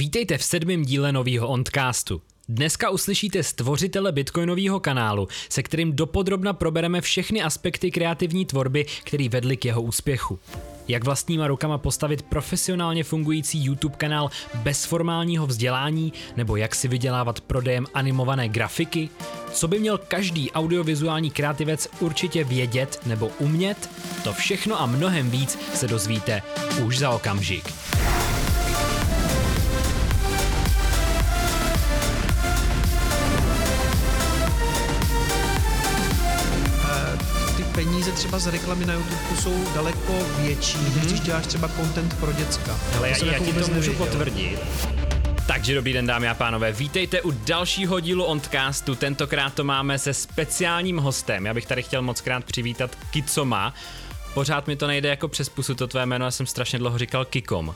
Vítejte v sedmém díle nového Ondcastu. Dneska uslyšíte stvořitele bitcoinového kanálu, se kterým dopodrobna probereme všechny aspekty kreativní tvorby, který vedly k jeho úspěchu. Jak vlastníma rukama postavit profesionálně fungující YouTube kanál bez formálního vzdělání, nebo jak si vydělávat prodejem animované grafiky, co by měl každý audiovizuální kreativec určitě vědět nebo umět, to všechno a mnohem víc se dozvíte už za okamžik. Třeba z reklamy na YouTube jsou daleko větší, mm-hmm. než když děláš třeba content pro děcka. Ale já, já jako ti to můžu nevěděl. potvrdit. Takže dobrý den dámy a pánové, vítejte u dalšího dílu Ondcastu, tentokrát to máme se speciálním hostem, já bych tady chtěl moc krát přivítat Kicoma, pořád mi to nejde jako přes pusu to tvé jméno, já jsem strašně dlouho říkal Kikom.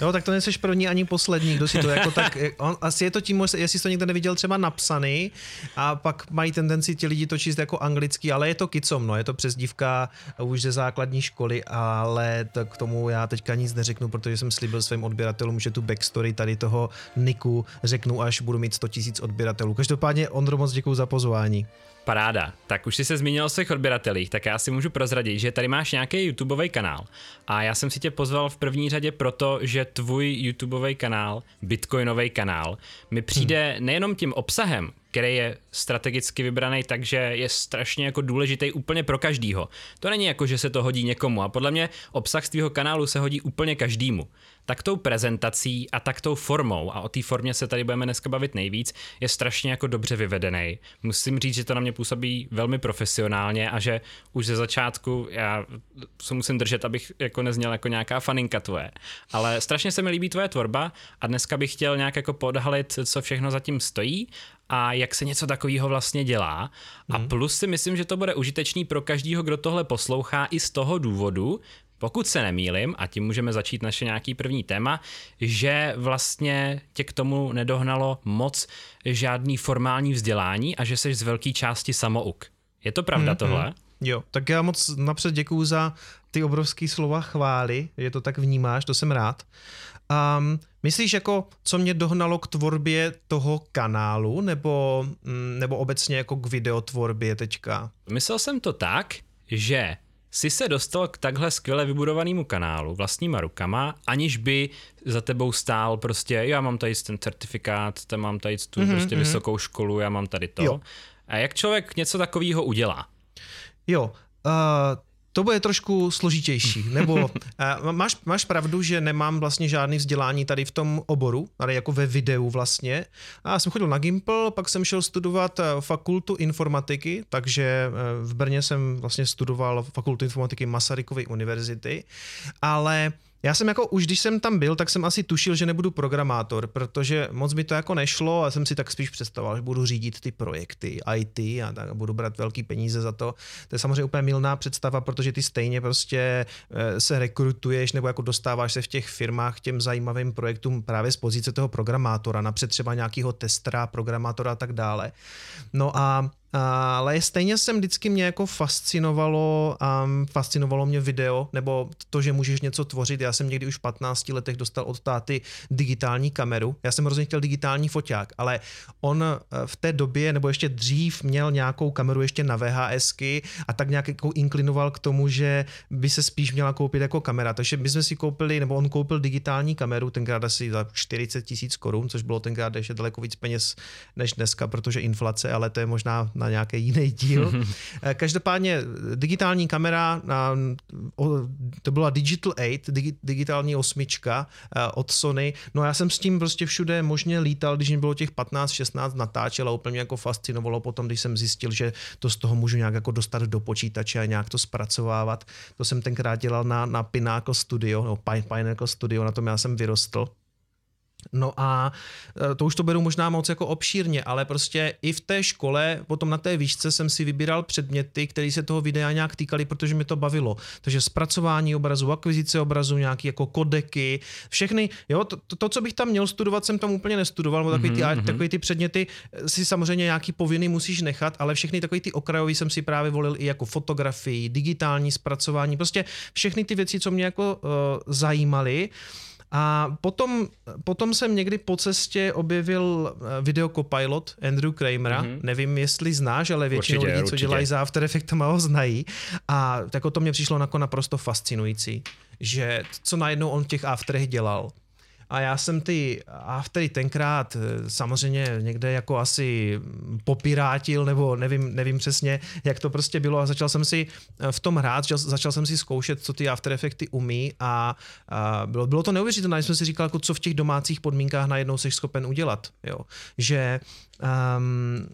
No tak to nejseš první ani poslední, kdo si to jako tak, on, asi je to tím, jestli jsi to někde neviděl třeba napsaný a pak mají tendenci ti lidi to číst jako anglicky, ale je to kicom, no, je to přezdívka už ze základní školy, ale to k tomu já teďka nic neřeknu, protože jsem slíbil svým odběratelům, že tu backstory tady toho Niku řeknu, až budu mít 100 000 odběratelů. Každopádně Ondro, moc děkuji za pozvání. Paráda. Tak už jsi se zmínil o svých odběratelích, tak já si můžu prozradit, že tady máš nějaký YouTubeový kanál. A já jsem si tě pozval v první řadě proto, že tvůj YouTubeový kanál, Bitcoinový kanál, mi přijde hmm. nejenom tím obsahem, který je strategicky vybraný, takže je strašně jako důležitý úplně pro každýho. To není jako, že se to hodí někomu a podle mě obsah z tvého kanálu se hodí úplně každému. Tak tou prezentací a tak tou formou, a o té formě se tady budeme dneska bavit nejvíc, je strašně jako dobře vyvedený. Musím říct, že to na mě působí velmi profesionálně a že už ze začátku já se musím držet, abych jako nezněl jako nějaká faninka tvoje. Ale strašně se mi líbí tvoje tvorba a dneska bych chtěl nějak jako podhalit, co všechno zatím stojí a jak se něco takového vlastně dělá. A plus si myslím, že to bude užitečný pro každýho, kdo tohle poslouchá i z toho důvodu, pokud se nemýlim, a tím můžeme začít naše nějaký první téma, že vlastně tě k tomu nedohnalo moc žádný formální vzdělání a že jsi z velké části samouk. Je to pravda mm-hmm. tohle? Jo, tak já moc napřed děkuju za ty obrovský slova chvály, že to tak vnímáš, to jsem rád. Um, myslíš jako, co mě dohnalo k tvorbě toho kanálu, nebo, mm, nebo obecně jako k videotvorbě teďka? Myslel jsem to tak, že jsi se dostal k takhle skvěle vybudovanému kanálu vlastníma rukama, aniž by za tebou stál prostě, já mám tady ten certifikát, tam mám tady tu mm-hmm, prostě mm-hmm. vysokou školu, já mám tady to. Jo. A jak člověk něco takového udělá? Jo, uh, to bude trošku složitější, nebo uh, máš, máš pravdu, že nemám vlastně žádný vzdělání tady v tom oboru, ale jako ve videu vlastně. A já jsem chodil na Gimple, pak jsem šel studovat eh, fakultu informatiky, takže eh, v Brně jsem vlastně studoval fakultu informatiky Masarykovy univerzity, ale já jsem jako už když jsem tam byl, tak jsem asi tušil, že nebudu programátor, protože moc mi to jako nešlo a jsem si tak spíš představoval, že budu řídit ty projekty IT a tak budu brát velký peníze za to. To je samozřejmě úplně milná představa, protože ty stejně prostě eh, se rekrutuješ nebo jako dostáváš se v těch firmách těm zajímavým projektům právě z pozice toho programátora, napřed třeba nějakého testera, programátora a tak dále. No a ale stejně jsem vždycky mě jako fascinovalo, um, fascinovalo mě video, nebo to, že můžeš něco tvořit. Já jsem někdy už v 15 letech dostal od táty digitální kameru. Já jsem hrozně chtěl digitální foťák, ale on eh, v té době, nebo ještě dřív, měl nějakou kameru ještě na VHSky a tak nějak jako inklinoval k tomu, že by se spíš měla koupit jako kamera. Takže my jsme si koupili, nebo on koupil digitální kameru, tenkrát asi za 40 tisíc korun, což bylo tenkrát ještě daleko víc peněz než dneska, protože inflace, ale to je možná na nějaký jiný díl. Každopádně digitální kamera, to byla Digital 8, digitální osmička od Sony. No já jsem s tím prostě všude možně lítal, když mi bylo těch 15-16 natáčel a úplně mě jako fascinovalo potom, když jsem zjistil, že to z toho můžu nějak jako dostat do počítače a nějak to zpracovávat. To jsem tenkrát dělal na, na Pinnacle Studio, no Pinnacle Studio, na tom já jsem vyrostl. No a e, to už to beru možná moc jako obšírně, ale prostě i v té škole, potom na té výšce jsem si vybíral předměty, které se toho videa nějak týkaly, protože mi to bavilo. Takže zpracování obrazu, akvizice obrazu, nějaké jako kodeky, všechny, jo, to, to, to, co bych tam měl studovat, jsem tam úplně nestudoval, bo takový ty, mm-hmm. takový ty předměty si samozřejmě nějaký povinný musíš nechat, ale všechny takový ty okrajový jsem si právě volil i jako fotografii, digitální zpracování, prostě všechny ty věci, co mě jako uh, zajímaly. A potom, potom jsem někdy po cestě objevil eh, video Copilot Andrew Kramera. Mm-hmm. Nevím, jestli znáš, ale většinou určitě, lidí, určitě. co dělají za After Effectama, ho znají. A tak to mě přišlo jako naprosto fascinující, že co najednou on v těch Afterech dělal a já jsem ty aftery tenkrát eh, samozřejmě někde jako asi popirátil, nebo nevím, nevím přesně, jak to prostě bylo a začal jsem si eh, v tom hrát, začal jsem si zkoušet, co ty After Effecty umí a, a bylo, bylo to neuvěřitelné, jsem si říkal, jako co v těch domácích podmínkách najednou jsi schopen udělat, jo. že um,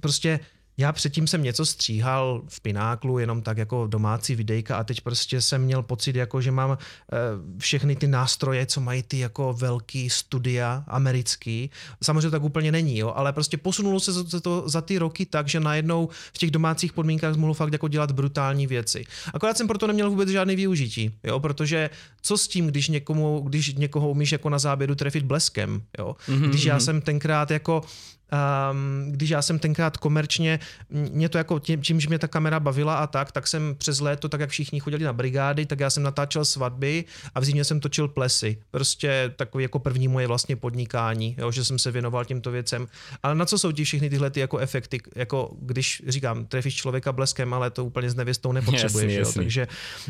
prostě já předtím jsem něco stříhal v Pináklu, jenom tak jako domácí videjka a teď prostě jsem měl pocit, jako že mám eh, všechny ty nástroje, co mají ty jako velký studia americký. Samozřejmě tak úplně není, jo, ale prostě posunulo se to, to za ty roky tak, že najednou v těch domácích podmínkách mohl fakt jako dělat brutální věci. Akorát jsem proto neměl vůbec žádný využití, jo, protože co s tím, když někomu, když někoho umíš jako na záběru trefit bleskem, jo. Mm-hmm. Když já mhm. jsem tenkrát jako Um, když já jsem tenkrát komerčně, mě to jako tím, tím, že mě ta kamera bavila a tak, tak jsem přes léto, tak jak všichni chodili na brigády, tak já jsem natáčel svatby a v zimě jsem točil plesy. Prostě takový jako první moje vlastně podnikání, jo, že jsem se věnoval těmto věcem. Ale na co jsou ti všechny tyhle ty jako efekty, jako když říkám, trefíš člověka bleskem, ale to úplně s nevěstou nepotřebuješ. Jasný, jasný. Jo, takže,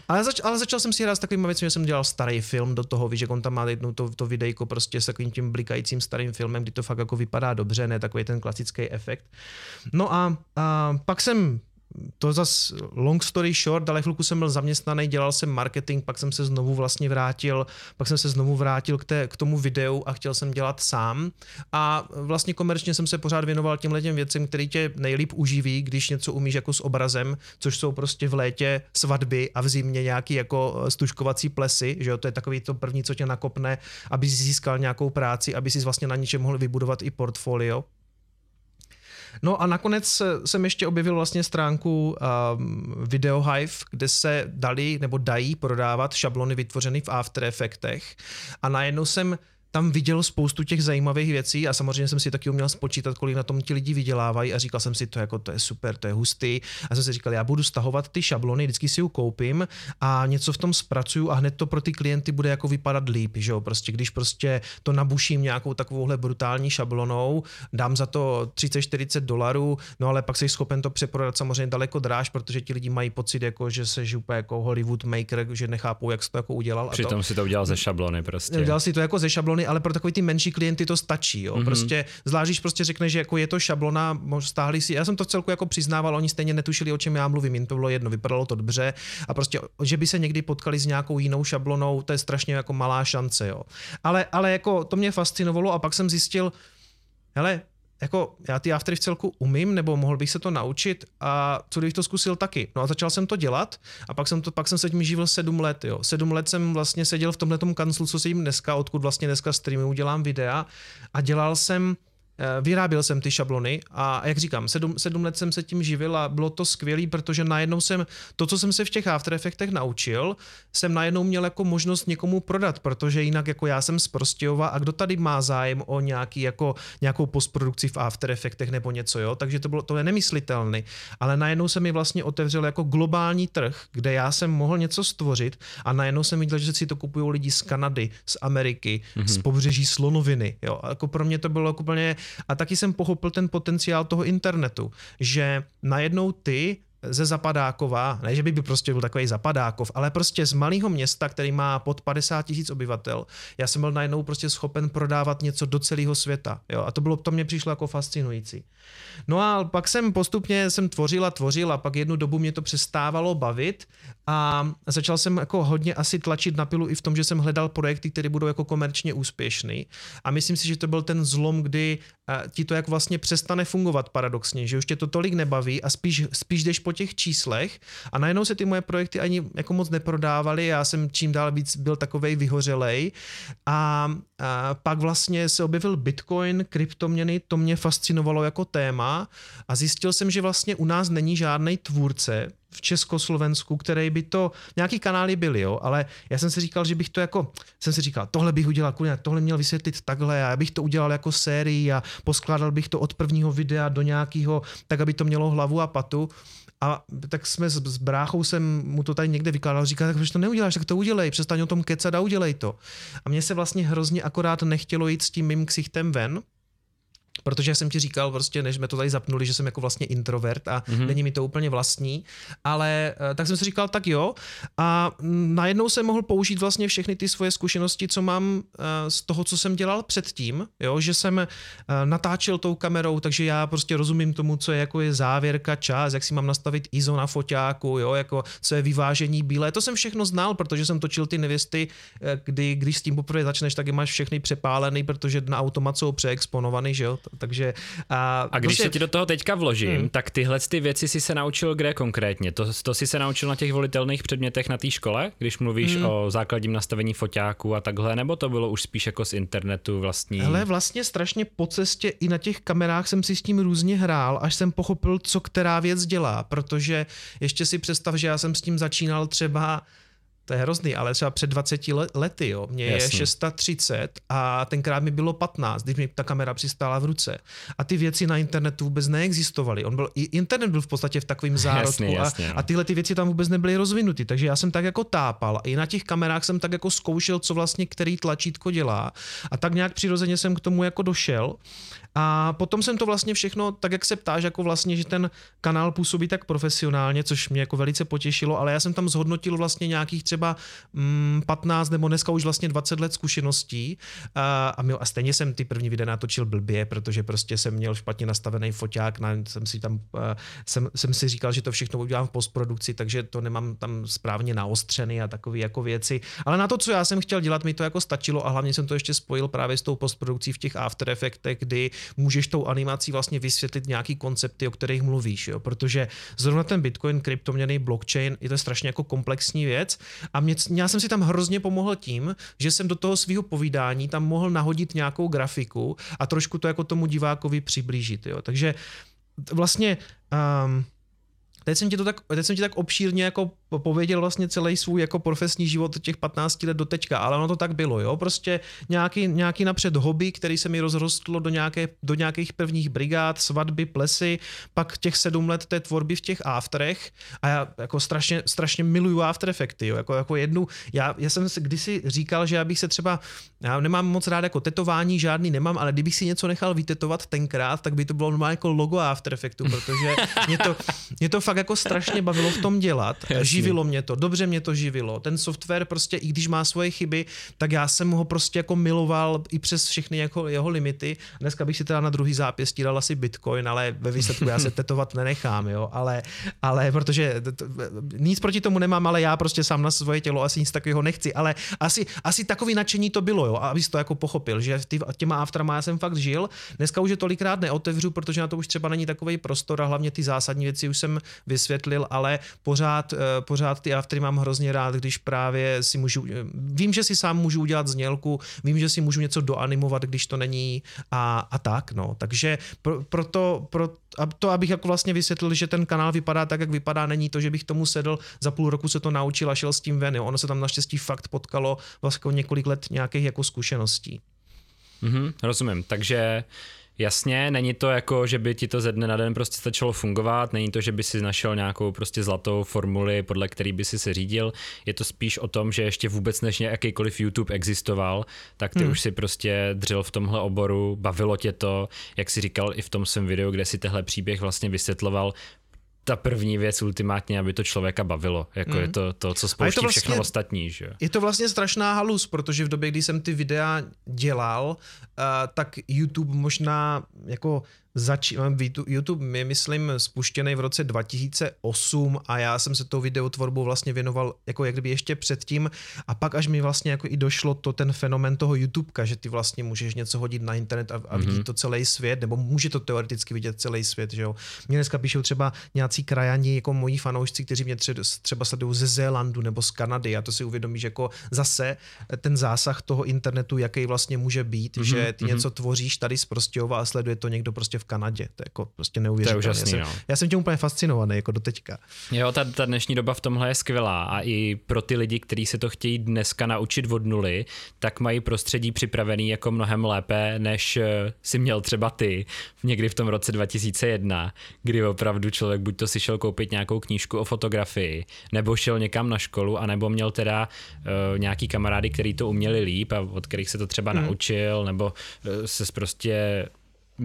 ale, zač, ale začal jsem si hrát s takovými věcmi, že jsem dělal starý film do toho, víš, že on tam má jednu to, to videjko prostě s takovým tím blikajícím starým filmem, kdy to fakt jako vypadá dobře, ne takový ten klasický efekt. No a, a pak jsem to zas long story short, ale chvilku jsem byl zaměstnaný, dělal jsem marketing, pak jsem se znovu vlastně vrátil, pak jsem se znovu vrátil k, té, k tomu videu a chtěl jsem dělat sám a vlastně komerčně jsem se pořád věnoval těm těm věcem, který tě nejlíp uživí, když něco umíš jako s obrazem, což jsou prostě v létě svatby a v zimě nějaký jako stužkovací plesy, že jo, to je takový to první, co tě nakopne, aby si získal nějakou práci, aby si vlastně na něčem mohl vybudovat i portfolio. No a nakonec jsem ještě objevil vlastně stránku um, VideoHive, kde se dali nebo dají prodávat šablony vytvořené v After Effectech. A najednou jsem tam viděl spoustu těch zajímavých věcí a samozřejmě jsem si taky uměl spočítat, kolik na tom ti lidi vydělávají a říkal jsem si, to, jako, to je super, to je hustý. A jsem si říkal, já budu stahovat ty šablony, vždycky si ju koupím a něco v tom zpracuju a hned to pro ty klienty bude jako vypadat líp, že jo? Prostě když prostě to nabuším nějakou takovouhle brutální šablonou, dám za to 30-40 dolarů, no ale pak jsi schopen to přeprodat samozřejmě daleko dráž, protože ti lidi mají pocit, jako, že se úplně jako Hollywood maker, že nechápou, jak jsi to jako udělal. Přitom a to, si to udělal ze šablony prostě. Udělal si to jako ze šablony, ale pro takový ty menší klienty to stačí. Jo? Mm-hmm. Prostě zvlášť, když prostě řekne, že jako je to šablona, stáhli si. Já jsem to celku jako přiznával, oni stejně netušili, o čem já mluvím, jim to bylo jedno, vypadalo to dobře a prostě, že by se někdy potkali s nějakou jinou šablonou, to je strašně jako malá šance. Jo? Ale, ale jako to mě fascinovalo a pak jsem zjistil, hele, jako já ty aftery v celku umím, nebo mohl bych se to naučit a co kdybych to zkusil taky. No a začal jsem to dělat a pak jsem, to, pak jsem se tím živil sedm let, jo. Sedm let jsem vlastně seděl v tomhle kanclu, co se jim dneska, odkud vlastně dneska streamuju, dělám videa a dělal jsem vyráběl jsem ty šablony a jak říkám, sedm, sedm let jsem se tím živil a bylo to skvělé, protože najednou jsem to, co jsem se v těch After Effectech naučil, jsem najednou měl jako možnost někomu prodat, protože jinak jako já jsem z Prostějova a kdo tady má zájem o nějaký jako nějakou postprodukci v After Effectech nebo něco, jo, takže to bylo to je nemyslitelné, ale najednou se mi vlastně otevřel jako globální trh, kde já jsem mohl něco stvořit a najednou jsem viděl, že si to kupují lidi z Kanady, z Ameriky, mm-hmm. z pobřeží Slonoviny, jo, a jako pro mě to bylo jako úplně a taky jsem pochopil ten potenciál toho internetu, že najednou ty ze Zapadákova, ne, že by, by prostě byl takový Zapadákov, ale prostě z malého města, který má pod 50 tisíc obyvatel, já jsem byl najednou prostě schopen prodávat něco do celého světa. Jo? A to bylo, to mě přišlo jako fascinující. No a pak jsem postupně jsem tvořil a tvořil a pak jednu dobu mě to přestávalo bavit a začal jsem jako hodně asi tlačit na pilu i v tom, že jsem hledal projekty, které budou jako komerčně úspěšný. A myslím si, že to byl ten zlom, kdy eh, ti to jak vlastně přestane fungovat paradoxně, že už tě to tolik nebaví a spíš, spíš jdeš po těch číslech a najednou se ty moje projekty ani jako moc neprodávaly, já jsem čím dál víc byl takovej vyhořelej. A, a pak vlastně se objevil Bitcoin, kryptoměny, to mě fascinovalo jako téma a zjistil jsem, že vlastně u nás není žádný tvůrce, v Československu, který by to, nějaký kanály byly, jo, ale já jsem si říkal, že bych to jako, jsem si říkal, tohle bych udělal, tohle měl vysvětlit takhle a já bych to udělal jako sérii a poskládal bych to od prvního videa do nějakého, tak aby to mělo hlavu a patu. A tak jsme s, s bráchou jsem mu to tady někde vykládal, říká, tak proč to neuděláš, tak to udělej, přestaň o tom kecat a udělej to. A mně se vlastně hrozně akorát nechtělo jít s tím mým ksichtem ven, Protože jsem ti říkal, prostě, než jsme to tady zapnuli, že jsem jako vlastně introvert a mm-hmm. není mi to úplně vlastní, ale eh, tak jsem si říkal, tak jo. A najednou jsem mohl použít vlastně všechny ty svoje zkušenosti, co mám eh, z toho, co jsem dělal předtím, jo, že jsem eh, natáčel tou kamerou, takže já prostě rozumím tomu, co je jako je závěrka, čas, jak si mám nastavit ISO na foťáku, jo, jako co je vyvážení bílé. To jsem všechno znal, protože jsem točil ty nevěsty, kdy, když s tím poprvé začneš, tak je máš všechny přepálený, protože na automat jsou přeexponovaný, že jo takže... A, a když prostě... se ti do toho teďka vložím, hmm. tak tyhle ty věci si se naučil kde konkrétně? To, to si se naučil na těch volitelných předmětech na té škole, když mluvíš hmm. o základním nastavení foťáků a takhle, nebo to bylo už spíš jako z internetu vlastní? Ale vlastně strašně po cestě i na těch kamerách jsem si s tím různě hrál, až jsem pochopil, co která věc dělá, protože ještě si představ, že já jsem s tím začínal třeba to je hrozný, ale třeba před 20 lety, jo, mě Jasný. je 630 a tenkrát mi bylo 15, když mi ta kamera přistála v ruce. A ty věci na internetu vůbec neexistovaly. On byl, internet byl v podstatě v takovém zárodku jasný, jasný, a, no. a tyhle ty věci tam vůbec nebyly rozvinuty. Takže já jsem tak jako tápal a i na těch kamerách jsem tak jako zkoušel, co vlastně který tlačítko dělá a tak nějak přirozeně jsem k tomu jako došel. A potom jsem to vlastně všechno, tak jak se ptáš, jako vlastně, že ten kanál působí tak profesionálně, což mě jako velice potěšilo, ale já jsem tam zhodnotil vlastně nějakých třeba mm, 15 nebo dneska už vlastně 20 let zkušeností a, a, a stejně jsem ty první videa natočil blbě, protože prostě jsem měl špatně nastavený foťák, na, jsem si tam, jsem, jsem si říkal, že to všechno udělám v postprodukci, takže to nemám tam správně naostřený a takové jako věci. Ale na to, co já jsem chtěl dělat, mi to jako stačilo a hlavně jsem to ještě spojil právě s tou postprodukcí v těch After Effectech, kdy můžeš tou animací vlastně vysvětlit nějaký koncepty, o kterých mluvíš, jo? protože zrovna ten Bitcoin, kryptoměny, blockchain, je to strašně jako komplexní věc a mě, já jsem si tam hrozně pomohl tím, že jsem do toho svého povídání tam mohl nahodit nějakou grafiku a trošku to jako tomu divákovi přiblížit, jo? takže vlastně um, teď jsem ti to tak, teď jsem ti tak obšírně jako pověděl vlastně celý svůj jako profesní život těch 15 let do teďka, ale ono to tak bylo, jo, prostě nějaký, nějaký napřed hobby, který se mi rozrostlo do, nějaké, do nějakých prvních brigád, svatby, plesy, pak těch sedm let té tvorby v těch afterech a já jako strašně, strašně miluju after efekty, jo, jako, jako jednu, já, já jsem si kdysi říkal, že já bych se třeba, já nemám moc rád jako tetování, žádný nemám, ale kdybych si něco nechal vytetovat tenkrát, tak by to bylo normálně jako logo after efektu, protože mě to, mě to fakt jako strašně bavilo v tom dělat. Živilo mě to, dobře mě to živilo. Ten software prostě, i když má svoje chyby, tak já jsem ho prostě jako miloval i přes všechny jako jeho limity. Dneska bych si teda na druhý zápěstí dal asi Bitcoin, ale ve výsledku já se tetovat nenechám, jo, ale, ale protože t, nic proti tomu nemám, ale já prostě sám na svoje tělo asi nic takového nechci, ale asi, asi takový nadšení to bylo, jo, abys to jako pochopil, že ty, těma afterama já jsem fakt žil. Dneska už je tolikrát neotevřu, protože na to už třeba není takový prostor a hlavně ty zásadní věci už jsem vysvětlil, ale pořád, eh, pořád ty aftery mám hrozně rád, když právě si můžu, eh, vím, že si sám můžu udělat znělku, vím, že si můžu něco doanimovat, když to není a, a tak, no. Takže pro, proto, pro, to, abych jako vlastně vysvětlil, že ten kanál vypadá tak, jak vypadá, není to, že bych tomu sedl, za půl roku se to naučil a šel s tím ven, jo. Ono se tam naštěstí fakt potkalo vlastně několik let nějakých jako zkušeností. Mm-hmm, rozumím, takže Jasně, není to jako, že by ti to ze dne na den prostě stačilo fungovat, není to, že by si našel nějakou prostě zlatou formuli, podle který by si se řídil, je to spíš o tom, že ještě vůbec než jakýkoliv YouTube existoval, tak ty hmm. už si prostě dřel v tomhle oboru, bavilo tě to, jak si říkal i v tom svém videu, kde si tehle příběh vlastně vysvětloval, ta první věc ultimátně, aby to člověka bavilo. Jako mm. je to to, co spouští to vlastně, všechno ostatní. Že? Je to vlastně strašná halus, protože v době, kdy jsem ty videa dělal, uh, tak YouTube možná jako zač- YouTube je, myslím, spuštěný v roce 2008 a já jsem se tou videotvorbou vlastně věnoval jako jak kdyby ještě předtím a pak až mi vlastně jako i došlo to ten fenomen toho YouTubeka, že ty vlastně můžeš něco hodit na internet a, a mm-hmm. vidí to celý svět, nebo může to teoreticky vidět celý svět, že jo. Mě dneska píšou třeba nějací krajani, jako moji fanoušci, kteří mě třeba sledují ze Zélandu nebo z Kanady a to si uvědomí, že jako zase ten zásah toho internetu, jaký vlastně může být, mm-hmm. že ty mm-hmm. něco tvoříš tady z Prostějova a sleduje to někdo prostě v Kanadě. To je jako prostě neuvěřitelné. To je úžasný, já, no. jsem, já jsem tím úplně fascinovaný jako do teďka. Jo, ta, ta dnešní doba v tomhle je skvělá a i pro ty lidi, kteří se to chtějí dneska naučit od nuly, tak mají prostředí připravený jako mnohem lépe, než eh, si měl třeba ty někdy v tom roce 2001, kdy opravdu člověk buď to si šel koupit nějakou knížku o fotografii, nebo šel někam na školu, anebo měl teda uh, nějaký kamarády, který to uměli líp a od kterých se to třeba hmm. naučil, nebo uh, se prostě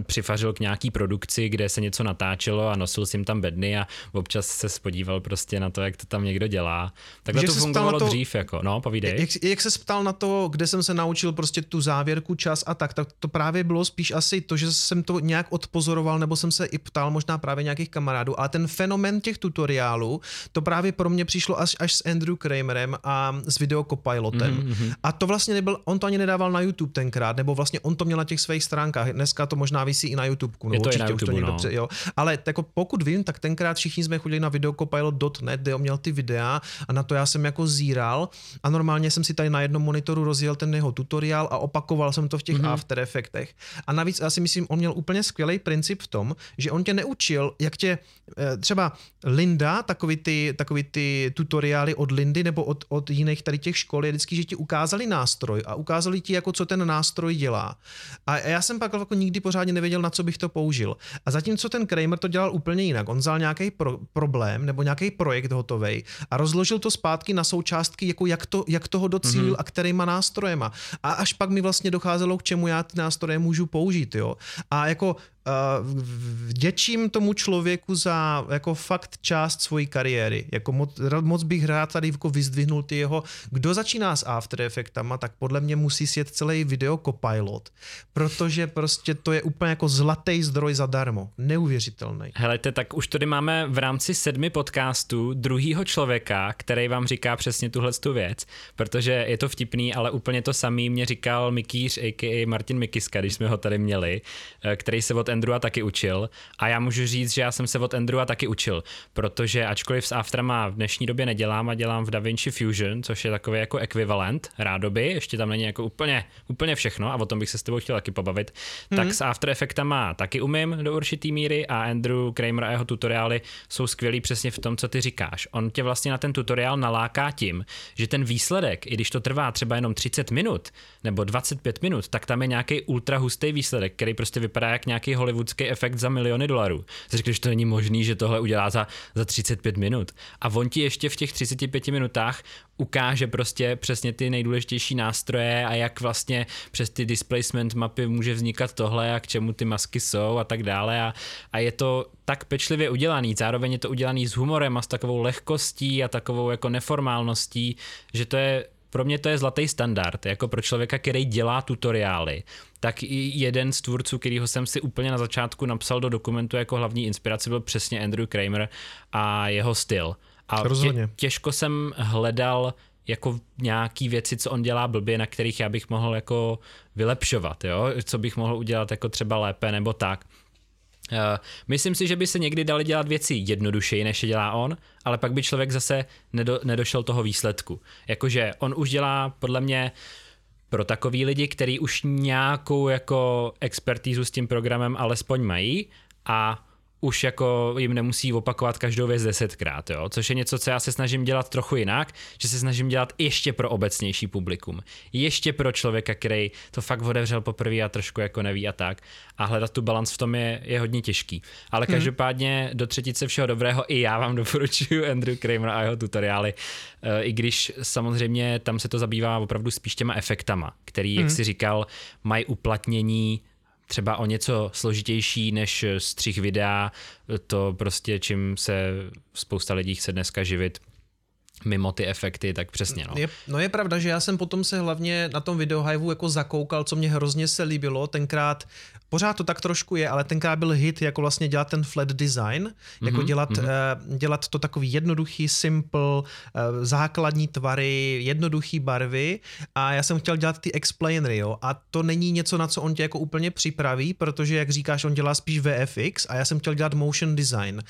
přifařil k nějaký produkci, kde se něco natáčelo a nosil si jim tam bedny a občas se spodíval prostě na to, jak to tam někdo dělá. Takhle Víš, to fungovalo to, dřív, jako, no, povídej. Jak, jak se ptal na to, kde jsem se naučil prostě tu závěrku, čas a tak, tak to právě bylo spíš asi to, že jsem to nějak odpozoroval, nebo jsem se i ptal možná právě nějakých kamarádů, a ten fenomen těch tutoriálů, to právě pro mě přišlo až, až s Andrew Kramerem a s video Copilotem. Mm-hmm. A to vlastně nebyl, on to ani nedával na YouTube tenkrát, nebo vlastně on to měl na těch svých stránkách. Dneska to možná závisí i na YouTube. No, je to i na YouTube, to no. pře, jo. Ale jako pokud vím, tak tenkrát všichni jsme chodili na videokopilot.net, kde on měl ty videa a na to já jsem jako zíral a normálně jsem si tady na jednom monitoru rozjel ten jeho tutoriál a opakoval jsem to v těch mm-hmm. After Effectech. A navíc já si myslím, on měl úplně skvělý princip v tom, že on tě neučil, jak tě eh, třeba Linda, takový ty, takový ty tutoriály od Lindy nebo od, od jiných tady těch škol, je vždycky, že ti ukázali nástroj a ukázali ti, jako co ten nástroj dělá. A já jsem pak jako nikdy pořádně nevěděl, na co bych to použil. A zatímco ten Kramer to dělal úplně jinak. On vzal nějaký pro, problém nebo nějaký projekt hotový a rozložil to zpátky na součástky, jako jak, to, jak toho docílil mm-hmm. a kterýma nástrojema. A až pak mi vlastně docházelo, k čemu já ty nástroje můžu použít. Jo? A jako vděčím tomu člověku za jako fakt část svojí kariéry. Jako moc, moc bych rád tady jako vyzdvihnul ty jeho, kdo začíná s After Effectama, tak podle mě musí sjet celý video Copilot, protože prostě to je úplně jako zlatý zdroj zadarmo. Neuvěřitelný. Helejte, tak už tady máme v rámci sedmi podcastů druhýho člověka, který vám říká přesně tuhle tu věc, protože je to vtipný, ale úplně to samý mě říkal Mikýř, a.k.a. Martin Mikiska, když jsme ho tady měli, eh, který se od Andrewa taky učil a já můžu říct, že já jsem se od Andrewa taky učil, protože ačkoliv s Afterama v dnešní době nedělám a dělám v DaVinci Fusion, což je takový jako ekvivalent rádoby, ještě tam není jako úplně, úplně všechno a o tom bych se s tebou chtěl taky pobavit, mm-hmm. tak s After Effectama taky umím do určitý míry a Andrew Kramer a jeho tutoriály jsou skvělí přesně v tom, co ty říkáš. On tě vlastně na ten tutoriál naláká tím, že ten výsledek, i když to trvá třeba jenom 30 minut nebo 25 minut, tak tam je nějaký ultra hustý výsledek, který prostě vypadá jak nějaký hollywoodský efekt za miliony dolarů. Jsi řekl, že to není možný, že tohle udělá za, za 35 minut. A on ti ještě v těch 35 minutách ukáže prostě přesně ty nejdůležitější nástroje a jak vlastně přes ty displacement mapy může vznikat tohle a k čemu ty masky jsou a tak dále a, a je to tak pečlivě udělaný, zároveň je to udělaný s humorem a s takovou lehkostí a takovou jako neformálností, že to je pro mě to je zlatý standard, jako pro člověka, který dělá tutoriály, tak i jeden z tvůrců, kterýho jsem si úplně na začátku napsal do dokumentu jako hlavní inspiraci, byl přesně Andrew Kramer a jeho styl. A tě, těžko jsem hledal jako nějaký věci, co on dělá blbě, na kterých já bych mohl jako vylepšovat, jo? co bych mohl udělat jako třeba lépe nebo tak. Uh, myslím si, že by se někdy dali dělat věci jednodušeji, než je dělá on, ale pak by člověk zase nedo, nedošel toho výsledku. Jakože on už dělá podle mě pro takový lidi, kteří už nějakou jako expertízu s tím programem alespoň mají a už jako jim nemusí opakovat každou věc desetkrát, jo? což je něco, co já se snažím dělat trochu jinak, že se snažím dělat ještě pro obecnější publikum, ještě pro člověka, který to fakt otevřel poprvé a trošku jako neví a tak a hledat tu balans v tom je, je hodně těžký. Ale hmm. každopádně do třetice všeho dobrého i já vám doporučuji Andrew Kramer a jeho tutoriály, e, i když samozřejmě tam se to zabývá opravdu spíš těma efektama, který, jak hmm. si říkal, mají uplatnění třeba o něco složitější než střih videa, to prostě čím se spousta lidí chce dneska živit, mimo ty efekty, tak přesně. No. Je, no je pravda, že já jsem potom se hlavně na tom videohiveu jako zakoukal, co mě hrozně se líbilo. Tenkrát Pořád to tak trošku je, ale tenkrát byl hit jako vlastně dělat ten flat design, mm-hmm, jako mhm, dělat, mm-hmm. uh, dělat to takový jednoduchý, simple, uh, základní tvary, jednoduchý barvy a já jsem chtěl dělat ty explainery, jo, a to není něco, na co on tě jako úplně připraví, protože jak říkáš, on dělá spíš VFX a já jsem chtěl dělat motion design.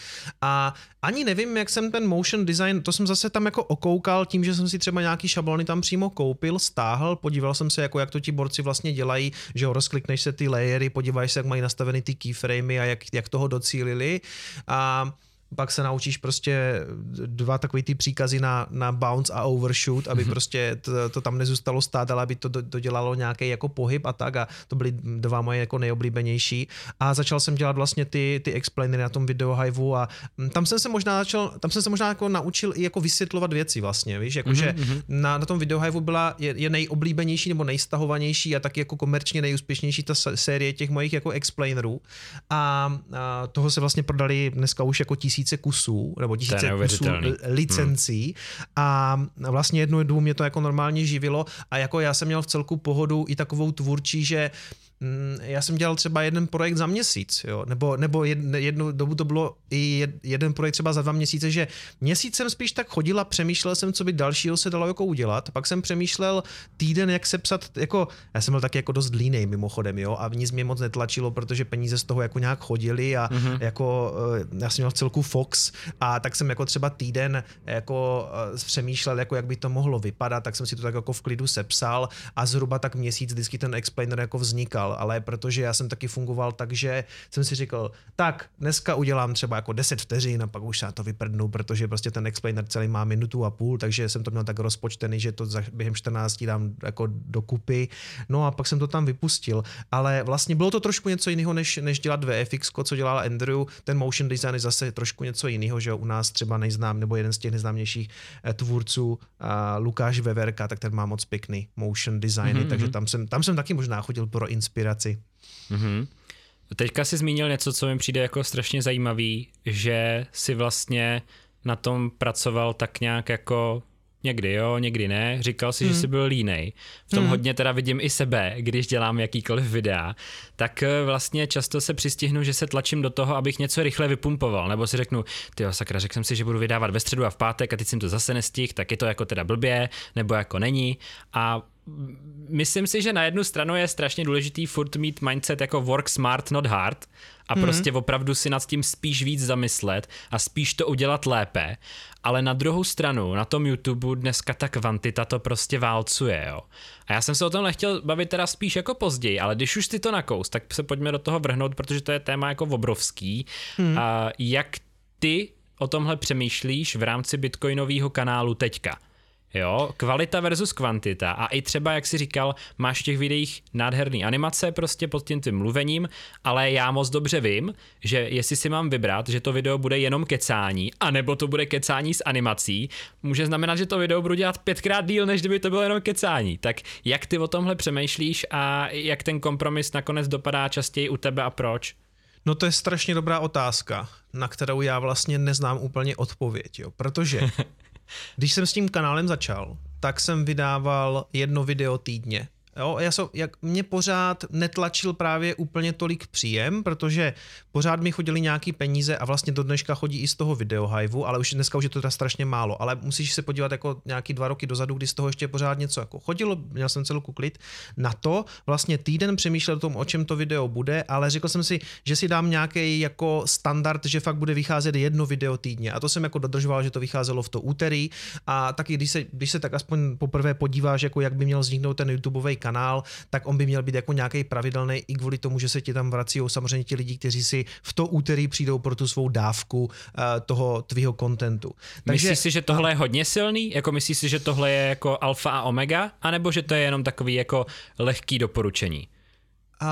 A ani nevím, jak jsem ten motion design, to jsem zase tam jako okoukal tím, že jsem si třeba nějaký šablony tam přímo koupil, stáhl, podíval jsem se, jako jak to ti borci vlastně dělají, že jo, rozklikneš se ty layery, podíváš se, jak mají nastaveny ty keyframey a jak, jak toho docílili. A pak se naučíš prostě dva takový ty příkazy na, na bounce a overshoot, aby mm-hmm. prostě to, to tam nezůstalo stát, ale aby to dodělalo nějaký jako pohyb a tak a to byly dva moje jako nejoblíbenější a začal jsem dělat vlastně ty, ty explainery na tom videohiveu a tam jsem se možná začal, tam jsem se možná jako naučil i jako vysvětlovat věci vlastně, víš, jakože mm-hmm. na, na tom videohiveu byla, je, je nejoblíbenější nebo nejstahovanější a taky jako komerčně nejúspěšnější ta série těch mojich jako explainerů a, a toho se vlastně prodali dneska už jako tisíc tisíce kusů, nebo tisíce kusů licencí hmm. a vlastně jednu dobu mě to jako normálně živilo a jako já jsem měl v celku pohodu i takovou tvůrčí, že Mm, já jsem dělal třeba jeden projekt za měsíc, jo? nebo, nebo jednu dobu to bylo i jeden projekt třeba za dva měsíce, že měsíc jsem spíš tak chodil a přemýšlel jsem, co by dalšího se dalo jako udělat, pak jsem přemýšlel týden, jak se psat, jako, já jsem byl taky jako dost línej mimochodem, jo, a nic mě moc netlačilo, protože peníze z toho jako nějak chodily a mm-hmm. jako, eh, já jsem měl v celku Fox a tak jsem jako třeba týden jako eh, přemýšlel, jako jak by to mohlo vypadat, tak jsem si to tak jako v klidu sepsal a zhruba tak měsíc vždycky ten explainer jako vznikal ale protože já jsem taky fungoval tak, že jsem si říkal, tak dneska udělám třeba jako 10 vteřin a pak už se na to vyprdnu, protože prostě ten explainer celý má minutu a půl, takže jsem to měl tak rozpočtený, že to za, během 14 dám jako dokupy. No a pak jsem to tam vypustil, ale vlastně bylo to trošku něco jiného, než, než dělat VFX, co dělal Andrew. Ten motion design je zase trošku něco jiného, že u nás třeba nejznám, nebo jeden z těch nejznámějších eh, tvůrců, Lukáš Veverka, tak ten má moc pěkný motion designy, mm-hmm. takže tam jsem, tam jsem taky možná chodil pro inspiraci inspiraci. Mm-hmm. Teďka si zmínil něco, co mi přijde jako strašně zajímavý, že si vlastně na tom pracoval tak nějak jako někdy jo, někdy ne, říkal si, hmm. že jsi byl línej. V tom hmm. hodně teda vidím i sebe, když dělám jakýkoliv videa, tak eh, vlastně často se přistihnu, že se tlačím do toho, abych něco rychle vypumpoval, nebo si řeknu, ty sakra, řekl jsem si, že budu vydávat ve středu a v pátek a teď jsem to zase nestih, tak je to jako teda blbě, nebo jako není. A myslím si, že na jednu stranu je strašně důležitý furt mít mindset jako work smart, not hard a mm-hmm. prostě opravdu si nad tím spíš víc zamyslet a spíš to udělat lépe, ale na druhou stranu na tom YouTube dneska ta kvantita to prostě válcuje, jo. A já jsem se o tom nechtěl bavit teda spíš jako později, ale když už ty to nakous, tak se pojďme do toho vrhnout, protože to je téma jako obrovský. Mm. A jak ty o tomhle přemýšlíš v rámci bitcoinového kanálu teďka? Jo, kvalita versus kvantita a i třeba, jak si říkal, máš v těch videích nádherný animace prostě pod tím tím mluvením, ale já moc dobře vím, že jestli si mám vybrat, že to video bude jenom kecání, anebo to bude kecání s animací, může znamenat, že to video budu dělat pětkrát díl, než kdyby to bylo jenom kecání. Tak jak ty o tomhle přemýšlíš a jak ten kompromis nakonec dopadá častěji u tebe a proč? No to je strašně dobrá otázka, na kterou já vlastně neznám úplně odpověď, jo, protože Když jsem s tím kanálem začal, tak jsem vydával jedno video týdně. Jo, já jsem, jak mě pořád netlačil právě úplně tolik příjem, protože pořád mi chodili nějaký peníze a vlastně do dneška chodí i z toho videohiveu, ale už dneska už je to teda strašně málo, ale musíš se podívat jako nějaký dva roky dozadu, kdy z toho ještě pořád něco jako chodilo, měl jsem celou klid na to, vlastně týden přemýšlel o tom, o čem to video bude, ale řekl jsem si, že si dám nějaký jako standard, že fakt bude vycházet jedno video týdně. A to jsem jako dodržoval, že to vycházelo v to úterý. A taky když se, když se tak aspoň poprvé podíváš, jako jak by měl vzniknout ten YouTubeový kanál, tak on by měl být jako nějaký pravidelný i kvůli tomu, že se ti tam vrací samozřejmě ti lidi, kteří si v to úterý přijdou pro tu svou dávku uh, toho tvýho kontentu. Takže, myslíš si, že tohle je hodně silný? Jako myslíš si, že tohle je jako alfa a omega? A nebo že to je jenom takový jako lehký doporučení? Uh,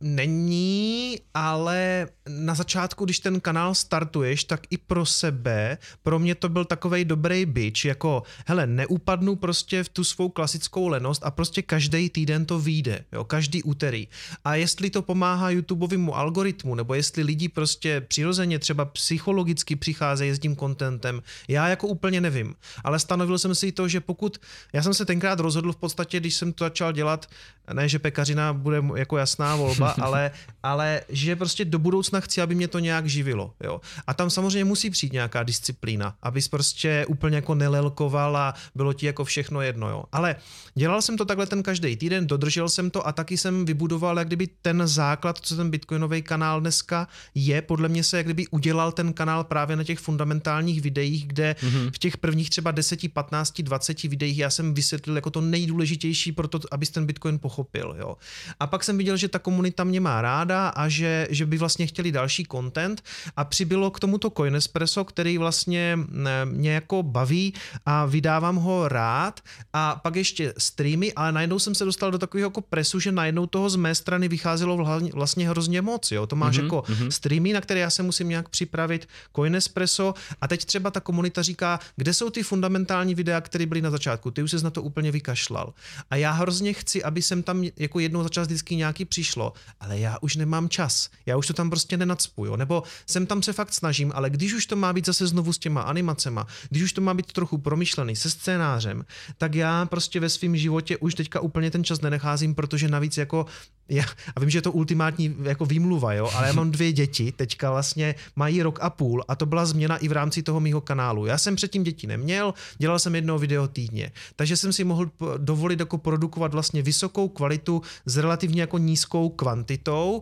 není, ale na začátku, když ten kanál startuješ, tak i pro sebe, pro mě to byl takový dobrý bitch, jako hele, neupadnu prostě v tu svou klasickou lenost a prostě každý týden to vyjde, jo, každý úterý. A jestli to pomáhá YouTubeovému algoritmu, nebo jestli lidi prostě přirozeně třeba psychologicky přicházejí s tím contentem, já jako úplně nevím. Ale stanovil jsem si to, že pokud, já jsem se tenkrát rozhodl v podstatě, když jsem to začal dělat, ne, že pekařina bude, jako já jasná volba, ale, ale že prostě do budoucna chci, aby mě to nějak živilo. Jo. A tam samozřejmě musí přijít nějaká disciplína, abys prostě úplně jako nelelkoval a bylo ti jako všechno jedno. Jo. Ale dělal jsem to takhle ten každý týden, dodržel jsem to a taky jsem vybudoval jak kdyby ten základ, co ten bitcoinový kanál dneska je, podle mě se jak kdyby udělal ten kanál právě na těch fundamentálních videích, kde mm-hmm. v těch prvních třeba 10, 15, 20 videích já jsem vysvětlil jako to nejdůležitější pro to, abys ten bitcoin pochopil. Jo. A pak jsem viděl, že ta komunita mě má ráda a že, že by vlastně chtěli další content a přibylo k tomuto Coinespresso, který vlastně mě jako baví a vydávám ho rád a pak ještě streamy, ale najednou jsem se dostal do takového jako presu, že najednou toho z mé strany vycházelo vlastně hrozně moc. Jo. To máš mm-hmm, jako mm-hmm. streamy, na které já se musím nějak připravit, Coinespresso a teď třeba ta komunita říká, kde jsou ty fundamentální videa, které byly na začátku, ty už se na to úplně vykašlal. A já hrozně chci, aby jsem tam jako jednou za čas vždycky nějaký přišlo, ale já už nemám čas, já už to tam prostě nenacpu, nebo jsem tam se fakt snažím, ale když už to má být zase znovu s těma animacema, když už to má být trochu promyšlený se scénářem, tak já prostě ve svém životě už teďka úplně ten čas nenecházím, protože navíc jako já, a vím, že je to ultimátní jako výmluva, jo, ale já mám dvě děti, teďka vlastně mají rok a půl a to byla změna i v rámci toho mýho kanálu. Já jsem předtím děti neměl, dělal jsem jedno video týdně, takže jsem si mohl dovolit jako produkovat vlastně vysokou kvalitu s relativně jako nízkou kvantitou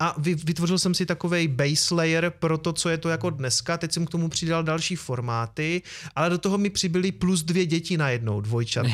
a vytvořil jsem si takový base layer pro to, co je to jako dneska. Teď jsem k tomu přidal další formáty, ale do toho mi přibyly plus dvě děti na jednou, dvojčat.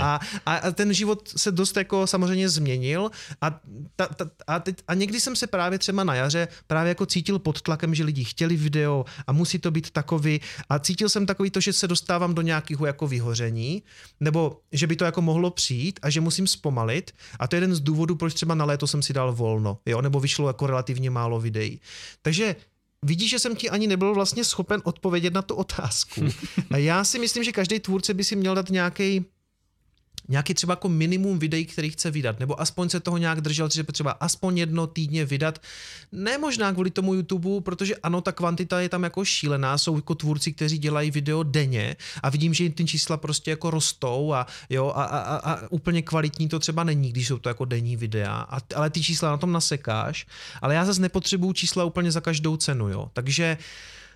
A, a, a ten život se dost jako samozřejmě změnil a, ta, ta, a, teď, a někdy jsem se právě třeba na jaře právě jako cítil pod tlakem, že lidi chtěli video a musí to být takový a cítil jsem takový to, že se dostávám do nějakého jako vyhoření, nebo že by to jako mohlo přijít a že musím zpomalit a to je jeden z důvodů, proč třeba na léto jsem si dal volno, jo, nebo vyšlo jako relativně málo videí. Takže vidíš, že jsem ti ani nebyl vlastně schopen odpovědět na tu otázku. A já si myslím, že každý tvůrce by si měl dát nějaký nějaký třeba jako minimum videí, který chce vydat, nebo aspoň se toho nějak držel, že třeba aspoň jedno týdně vydat. Ne možná kvůli tomu YouTube, protože ano, ta kvantita je tam jako šílená, jsou jako tvůrci, kteří dělají video denně a vidím, že jim ty čísla prostě jako rostou a jo, a, a, a, a úplně kvalitní to třeba není, když jsou to jako denní videa, a, ale ty čísla na tom nasekáš, ale já zase nepotřebuju čísla úplně za každou cenu, jo, takže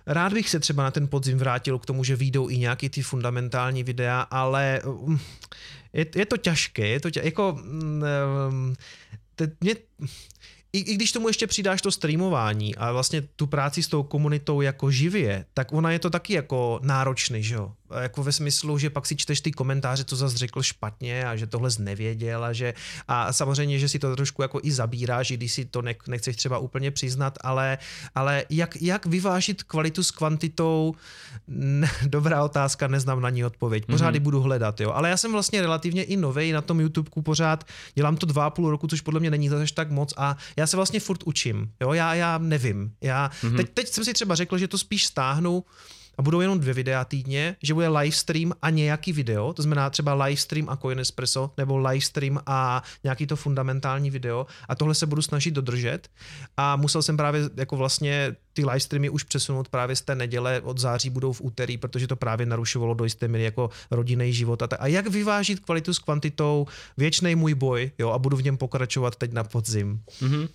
Rád bych se třeba na ten podzim vrátil k tomu, že výjdou i nějaký ty fundamentální videa, ale um, je, je to těžké, je to tě, jako um, te, mě, i, i když tomu ještě přidáš to streamování a vlastně tu práci s tou komunitou jako živě, tak ona je to taky jako náročný, že jo? Jako ve smyslu, že pak si čteš ty komentáře, co zase řekl špatně a že tohle znevěděl a že a samozřejmě, že si to trošku jako i zabíráš, když si to ne, nechceš třeba úplně přiznat, ale, ale jak, jak vyvážit kvalitu s kvantitou, ne, dobrá otázka, neznám na ní odpověď. Pořád mm-hmm. ji budu hledat, jo. Ale já jsem vlastně relativně i novej na tom YouTubeku pořád, dělám to dva a půl roku, což podle mě není zase tak moc a já se vlastně furt učím, jo, já, já nevím. Já, mm-hmm. teď, teď jsem si třeba řekl, že to spíš stáhnu a budou jenom dvě videa týdně, že bude live stream a nějaký video, to znamená třeba live stream a Coin Espresso, nebo live stream a nějaký to fundamentální video a tohle se budu snažit dodržet a musel jsem právě jako vlastně ty live streamy už přesunout právě z té neděle od září budou v úterý, protože to právě narušovalo do jisté míry jako rodinný život a, tak. a jak vyvážit kvalitu s kvantitou, věčný můj boj, jo, a budu v něm pokračovat teď na podzim. Mm-hmm.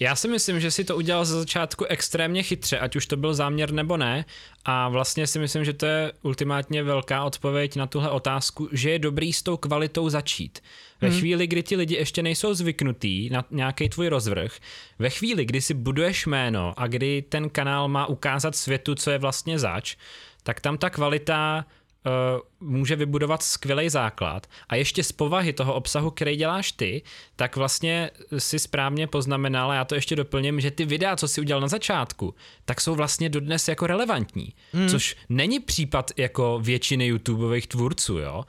Já si myslím, že si to udělal ze začátku extrémně chytře, ať už to byl záměr nebo ne. A vlastně si myslím, že to je ultimátně velká odpověď na tuhle otázku, že je dobrý s tou kvalitou začít. Ve hmm. chvíli, kdy ti lidi ještě nejsou zvyknutí na nějaký tvůj rozvrh, ve chvíli, kdy si buduješ jméno a kdy ten kanál má ukázat světu, co je vlastně zač, tak tam ta kvalita může vybudovat skvělý základ a ještě z povahy toho obsahu, který děláš ty, tak vlastně si správně poznamenal, a já to ještě doplním, že ty videa, co si udělal na začátku, tak jsou vlastně dodnes jako relevantní, hmm. což není případ jako většiny YouTubeových tvůrců, jo.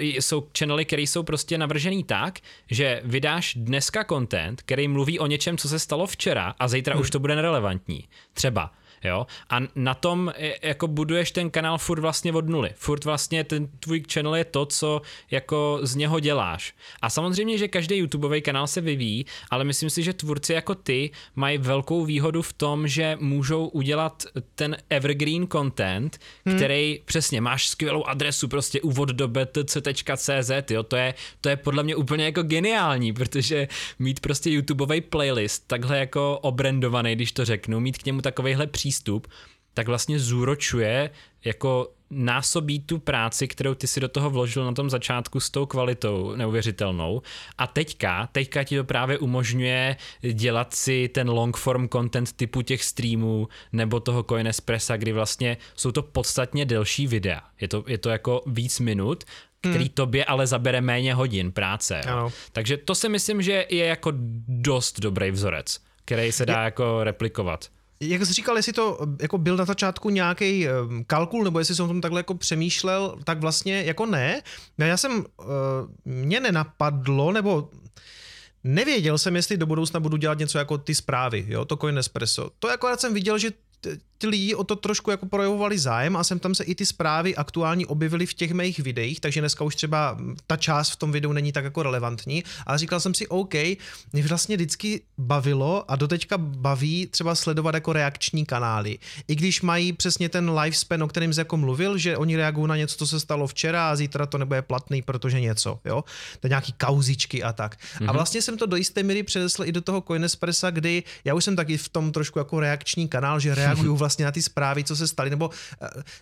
Jsou channely, které jsou prostě navržený tak, že vydáš dneska content, který mluví o něčem, co se stalo včera a zítra hmm. už to bude nerelevantní. Třeba jo, a na tom e, jako buduješ ten kanál furt vlastně od nuly, furt vlastně ten tvůj channel je to, co jako z něho děláš. A samozřejmě, že každý YouTubeový kanál se vyvíjí, ale myslím si, že tvůrci jako ty mají velkou výhodu v tom, že můžou udělat ten evergreen content, hmm. který přesně máš skvělou adresu, prostě úvod do btc.cz, jo, to je, to je podle mě úplně jako geniální, protože mít prostě YouTubeový playlist takhle jako obrandovaný, když to řeknu, mít k němu takovejhle přístup, tak vlastně zúročuje jako násobí tu práci, kterou ty si do toho vložil na tom začátku s tou kvalitou neuvěřitelnou a teďka, teďka ti to právě umožňuje dělat si ten long form content typu těch streamů nebo toho Coin Espressa, kdy vlastně jsou to podstatně delší videa. Je to, je to jako víc minut který hmm. tobě ale zabere méně hodin práce. Jo. Takže to si myslím, že je jako dost dobrý vzorec, který se dá je... jako replikovat jak jsi říkal, jestli to jako byl na začátku nějaký kalkul, nebo jestli jsem o tom takhle jako přemýšlel, tak vlastně jako ne. Já jsem, uh, mě nenapadlo, nebo nevěděl jsem, jestli do budoucna budu dělat něco jako ty zprávy, jo, to Coin Espresso. To jako jsem viděl, že ty lidi o to trošku jako projevovali zájem a sem tam se i ty zprávy aktuální objevily v těch mých videích, takže dneska už třeba ta část v tom videu není tak jako relevantní, ale říkal jsem si, OK, mě vlastně vždycky bavilo a doteďka baví třeba sledovat jako reakční kanály. I když mají přesně ten lifespan, o kterém jsi jako mluvil, že oni reagují na něco, co se stalo včera a zítra to nebude platný, protože něco, jo, to nějaký kauzičky a tak. Mm-hmm. A mhm. vlastně jsem to do jisté míry přenesl i do toho Coinespressa, kdy já už jsem taky v tom trošku jako reakční kanál, že reaguju vlastně na ty zprávy, co se staly, nebo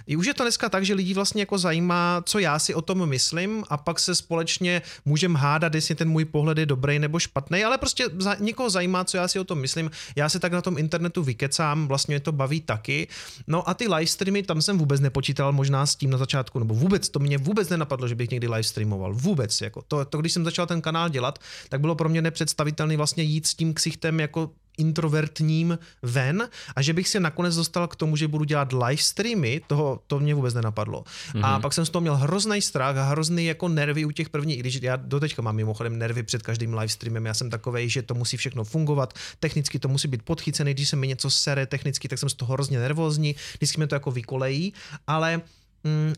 uh, už je to dneska tak, že lidi vlastně jako zajímá, co já si o tom myslím a pak se společně můžeme hádat, jestli ten můj pohled je dobrý nebo špatný, ale prostě za, někoho zajímá, co já si o tom myslím. Já se tak na tom internetu vykecám, vlastně mě to baví taky. No a ty live streamy, tam jsem vůbec nepočítal možná s tím na začátku, nebo vůbec, to mě vůbec nenapadlo, že bych někdy live streamoval. Vůbec, jako to, to když jsem začal ten kanál dělat, tak bylo pro mě nepředstavitelné vlastně jít s tím ksichtem jako introvertním ven a že bych se nakonec dostal k tomu, že budu dělat live streamy, toho, to mě vůbec nenapadlo. Mm-hmm. A mhm. pak jsem z toho měl hrozný strach a hrozný jako nervy u těch prvních, i když já doteďka mám mimochodem nervy před každým live streamem, já jsem takový, že to musí všechno fungovat, technicky to musí být podchycené, když se mi něco sere technicky, tak jsem z toho hrozně nervózní, vždycky mě to jako vykolejí, ale Mm,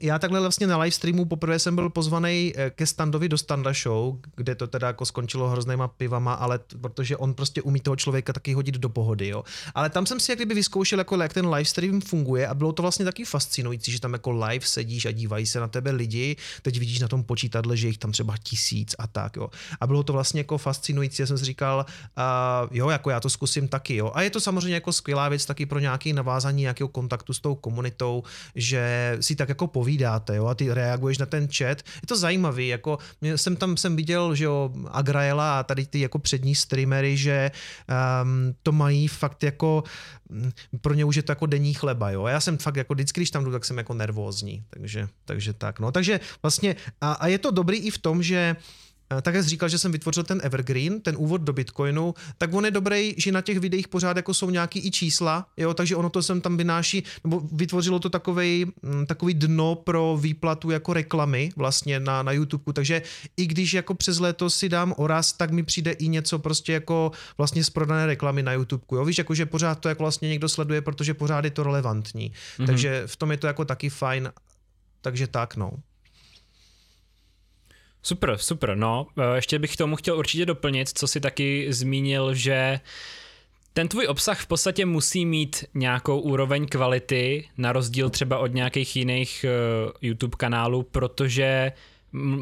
já takhle vlastně na live streamu poprvé jsem byl pozvaný eh, ke standovi do Standa Show, kde to teda jako skončilo hroznýma pivama, ale t- protože on prostě umí toho člověka taky hodit do pohody, jo. Ale tam jsem si jak kdyby vyzkoušel, jako jak ten live stream funguje a bylo to vlastně taky fascinující, že tam jako live sedíš a dívají se na tebe lidi, teď vidíš na tom počítadle, že jich tam třeba tisíc a tak, jo. A bylo to vlastně jako fascinující, já jsem si říkal, uh, jo, jako já to zkusím taky, jo. A je to samozřejmě jako skvělá věc taky pro nějaký navázání nějakého kontaktu s tou komunitou, že si tak jako povídáte, jo, a ty reaguješ na ten chat. Je to zajímavý, jako jsem tam jsem viděl, že jo, Agraela a tady ty jako přední streamery, že um, to mají fakt jako mm, pro ně už je to jako denní chleba, jo. A já jsem fakt jako vždycky, když tam jdu, tak jsem jako nervózní, takže, takže tak, no. Takže vlastně a, a je to dobrý i v tom, že Eh, tak jsi říkal, že jsem vytvořil ten evergreen, ten úvod do Bitcoinu, tak on je dobrý, že na těch videích pořád jako jsou nějaký i čísla, jo, takže ono to sem tam vynáší, nebo vytvořilo to takovej, mm, takový dno pro výplatu jako reklamy vlastně na, na YouTube, takže i když jako přes léto si dám oraz, tak mi přijde i něco prostě jako vlastně z prodané reklamy na YouTube, jo, víš, jako že pořád to jako vlastně někdo sleduje, protože pořád je to relevantní, mm-hmm. takže v tom je to jako taky fajn, takže tak, no. Super, super, no. Eh, ještě bych k tomu chtěl určitě doplnit, co si taky zmínil, že ten tvůj obsah v podstatě musí mít nějakou úroveň kvality, na rozdíl třeba od nějakých jiných uh, YouTube kanálů, protože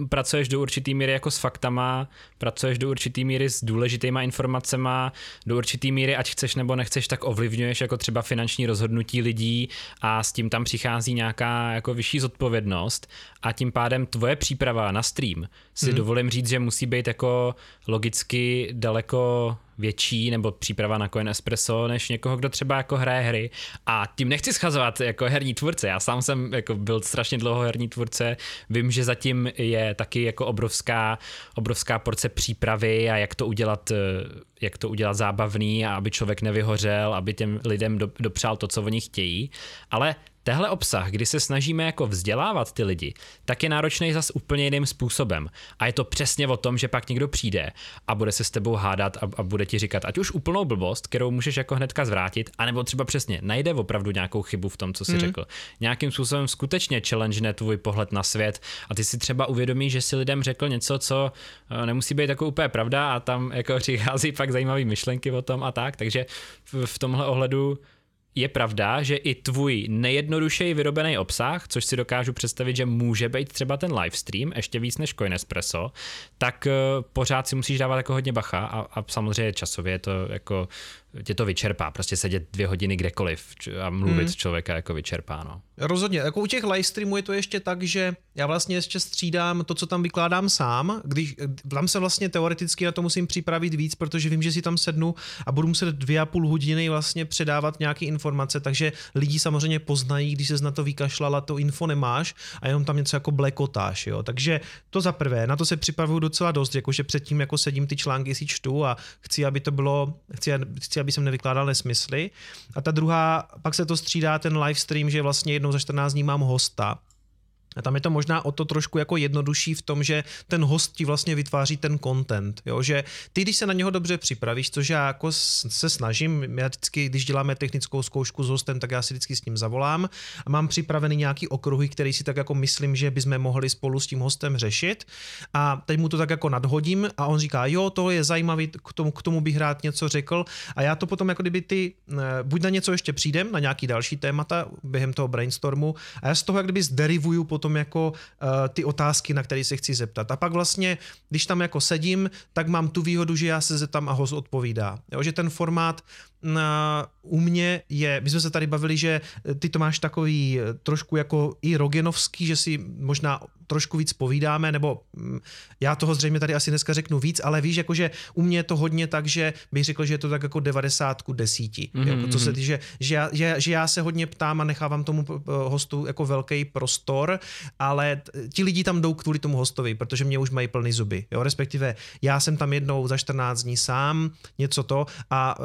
pracuješ do určitý míry jako s faktama, pracuješ do určitý míry s důležitýma informacema, do určitý míry, ať chceš nebo nechceš, tak ovlivňuješ jako třeba finanční rozhodnutí lidí a s tím tam přichází nějaká jako vyšší zodpovědnost a tím pádem tvoje příprava na stream si hmm. dovolím říct, že musí být jako logicky daleko větší nebo příprava na Coin Espresso než někoho, kdo třeba jako hraje hry. A tím nechci schazovat jako herní tvůrce, já sám jsem jako byl strašně dlouho herní tvůrce, vím, že zatím je taky jako obrovská, obrovská porce přípravy a jak to udělat, jak to udělat zábavný a aby člověk nevyhořel, aby těm lidem dopřál to, co oni chtějí, ale Tehle obsah, kdy se snažíme jako vzdělávat ty lidi, tak je náročný zas úplně jiným způsobem. A je to přesně o tom, že pak někdo přijde a bude se s tebou hádat a, a bude ti říkat ať už úplnou blbost, kterou můžeš jako hnedka zvrátit, anebo třeba přesně najde opravdu nějakou chybu v tom, co jsi mm. řekl. Nějakým způsobem skutečně challenge tvůj pohled na svět a ty si třeba uvědomíš, že si lidem řekl něco, co eh, nemusí být jako úplně pravda a tam jako přichází pak zajímavé myšlenky o tom a tak, takže v, tomhle ohledu je pravda, že i tvůj nejjednodušeji vyrobený obsah, což si dokážu představit, že může být třeba ten livestream, ještě víc než Coinespresso, tak uh, pořád si musíš dávat jako hodně bacha a, a samozřejmě časově to jako tě to vyčerpá, prostě sedět dvě hodiny kdekoliv a mluvit hmm. člověka jako vyčerpá, no. Rozhodně, jako u těch live streamů je to ještě tak, že já vlastně ještě střídám to, co tam vykládám sám, když tam se vlastně teoreticky na to musím připravit víc, protože vím, že si tam sednu a budu muset dvě a půl hodiny vlastně předávat nějaké informace, takže lidi samozřejmě poznají, když se na to vykašlala, to info nemáš a jenom tam něco jako blekotáš, jo. Takže to za prvé, na to se připravuju docela dost, jakože předtím jako sedím ty články si čtu a chci, aby to bylo, chci, chci aby jsem nevykládal nesmysly. A ta druhá, pak se to střídá ten live stream, že vlastně jednou za 14 dní mám hosta, a tam je to možná o to trošku jako jednodušší v tom, že ten host ti vlastně vytváří ten content, jo? že ty, když se na něho dobře připravíš, což já jako se snažím, já vždycky, když děláme technickou zkoušku s hostem, tak já si vždycky s ním zavolám a mám připravený nějaký okruhy, který si tak jako myslím, že bychom mohli spolu s tím hostem řešit a teď mu to tak jako nadhodím a on říká, jo, to je zajímavý, k tomu, k tomu bych rád něco řekl a já to potom jako kdyby ty, eh, buď na něco ještě přijdem, na nějaký další témata během toho brainstormu a já z toho jak kdyby zderivuju potom potom jako uh, ty otázky, na které se chci zeptat. A pak vlastně, když tam jako sedím, tak mám tu výhodu, že já se zeptám a host odpovídá. Jo, že ten formát na, u mě je, my jsme se tady bavili, že ty to máš takový eh, trošku jako i rogenovský, že si možná trošku víc povídáme, nebo mm, já toho zřejmě tady asi dneska řeknu víc, ale víš, jakože u mě je to hodně tak, že bych řekl, že je to tak jako 90 ku 10. Mm-hmm. Jako, co se mhm. že, že, já, že, že já se hodně ptám a nechávám tomu eh, hostu jako velký prostor, ale ti lidi tam jdou kvůli tomu hostovi, protože mě už mají plný zuby. Jo? Respektive já jsem tam jednou za 14 dní sám, něco to, a,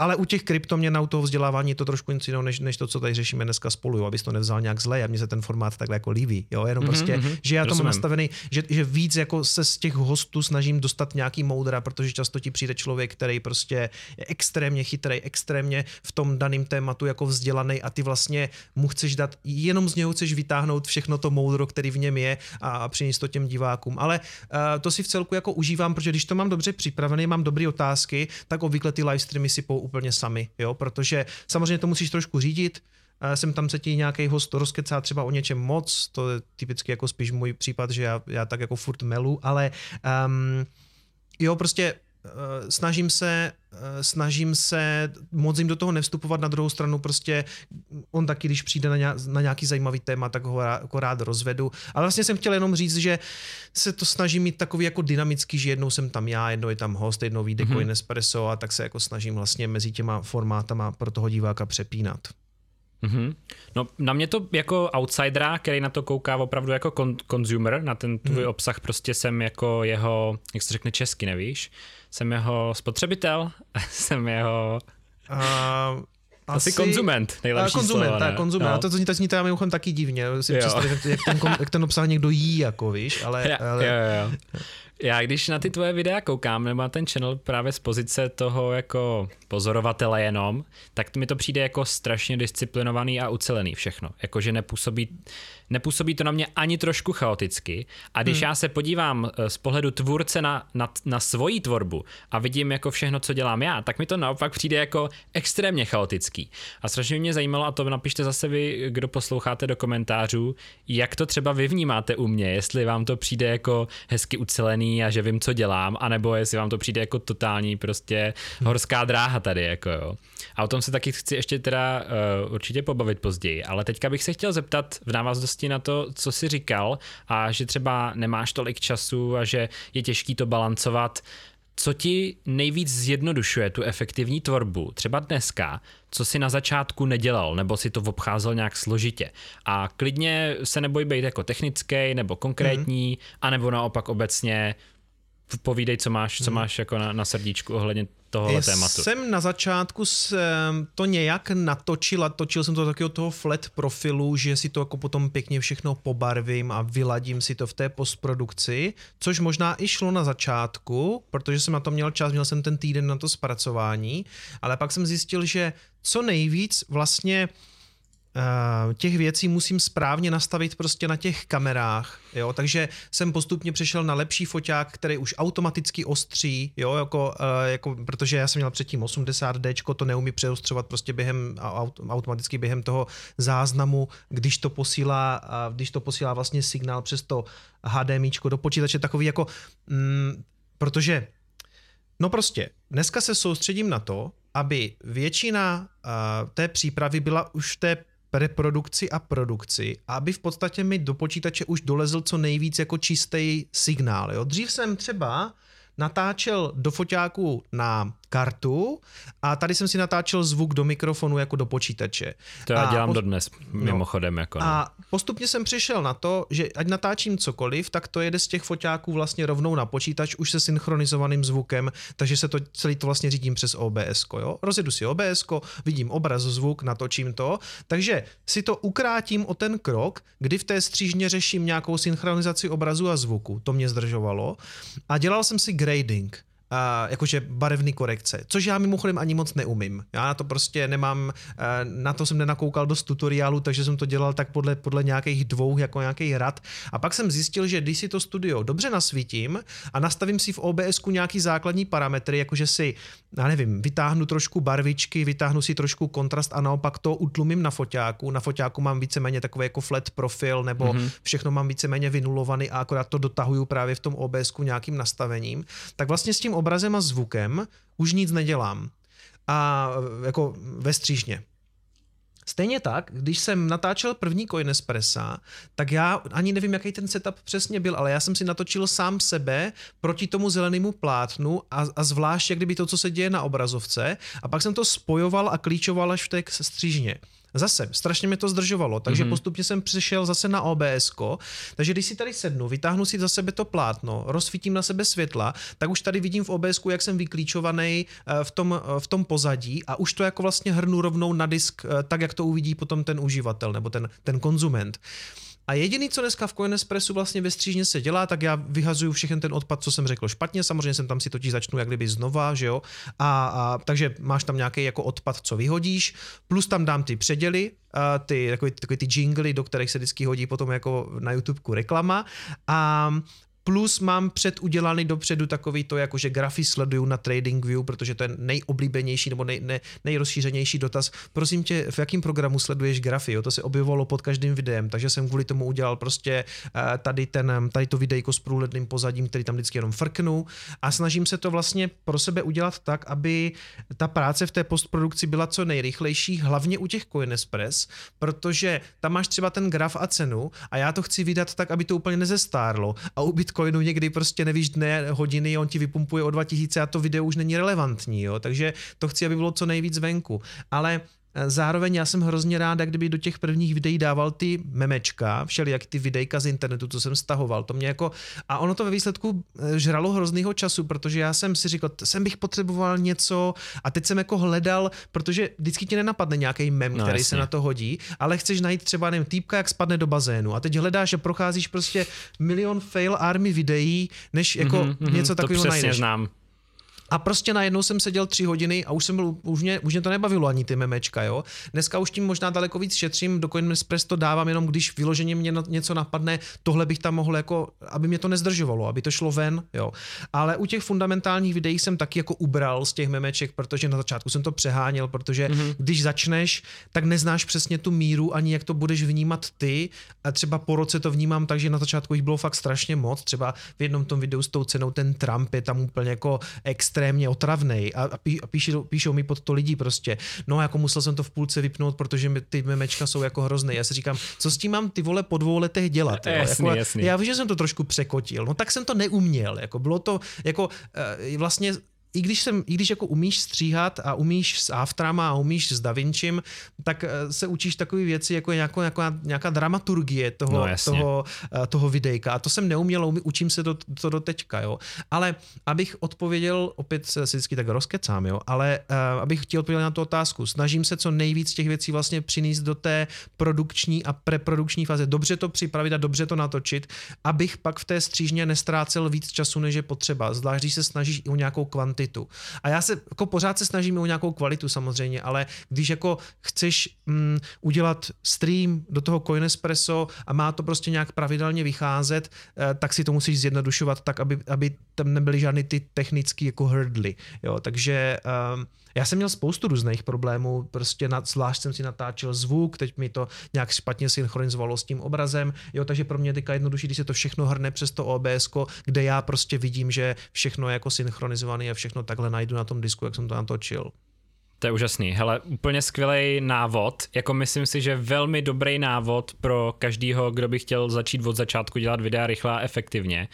ale u těch kryptoměn na toho vzdělávání je to trošku něco jiného, než, než to, co tady řešíme dneska spolu, jo? abys to nevzal nějak zle a mně se ten formát takhle jako líbí. Jo? Jenom mm-hmm. prostě mm-hmm. že já tomu nastavený, že, že víc jako se z těch hostů snažím dostat nějaký moudra, protože často ti přijde člověk, který prostě je extrémně chytrý, extrémně v tom daném tématu jako vzdělaný a ty vlastně mu chceš dát, jenom z něho chceš vytáhnout všechno to moudro, který v něm je a, a přinést to těm divákům. Ale uh, to si v celku jako užívám, protože když to mám dobře připravené, mám dobré otázky, tak obvykle ty live streamy si pou úplně sami, jo, protože samozřejmě to musíš trošku řídit, jsem tam se ti nějaký host rozkecá třeba o něčem moc, to je typicky jako spíš můj případ, že já, já tak jako furt melu, ale um, jo, prostě snažím se uh, snažím se moc jim do toho nevstupovat, na druhou stranu prostě on taky, když přijde na, nějak, na nějaký zajímavý téma, tak ho jako rád rozvedu. Ale vlastně jsem chtěl jenom říct, že se to snažím mít takový jako dynamický, že jednou jsem tam já, jednou je tam host, jednou vyjde mm-hmm. Coin a tak se jako snažím vlastně mezi těma formátama pro toho diváka přepínat. Mm-hmm. No na mě to jako outsidera, který na to kouká opravdu jako kon- consumer, na ten tvůj mm. obsah prostě jsem jako jeho, jak se řekne česky, nevíš? Jsem jeho spotřebitel, jsem jeho... Uh, asi konzument, nejlepší konzument, slovo, tak, konzument. No. A to, to zní, to zní teda mimochodem taky divně, si představit, jak ten, jak ten obsah někdo jí, jako víš, ale... ale... Jo, jo, jo. Já když na ty tvoje videa koukám, nebo na ten channel právě z pozice toho jako pozorovatele jenom, tak mi to přijde jako strašně disciplinovaný a ucelený všechno. Jakože nepůsobí, nepůsobí to na mě ani trošku chaoticky. A když hmm. já se podívám eh, z pohledu tvůrce na, na, na svoji tvorbu a vidím jako všechno, co dělám já, tak mi to naopak přijde jako extrémně chaotický. A strašně mě zajímalo, a to napište zase vy, kdo posloucháte do komentářů, jak to třeba vy vnímáte u mě, jestli vám to přijde jako hezky ucelený a že vím, co dělám, anebo jestli vám to přijde jako totální prostě horská dráha tady, jako jo. A o tom se taky chci ještě teda uh, určitě pobavit později, ale teďka bych se chtěl zeptat v návaznosti na to, co jsi říkal a že třeba nemáš tolik času a že je těžký to balancovat, co ti nejvíc zjednodušuje tu efektivní tvorbu, třeba dneska, co si na začátku nedělal, nebo si to obcházel nějak složitě. A klidně se neboj být jako technický nebo konkrétní, mm-hmm. anebo naopak obecně povídej, co máš, co hmm. máš jako na, na srdíčku ohledně tohohle tématu. Jsem na začátku jsem to nějak natočil a točil jsem to takového toho flat profilu, že si to jako potom pěkně všechno pobarvím a vyladím si to v té postprodukci, což možná i šlo na začátku, protože jsem na to měl čas, měl jsem ten týden na to zpracování, ale pak jsem zjistil, že co nejvíc vlastně Uh, těch věcí musím správně nastavit prostě na těch kamerách, jo, takže jsem postupně přešel na lepší foťák, který už automaticky ostří, jo, jako, uh, jako protože já jsem měl předtím 80D, to neumí přeostřovat prostě během, aut, automaticky během toho záznamu, když to posílá, když to posílá vlastně signál přes to HDMIčko do počítače, takový jako, mm, protože, no prostě, dneska se soustředím na to, aby většina uh, té přípravy byla už v té preprodukci a produkci, aby v podstatě mi do počítače už dolezl co nejvíc jako čistý signál. Jo? Dřív jsem třeba natáčel do foťáku na kartu a tady jsem si natáčel zvuk do mikrofonu jako do počítače. To já a dělám post... dodnes, no. mimochodem. Jako no. A postupně jsem přišel na to, že ať natáčím cokoliv, tak to jede z těch foťáků vlastně rovnou na počítač, už se synchronizovaným zvukem, takže se to celý to vlastně řídím přes OBS. Jo? Rozjedu si OBS, vidím obraz, zvuk, natočím to, takže si to ukrátím o ten krok, kdy v té střížně řeším nějakou synchronizaci obrazu a zvuku. To mě zdržovalo. A dělal jsem si grading uh, jakože barevný korekce, což já mimochodem ani moc neumím. Já na to prostě nemám, uh, na to jsem nenakoukal dost tutoriálu, takže jsem to dělal tak podle, podle nějakých dvou, jako nějaký rad. A pak jsem zjistil, že když si to studio dobře nasvítím a nastavím si v OBS nějaký základní parametry, jakože si, já nevím, vytáhnu trošku barvičky, vytáhnu si trošku kontrast a naopak to utlumím na foťáku. Na foťáku mám víceméně takový jako flat profil, nebo mm-hmm. všechno mám víceméně vynulovaný a akorát to dotahuju právě v tom OBS nějakým nastavením. Tak vlastně s tím obrazem a zvukem už nic nedělám. A jako ve střížně. Stejně tak, když jsem natáčel první Coin Espressa, tak já ani nevím, jaký ten setup přesně byl, ale já jsem si natočil sám sebe proti tomu zelenému plátnu a, a zvlášť, jak kdyby to, co se děje na obrazovce, a pak jsem to spojoval a klíčoval až v té střížně. Zase, strašně mě to zdržovalo, takže mm-hmm. postupně jsem přišel zase na OBS. Takže když si tady sednu, vytáhnu si za sebe to plátno, rozsvítím na sebe světla, tak už tady vidím v OBS, jak jsem vyklíčovaný eh, v tom, eh, v tom pozadí a už to jako vlastně hrnu rovnou na disk, eh, tak jak to uvidí potom ten uživatel nebo ten, ten konzument. A jediný, co dneska v Coinespressu vlastně ve střížně se dělá, tak já vyhazuju všechen ten odpad, co jsem řekl špatně, samozřejmě jsem tam si totiž začnu jak kdyby znova, že jo, a, a takže máš tam nějaký jako odpad, co vyhodíš, plus tam dám ty předěly, a ty, takový, takový ty jingly, do kterých se vždycky hodí potom jako na YouTube reklama. A Plus mám předudělaný dopředu takový to, jako že grafy sleduju na TradingView, protože to je nejoblíbenější nebo nej, nej, nejrozšířenější dotaz. Prosím tě, v jakém programu sleduješ grafy? Jo? To se objevovalo pod každým videem, takže jsem kvůli tomu udělal prostě uh, tady, ten, tady to videjko s průhledným pozadím, který tam vždycky jenom frknu a snažím se to vlastně pro sebe udělat tak, aby ta práce v té postprodukci byla co nejrychlejší, hlavně u těch Coinespress, protože tam máš třeba ten graf a cenu a já to chci vydat tak, aby to úplně nezestárlo a u Bitcoinu někdy prostě nevíš dne, hodiny, on ti vypumpuje o 2000 a to video už není relevantní, jo? takže to chci, aby bylo co nejvíc venku. Ale Zároveň já jsem hrozně rád, kdyby do těch prvních videí dával ty memečka, všelijak ty videjka z internetu, co jsem stahoval. To mě jako, a ono to ve výsledku eh, žralo hroznýho času, protože já jsem si říkal, jsem bych potřeboval něco a teď jsem jako hledal, protože vždycky ti nenapadne nějaký mem, no, který jasně. se na to hodí, ale chceš najít třeba, nevím, týpka, jak spadne do bazénu a teď hledáš a procházíš prostě milion fail army videí, než jako mm-hmm, něco takového najdeš. znám. A prostě najednou jsem seděl tři hodiny a už jsem byl, už mě, už mě to nebavilo ani ty memečka, jo. Dneska už tím možná daleko víc šetřím, do CoinExpress to dávám jenom, když vyloženě mě něco napadne, tohle bych tam mohl jako, aby mě to nezdržovalo, aby to šlo ven, jo. Ale u těch fundamentálních videí jsem taky jako ubral z těch memeček, protože na začátku jsem to přeháněl, protože mm-hmm. když začneš, tak neznáš přesně tu míru ani jak to budeš vnímat ty. A třeba po roce to vnímám tak, že na začátku jich bylo fakt strašně moc. Třeba v jednom tom videu s tou cenou ten Trump je tam úplně jako extra extrémně otravný a, a, pí, a píšou, píšou mi pod to lidi prostě, no jako musel jsem to v půlce vypnout, protože mi ty memečka jsou jako hrozné. Já si říkám, co s tím mám ty vole po dvou letech dělat? Jo? Jasný, jako, jasný. Já vím, že jsem to trošku překotil, no tak jsem to neuměl, jako bylo to, jako uh, vlastně i když, jsem, i když jako umíš stříhat a umíš s Aftrama a umíš s DaVincim, tak eh, se učíš takové věci jako nějakou, nějaká, nějaká dramaturgie toho, no, toho, eh, toho videjka. A to jsem neuměl, učím se to, to do teďka, jo. Ale abych odpověděl, opět se vždycky tak rozkecám, jo, ale uh, abych chtěl odpovědět na tu otázku, snažím se co nejvíc těch věcí vlastně přinést do té produkční a preprodukční fáze. Dobře to připravit a dobře to natočit, abych pak v té střížně nestrácel víc času, než je potřeba. Zvlášť, když se snažíš i o nějakou kvantitu. A já se jako pořád se snažím o nějakou kvalitu samozřejmě, ale když jako chceš mm, udělat stream do toho Coinespresso a má to prostě nějak pravidelně vycházet, eh, tak si to musíš zjednodušovat tak, aby, aby tam nebyly žádný ty technické jako hurdly. Jo, takže um, já jsem měl spoustu různých problémů, prostě nad, zvlášť jsem si natáčel zvuk, teď mi to nějak špatně synchronizovalo s tím obrazem, jo, takže pro mě teďka jednodušší, když se to všechno hrne přes to OBS, kde já prostě vidím, že všechno je jako synchronizované a všechno takhle najdu na tom disku, jak jsem to natočil. To je úžasný. Hele, úplně skvělý návod. Jako myslím si, že velmi dobrý návod pro každýho, kdo by chtěl začít od začátku dělat videa rychle a efektivně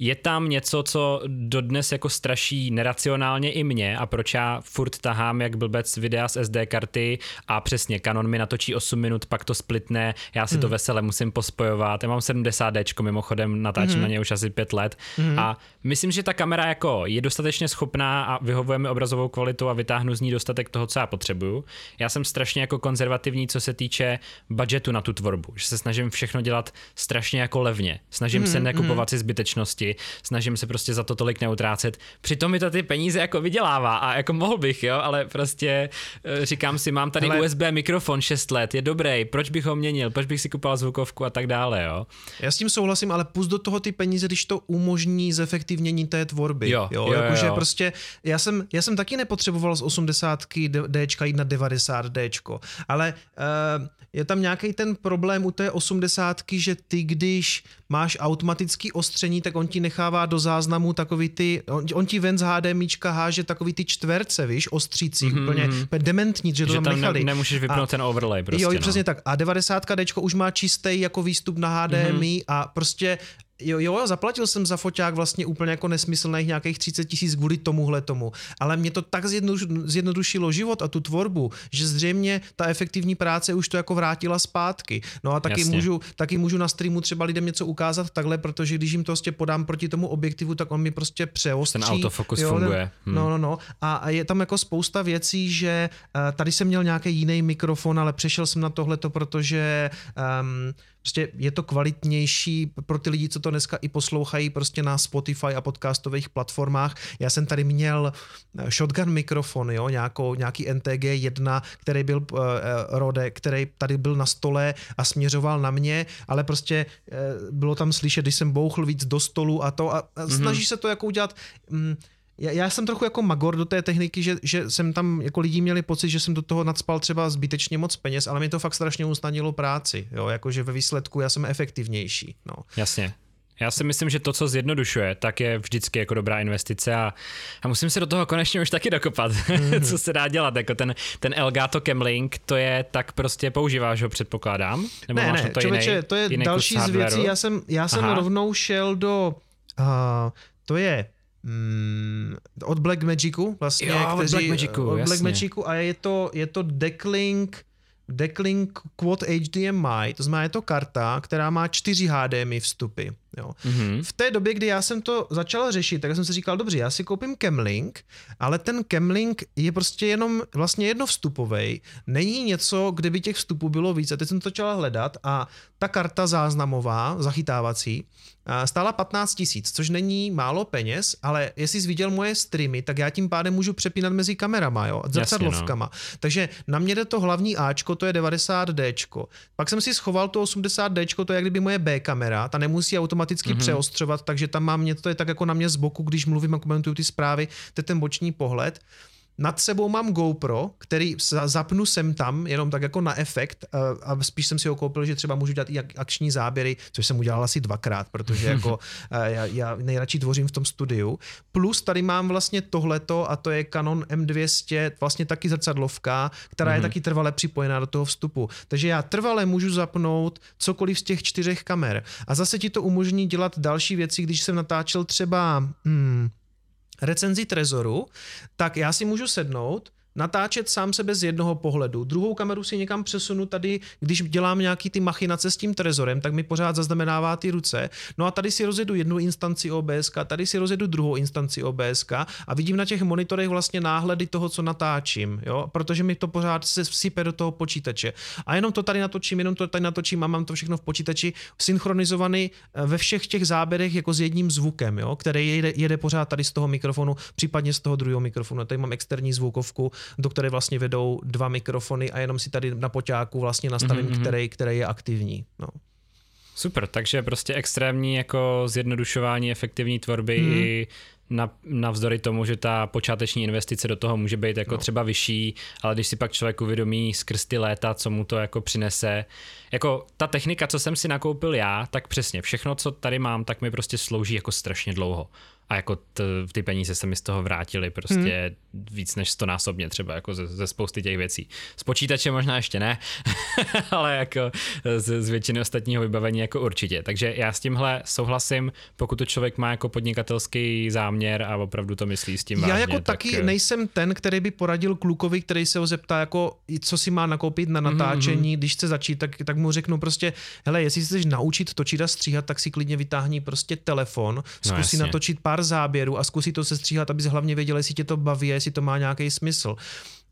je tam něco, co dodnes jako straší neracionálně i mě a proč já furt tahám jak blbec videa z SD karty a přesně Canon mi natočí 8 minut, pak to splitne, já si hmm. to vesele musím pospojovat. Já mám 70D, mimochodem natáčím hmm. na ně už asi 5 let hmm. a myslím, že ta kamera jako je dostatečně schopná a vyhovuje mi obrazovou kvalitu a vytáhnu z ní dostatek toho, co já potřebuju. Já jsem strašně jako konzervativní, co se týče budgetu na tu tvorbu, že se snažím všechno dělat strašně jako levně. Snažím hmm. se nekupovat hmm. si zbytečnosti, snažím se prostě za to tolik neutrácet. Přitom mi to ty peníze jako vydělává a jako mohl bych, jo, ale prostě eh, říkám si, mám tady ale... USB mikrofon 6 let, je dobrý, proč bych ho měnil, proč bych si kupoval zvukovku a tak dále, jo. Já s tím souhlasím, ale pust do toho ty peníze, když to umožní zefektivnění té tvorby. Jo, jo, jo, jakože jo. prostě, já jsem, já jsem taky nepotřeboval z 80 D jít na 90 D, ale uh, je tam nějaký ten problém u té 80, že ty, když máš automatický ostření, tak on ti nechává do záznamu takový ty, on, on ti ven z HDMIčka háže takový ty čtverce, víš, ostřící, mm-hmm. úplně, úplně dementní, že to že tam, nechali. Ne, nemůžeš vypnout a, ten overlay prostě. Jo, no. přesně tak. A 90 D už má čistý jako výstup na HDMI mm-hmm. a prostě jo, jo, zaplatil jsem za foťák vlastně úplně jako nesmyslných nějakých 30 tisíc kvůli tomuhle tomu, ale mě to tak zjednodušilo život a tu tvorbu, že zřejmě ta efektivní práce už to jako vrátila zpátky. No a taky můžu, taky můžu na streamu třeba lidem něco ukázat takhle, protože když jim to prostě podám proti tomu objektivu, tak on mi prostě přeostří. Ten autofokus jo, funguje. Hmm. No, no, no. A, a je tam jako spousta věcí, že uh, tady jsem měl nějaký jiný mikrofon, ale přešel jsem na tohleto, protože um, prostě je to kvalitnější pro ty lidi, co to dneska i poslouchají prostě na Spotify a podcastových platformách. Já jsem tady měl eh, shotgun mikrofon, jo, nějakou, nějaký NTG1, který byl uh, Rode, který tady byl na stole a směřoval na mě, ale prostě uh, bylo tam slyšet, když jsem bouchl víc do stolu a to a, a mm-hmm. snaží se to jako udělat um, já, já jsem trochu jako magor do té techniky, že, že jsem tam jako lidi měli pocit, že jsem do toho nadspal třeba zbytečně moc peněz, ale mi to fakt strašně usnadnilo práci, jo, jakože ve výsledku já jsem efektivnější. No. Jasně. Já si myslím, že to, co zjednodušuje, tak je vždycky jako dobrá investice a, a musím se do toho konečně už taky dokopat, mm-hmm. co se dá dělat. Jako ten, ten Elgato Camlink, to je tak prostě používáš ho, předpokládám? Nebo ne, máš ne, to člověče, jiný, to je jiný další z věcí. Já jsem, já jsem rovnou šel do, uh, to je Mm, od Black Magicu vlastně, jo, kteří, od Black Magicu, od Black Magicu a je to, je to Decklink Decklink Quad HDMI, to znamená je to karta, která má 4 HDMI vstupy. Jo. Mm-hmm. V té době, kdy já jsem to začal řešit, tak jsem si říkal, dobře, já si koupím Camlink, ale ten Camlink je prostě jenom vlastně jednovstupový. Není něco, kde by těch vstupů bylo víc. A teď jsem to začal hledat a ta karta záznamová, zachytávací, stála 15 tisíc, což není málo peněz, ale jestli jsi viděl moje streamy, tak já tím pádem můžu přepínat mezi kamerama, jo, zrcadlovkama. no. Takže na mě jde to hlavní Ačko, to je 90D. Pak jsem si schoval to 80D, to je jak kdyby moje B kamera, ta nemusí automaticky mm-hmm. přeostřovat, takže tam mám něco, to je tak jako na mě z boku, když mluvím a komentuju ty zprávy, to je ten boční pohled. Nad sebou mám GoPro, který zapnu sem tam, jenom tak jako na efekt a spíš jsem si ho koupil, že třeba můžu dělat i akční záběry, což jsem udělal asi dvakrát, protože jako já, já nejradši tvořím v tom studiu. Plus tady mám vlastně tohleto a to je Canon M200, vlastně taky zrcadlovka, která mm-hmm. je mhm. taky trvale připojená do toho vstupu. Takže já trvale můžu zapnout cokoliv z těch čtyřech kamer. A zase ti to umožní dělat další věci, když jsem natáčel třeba... Hmm, recenzi Trezoru, tak já si můžu sednout, natáčet sám sebe z jednoho pohledu. Druhou kameru si někam přesunu tady, když dělám nějaký ty machinace s tím trezorem, tak mi pořád zaznamenává ty ruce. No a tady si rozjedu jednu instanci OBS, tady si rozjedu druhou instanci OBS a vidím na těch monitorech vlastně náhledy toho, co natáčím, jo? protože mi to pořád se vsype do toho počítače. A jenom to tady natočím, jenom to tady natočím a mám to všechno v počítači synchronizovaný eh, ve všech těch záběrech jako s jedním zvukem, jo? který jede, jede pořád tady z toho mikrofonu, případně z toho druhého mikrofonu. Tady mám externí zvukovku, do které vlastně vedou dva mikrofony a jenom si tady na poťáku vlastně nastavím, mm-hmm. který, který je aktivní. No. Super, takže prostě extrémní jako zjednodušování efektivní tvorby mm. i na, navzdory tomu, že ta počáteční investice do toho může být jako no. třeba vyšší, ale když si pak člověk uvědomí skrz ty léta, co mu to jako přinese. Jako ta technika, co jsem si nakoupil já, tak přesně všechno, co tady mám, tak mi prostě slouží jako strašně dlouho a jako t, ty peníze se mi z toho vrátily prostě hmm. víc než stonásobně třeba jako ze, ze spousty těch věcí. Z počítače možná ještě ne, ale jako z, z většiny ostatního vybavení jako určitě. Takže já s tímhle souhlasím, pokud to člověk má jako podnikatelský záměr a opravdu to myslí s tím Já vážně, jako tak... taky eh, nejsem ten, který by poradil klukovi, který se ho zeptá jako co si má nakoupit na mhm, natáčení, mm-hmm. když chce začít, tak, tak mu řeknu prostě, hele, jestli chceš naučit točit a stříhat, tak si klidně vytáhni prostě telefon, zkusí no, natočit pár pár záběrů a zkusit to sestříhat, abys hlavně věděl, jestli tě to baví, jestli to má nějaký smysl.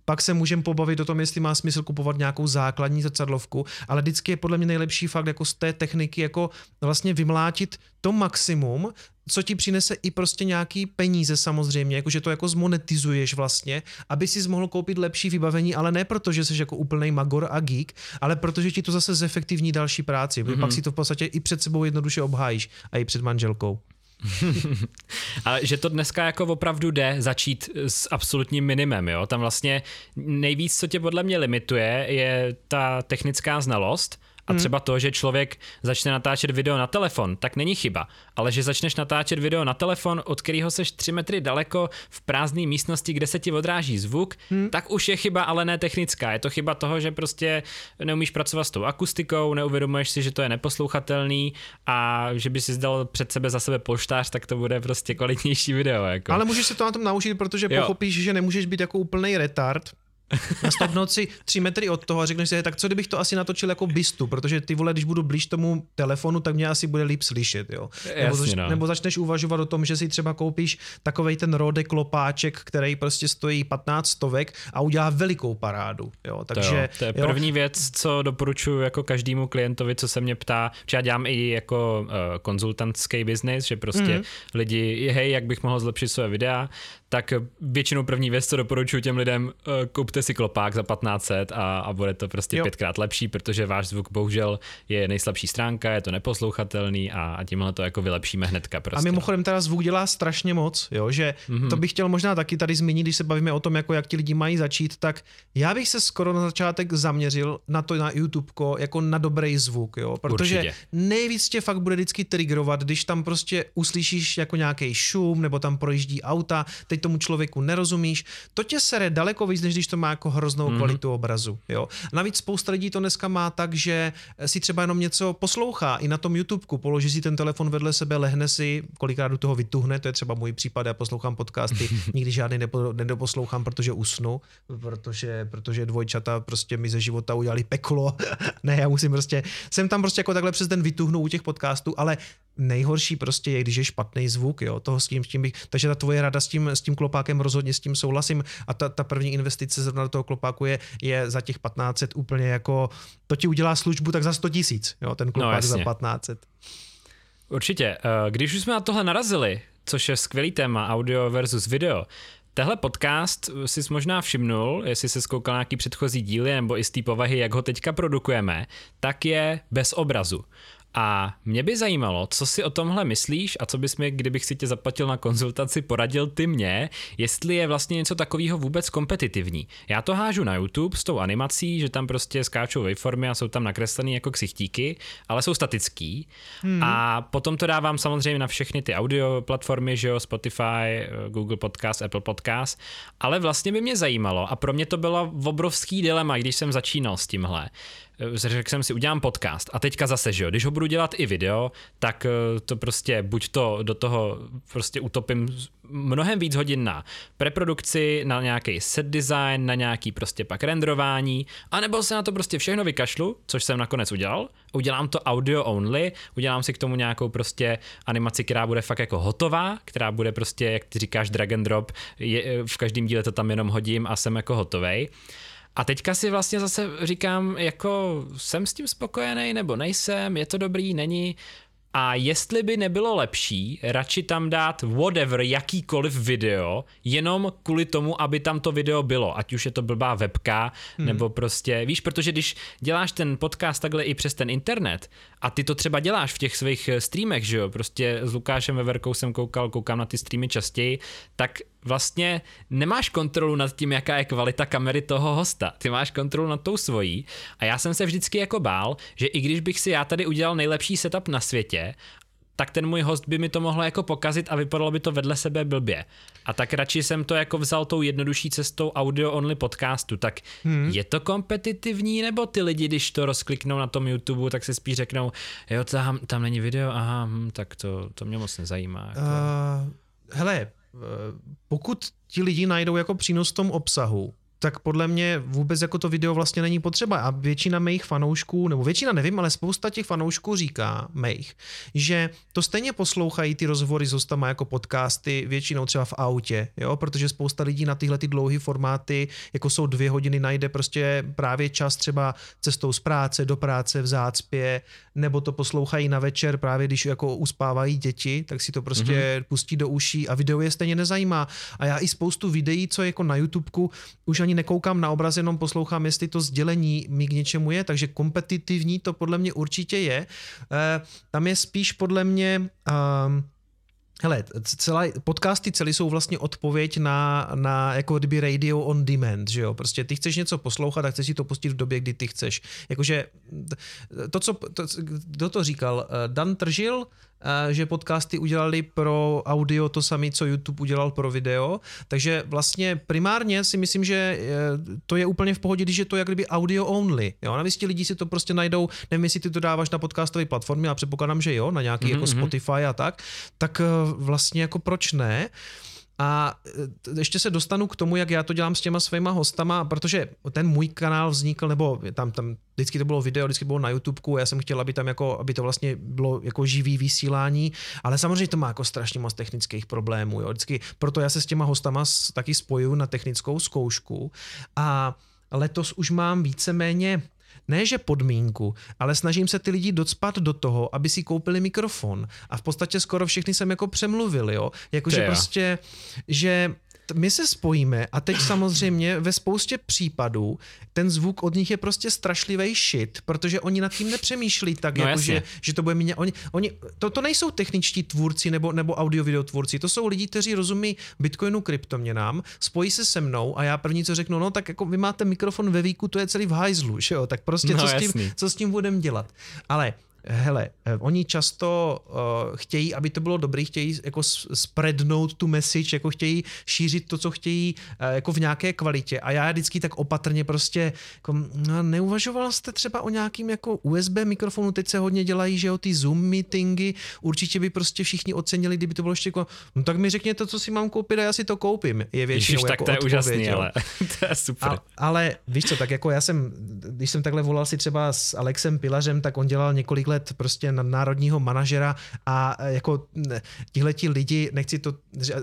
Pak se můžeme pobavit o tom, jestli má smysl kupovat nějakou základní zrcadlovku, ale vždycky je podle mě nejlepší fakt jako z té techniky jako vlastně vymlátit to maximum, co ti přinese i prostě nějaký peníze samozřejmě, jakože to jako zmonetizuješ vlastně, aby si mohl koupit lepší vybavení, ale ne proto, že jsi jako úplný magor a geek, ale protože ti to zase zefektivní další práci. Mm-hmm. Pak si to v podstatě i před sebou jednoduše obhájíš a i před manželkou. Ale že to dneska jako opravdu jde začít s absolutním minimem, jo? Tam vlastně nejvíc, co tě podle mě limituje, je ta technická znalost a hmm. třeba to, že člověk začne natáčet video na telefon, tak není chyba. Ale že začneš natáčet video na telefon, od kterého seš 3 metry daleko v prázdné místnosti, kde se ti odráží zvuk, hmm. tak už je chyba, ale ne technická. Je to chyba toho, že prostě neumíš pracovat s tou akustikou, neuvědomuješ si, že to je neposlouchatelný a že by si zdal před sebe za sebe polštář, tak to bude prostě kvalitnější video. Jako. Ale můžeš se to na tom naučit, protože jo. pochopíš, že nemůžeš být jako úplný retard, nastavnout si tři metry od toho a řekneš si, tak co kdybych to asi natočil jako bistu, protože ty vole, když budu blíž tomu telefonu, tak mě asi bude líp slyšet, jo. Jasně, nebo, zač, no. nebo začneš uvažovat o tom, že si třeba koupíš takovej ten Rode klopáček, který prostě stojí 15 stovek a udělá velikou parádu, jo. Takže, to, jo, to je jo. první věc, co doporučuji jako každému klientovi, co se mě ptá, že já dělám i jako uh, konzultantský biznis, že prostě mm. lidi, hej, jak bych mohl zlepšit své videa, tak většinou první věc, co doporučuji těm lidem, uh, koupte si klopák za 1500 a, a bude to prostě jo. pětkrát lepší, protože váš zvuk bohužel je nejslabší stránka, je to neposlouchatelný a, a tímhle to jako vylepšíme hnedka. Prostě. A mimochodem teda zvuk dělá strašně moc, jo, že mm-hmm. to bych chtěl možná taky tady zmínit, když se bavíme o tom, jako jak ti lidi mají začít, tak já bych se skoro na začátek zaměřil na to na YouTube jako na dobrý zvuk, jo, protože Určitě. nejvíc tě fakt bude vždycky triggerovat, když tam prostě uslyšíš jako nějaký šum nebo tam projíždí auta, teď tomu člověku nerozumíš, to tě sere daleko víc, než když to má jako hroznou mm-hmm. kvalitu obrazu. Jo? Navíc spousta lidí to dneska má tak, že si třeba jenom něco poslouchá i na tom YouTubeku, položí si ten telefon vedle sebe, lehne si, kolikrát do toho vytuhne, to je třeba můj případ, já poslouchám podcasty, nikdy žádný nepo, nedoposlouchám, protože usnu, protože, protože dvojčata prostě mi ze života udělali peklo. ne, já musím prostě, jsem tam prostě jako takhle přes den vytuhnu u těch podcastů, ale nejhorší prostě je, když je špatný zvuk, jo, toho s tím, s tím bych, takže ta tvoje rada s tím, s tím klopákem rozhodně s tím souhlasím a ta, ta první investice zrovna do toho klopáku je, je za těch 1500 úplně jako, to ti udělá službu tak za 100 tisíc, jo, ten klopák no, za 1500. Určitě, eh, když už jsme na tohle narazili, což je skvělý téma, audio versus video, Tehle podcast si možná všimnul, jestli se zkoukal nějaký předchozí díly nebo i z té povahy, jak ho teďka produkujeme, tak je bez obrazu. A mě by zajímalo, co si o tomhle myslíš a co bys mi, kdybych si tě zaplatil na konzultaci, poradil ty mě, jestli je vlastně něco takového vůbec kompetitivní. Já to hážu na YouTube s tou animací, že tam prostě skáčou waveformy a jsou tam nakreslený jako ksichtíky, ale jsou statický. Hmm. A potom to dávám samozřejmě na všechny ty audio platformy, že jo, Spotify, Google Podcast, Apple Podcast, ale vlastně by mě zajímalo a pro mě to bylo obrovský dilema, když jsem začínal s tímhle řekl jsem si, udělám podcast. A teďka zase, že jo, když ho budu dělat i video, tak eh, to prostě buď to do toho prostě utopím mnohem víc hodin na preprodukci, na nějaký set design, na nějaký prostě pak renderování, anebo se na to prostě všechno vykašlu, což jsem nakonec udělal, udělám to audio only, udělám si k tomu nějakou prostě animaci, která bude fakt jako hotová, která bude prostě, jak ty říkáš, drag and drop, je, v každém díle to tam jenom hodím a jsem jako hotovej. A teďka si vlastně zase říkám, jako jsem s tím spokojený nebo nejsem, je to dobrý, není. A jestli by nebylo lepší radši tam dát whatever, jakýkoliv video, jenom kvůli tomu, aby tam to video bylo, ať už je to blbá webka, hmm. nebo prostě, víš, protože když děláš ten podcast takhle i přes ten internet a ty to třeba děláš v těch svých streamech, že jo, prostě s Lukášem Veverkou jsem koukal, koukám na ty streamy častěji, tak vlastně nemáš kontrolu nad tím, jaká je kvalita kamery toho hosta. Ty máš kontrolu nad tou svojí. A já jsem se vždycky jako bál, že i když bych si já tady udělal nejlepší setup na světě, tak ten můj host by mi to mohlo jako pokazit a vypadalo by to vedle sebe blbě. A tak radši jsem to jako vzal tou jednodušší cestou audio only podcastu. Tak hmm. je to kompetitivní, nebo ty lidi, když to rozkliknou na tom YouTube, tak se spíš řeknou, jo, tam, tam není video, aha, hm, tak to, to mě moc nezajímá. Jako. Uh, hele, pokud ti lidi najdou jako přínos v tom obsahu, tak podle mě vůbec jako to video vlastně není potřeba. A většina mých fanoušků, nebo většina nevím, ale spousta těch fanoušků říká mých, že to stejně poslouchají ty rozhovory s hostama jako podcasty, většinou třeba v autě, jo, protože spousta lidí na tyhle ty dlouhé formáty, jako jsou dvě hodiny, najde prostě právě čas třeba cestou z práce do práce v zácpě, nebo to poslouchají na večer právě když jako uspávají děti, tak si to prostě mm-hmm. pustí do uší a video je stejně nezajímá. A já i spoustu videí, co je jako na YouTubeku, už ani nekoukám na obraz, jenom poslouchám, jestli to sdělení mi k něčemu je, takže kompetitivní to podle mě určitě je. E, tam je spíš podle mě... E, Hele, celá, podcasty celý jsou vlastně odpověď na, na jako kdyby radio on demand, že jo? Prostě ty chceš něco poslouchat a chceš si to pustit v době, kdy ty chceš. Jakože to, co, to, kdo to říkal? Eh, Dan Tržil, eh, že podcasty udělali pro audio to samé, co YouTube udělal pro video, takže vlastně primárně si myslím, že eh, to je úplně v pohodě, když je to jak kdyby audio only. Jo? Navíc ti lidi si to prostě najdou, nevím, jestli ty to dáváš na podcastové platformy, a předpokládám, že jo, na nějaký mm-hmm. jako mhm. Spotify a tak, tak vlastně jako proč ne? A e, ještě se dostanu k tomu, jak já to dělám s těma svýma hostama, protože ten můj kanál vznikl, nebo tam, tam vždycky to bylo video, vždycky bylo na YouTubeku, já jsem chtěl, aby tam jako, aby to vlastně bylo jako živý vysílání, ale samozřejmě to má jako strašně moc technických problémů, jo. Vždycky, proto já se s těma hostama taky spojuju na technickou zkoušku a letos už mám víceméně ne že podmínku, ale snažím se ty lidi docpat do toho, aby si koupili mikrofon. A v podstatě skoro všechny jsem jako přemluvil, jo. Jakože prostě, že my se spojíme a teď samozřejmě ve spoustě případů ten zvuk od nich je prostě strašlivý shit, protože oni nad tím nepřemýšlí tak, no jako že, že to bude mít, oni, oni, to, to nejsou techničtí tvůrci nebo, nebo audio-video tvůrci, to jsou lidi, kteří rozumí bitcoinu, kryptoměnám, spojí se se mnou a já první co řeknu, no tak jako vy máte mikrofon ve výku, to je celý v hajzlu, že jo, tak prostě no, co, s tím, co s tím budeme dělat. Ale hele, eh, oni často uh, chtějí, aby to bylo dobrý, chtějí jako spreadnout tu message, jako chtějí šířit to, co chtějí uh, jako v nějaké kvalitě. A já vždycky tak opatrně prostě jako, no, neuvažoval jste třeba o nějakým jako USB mikrofonu, teď se hodně dělají, že jo, ty Zoom meetingy, určitě by prostě všichni ocenili, kdyby to bylo ještě jako, no tak mi řekněte, co si mám koupit a já si to koupím, je většinou Ježiš, jako tak to je odpověď, úžasný, ale to je super. A, ale víš co, tak jako já jsem, když jsem takhle volal si třeba s Alexem Pilařem, tak on dělal několik let prostě národního manažera a e, jako tihleti lidi, nechci to,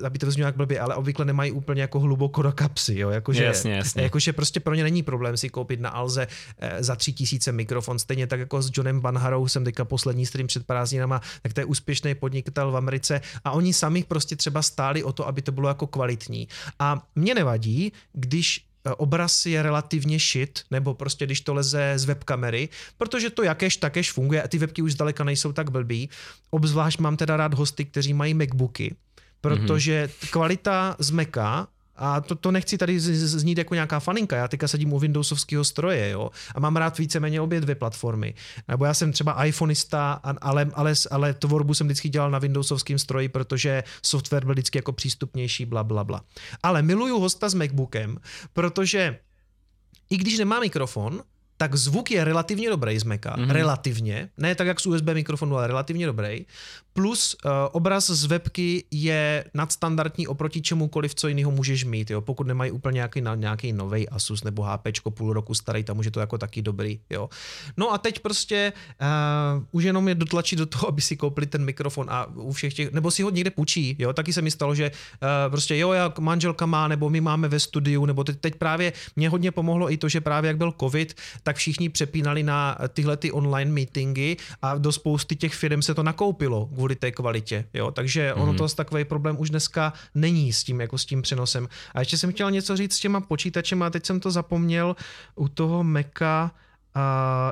aby to vznělo jak blbě, ale obvykle nemají úplně jako hluboko do kapsy, jo, jakože, jasně, jasně. jakože prostě pro ně není problém si koupit na Alze e, za tři tisíce mikrofon, stejně tak jako s Johnem Banharou jsem teďka poslední stream před prázdninama, tak to je úspěšný podnikatel v Americe a oni sami prostě třeba stáli o to, aby to bylo jako kvalitní. A mě nevadí, když obraz je relativně shit, nebo prostě když to leze z webkamery, protože to jakéž takéž funguje a ty webky už zdaleka nejsou tak blbý. Obzvlášť mám teda rád hosty, kteří mají MacBooky, protože mm-hmm. kvalita z Maca a to, to nechci tady znít jako nějaká faninka, já teďka sedím u Windowsovského stroje, jo, a mám rád víceméně obě dvě platformy. Nebo já jsem třeba iPhoneista, ale, ale, ale tvorbu jsem vždycky dělal na Windowsovském stroji, protože software byl vždycky jako přístupnější, bla, bla, bla. Ale miluju hosta s MacBookem, protože i když nemá mikrofon, tak zvuk je relativně dobrý z Maca, mm-hmm. relativně, ne tak jak z USB mikrofonu, ale relativně dobrý. Plus uh, obraz z webky je nadstandardní oproti čemukoliv, co jiného můžeš mít, jo? pokud nemají úplně nějaký, nějaký nový Asus nebo HP půl roku starý, tam už je to jako taky dobrý. Jo? No a teď prostě uh, už jenom je dotlačit do toho, aby si koupili ten mikrofon a u všech těch, nebo si ho někde půjčí, jo? taky se mi stalo, že uh, prostě jo, jak manželka má, nebo my máme ve studiu, nebo teď, teď právě mě hodně pomohlo i to, že právě jak byl covid, tak všichni přepínali na tyhle ty online meetingy a do spousty těch firm se to nakoupilo kvůli té kvalitě. Jo? Takže ono mm-hmm. to takový problém už dneska není s tím, jako s tím přenosem. A ještě jsem chtěl něco říct s těma počítačem a teď jsem to zapomněl u toho Maca. Uh,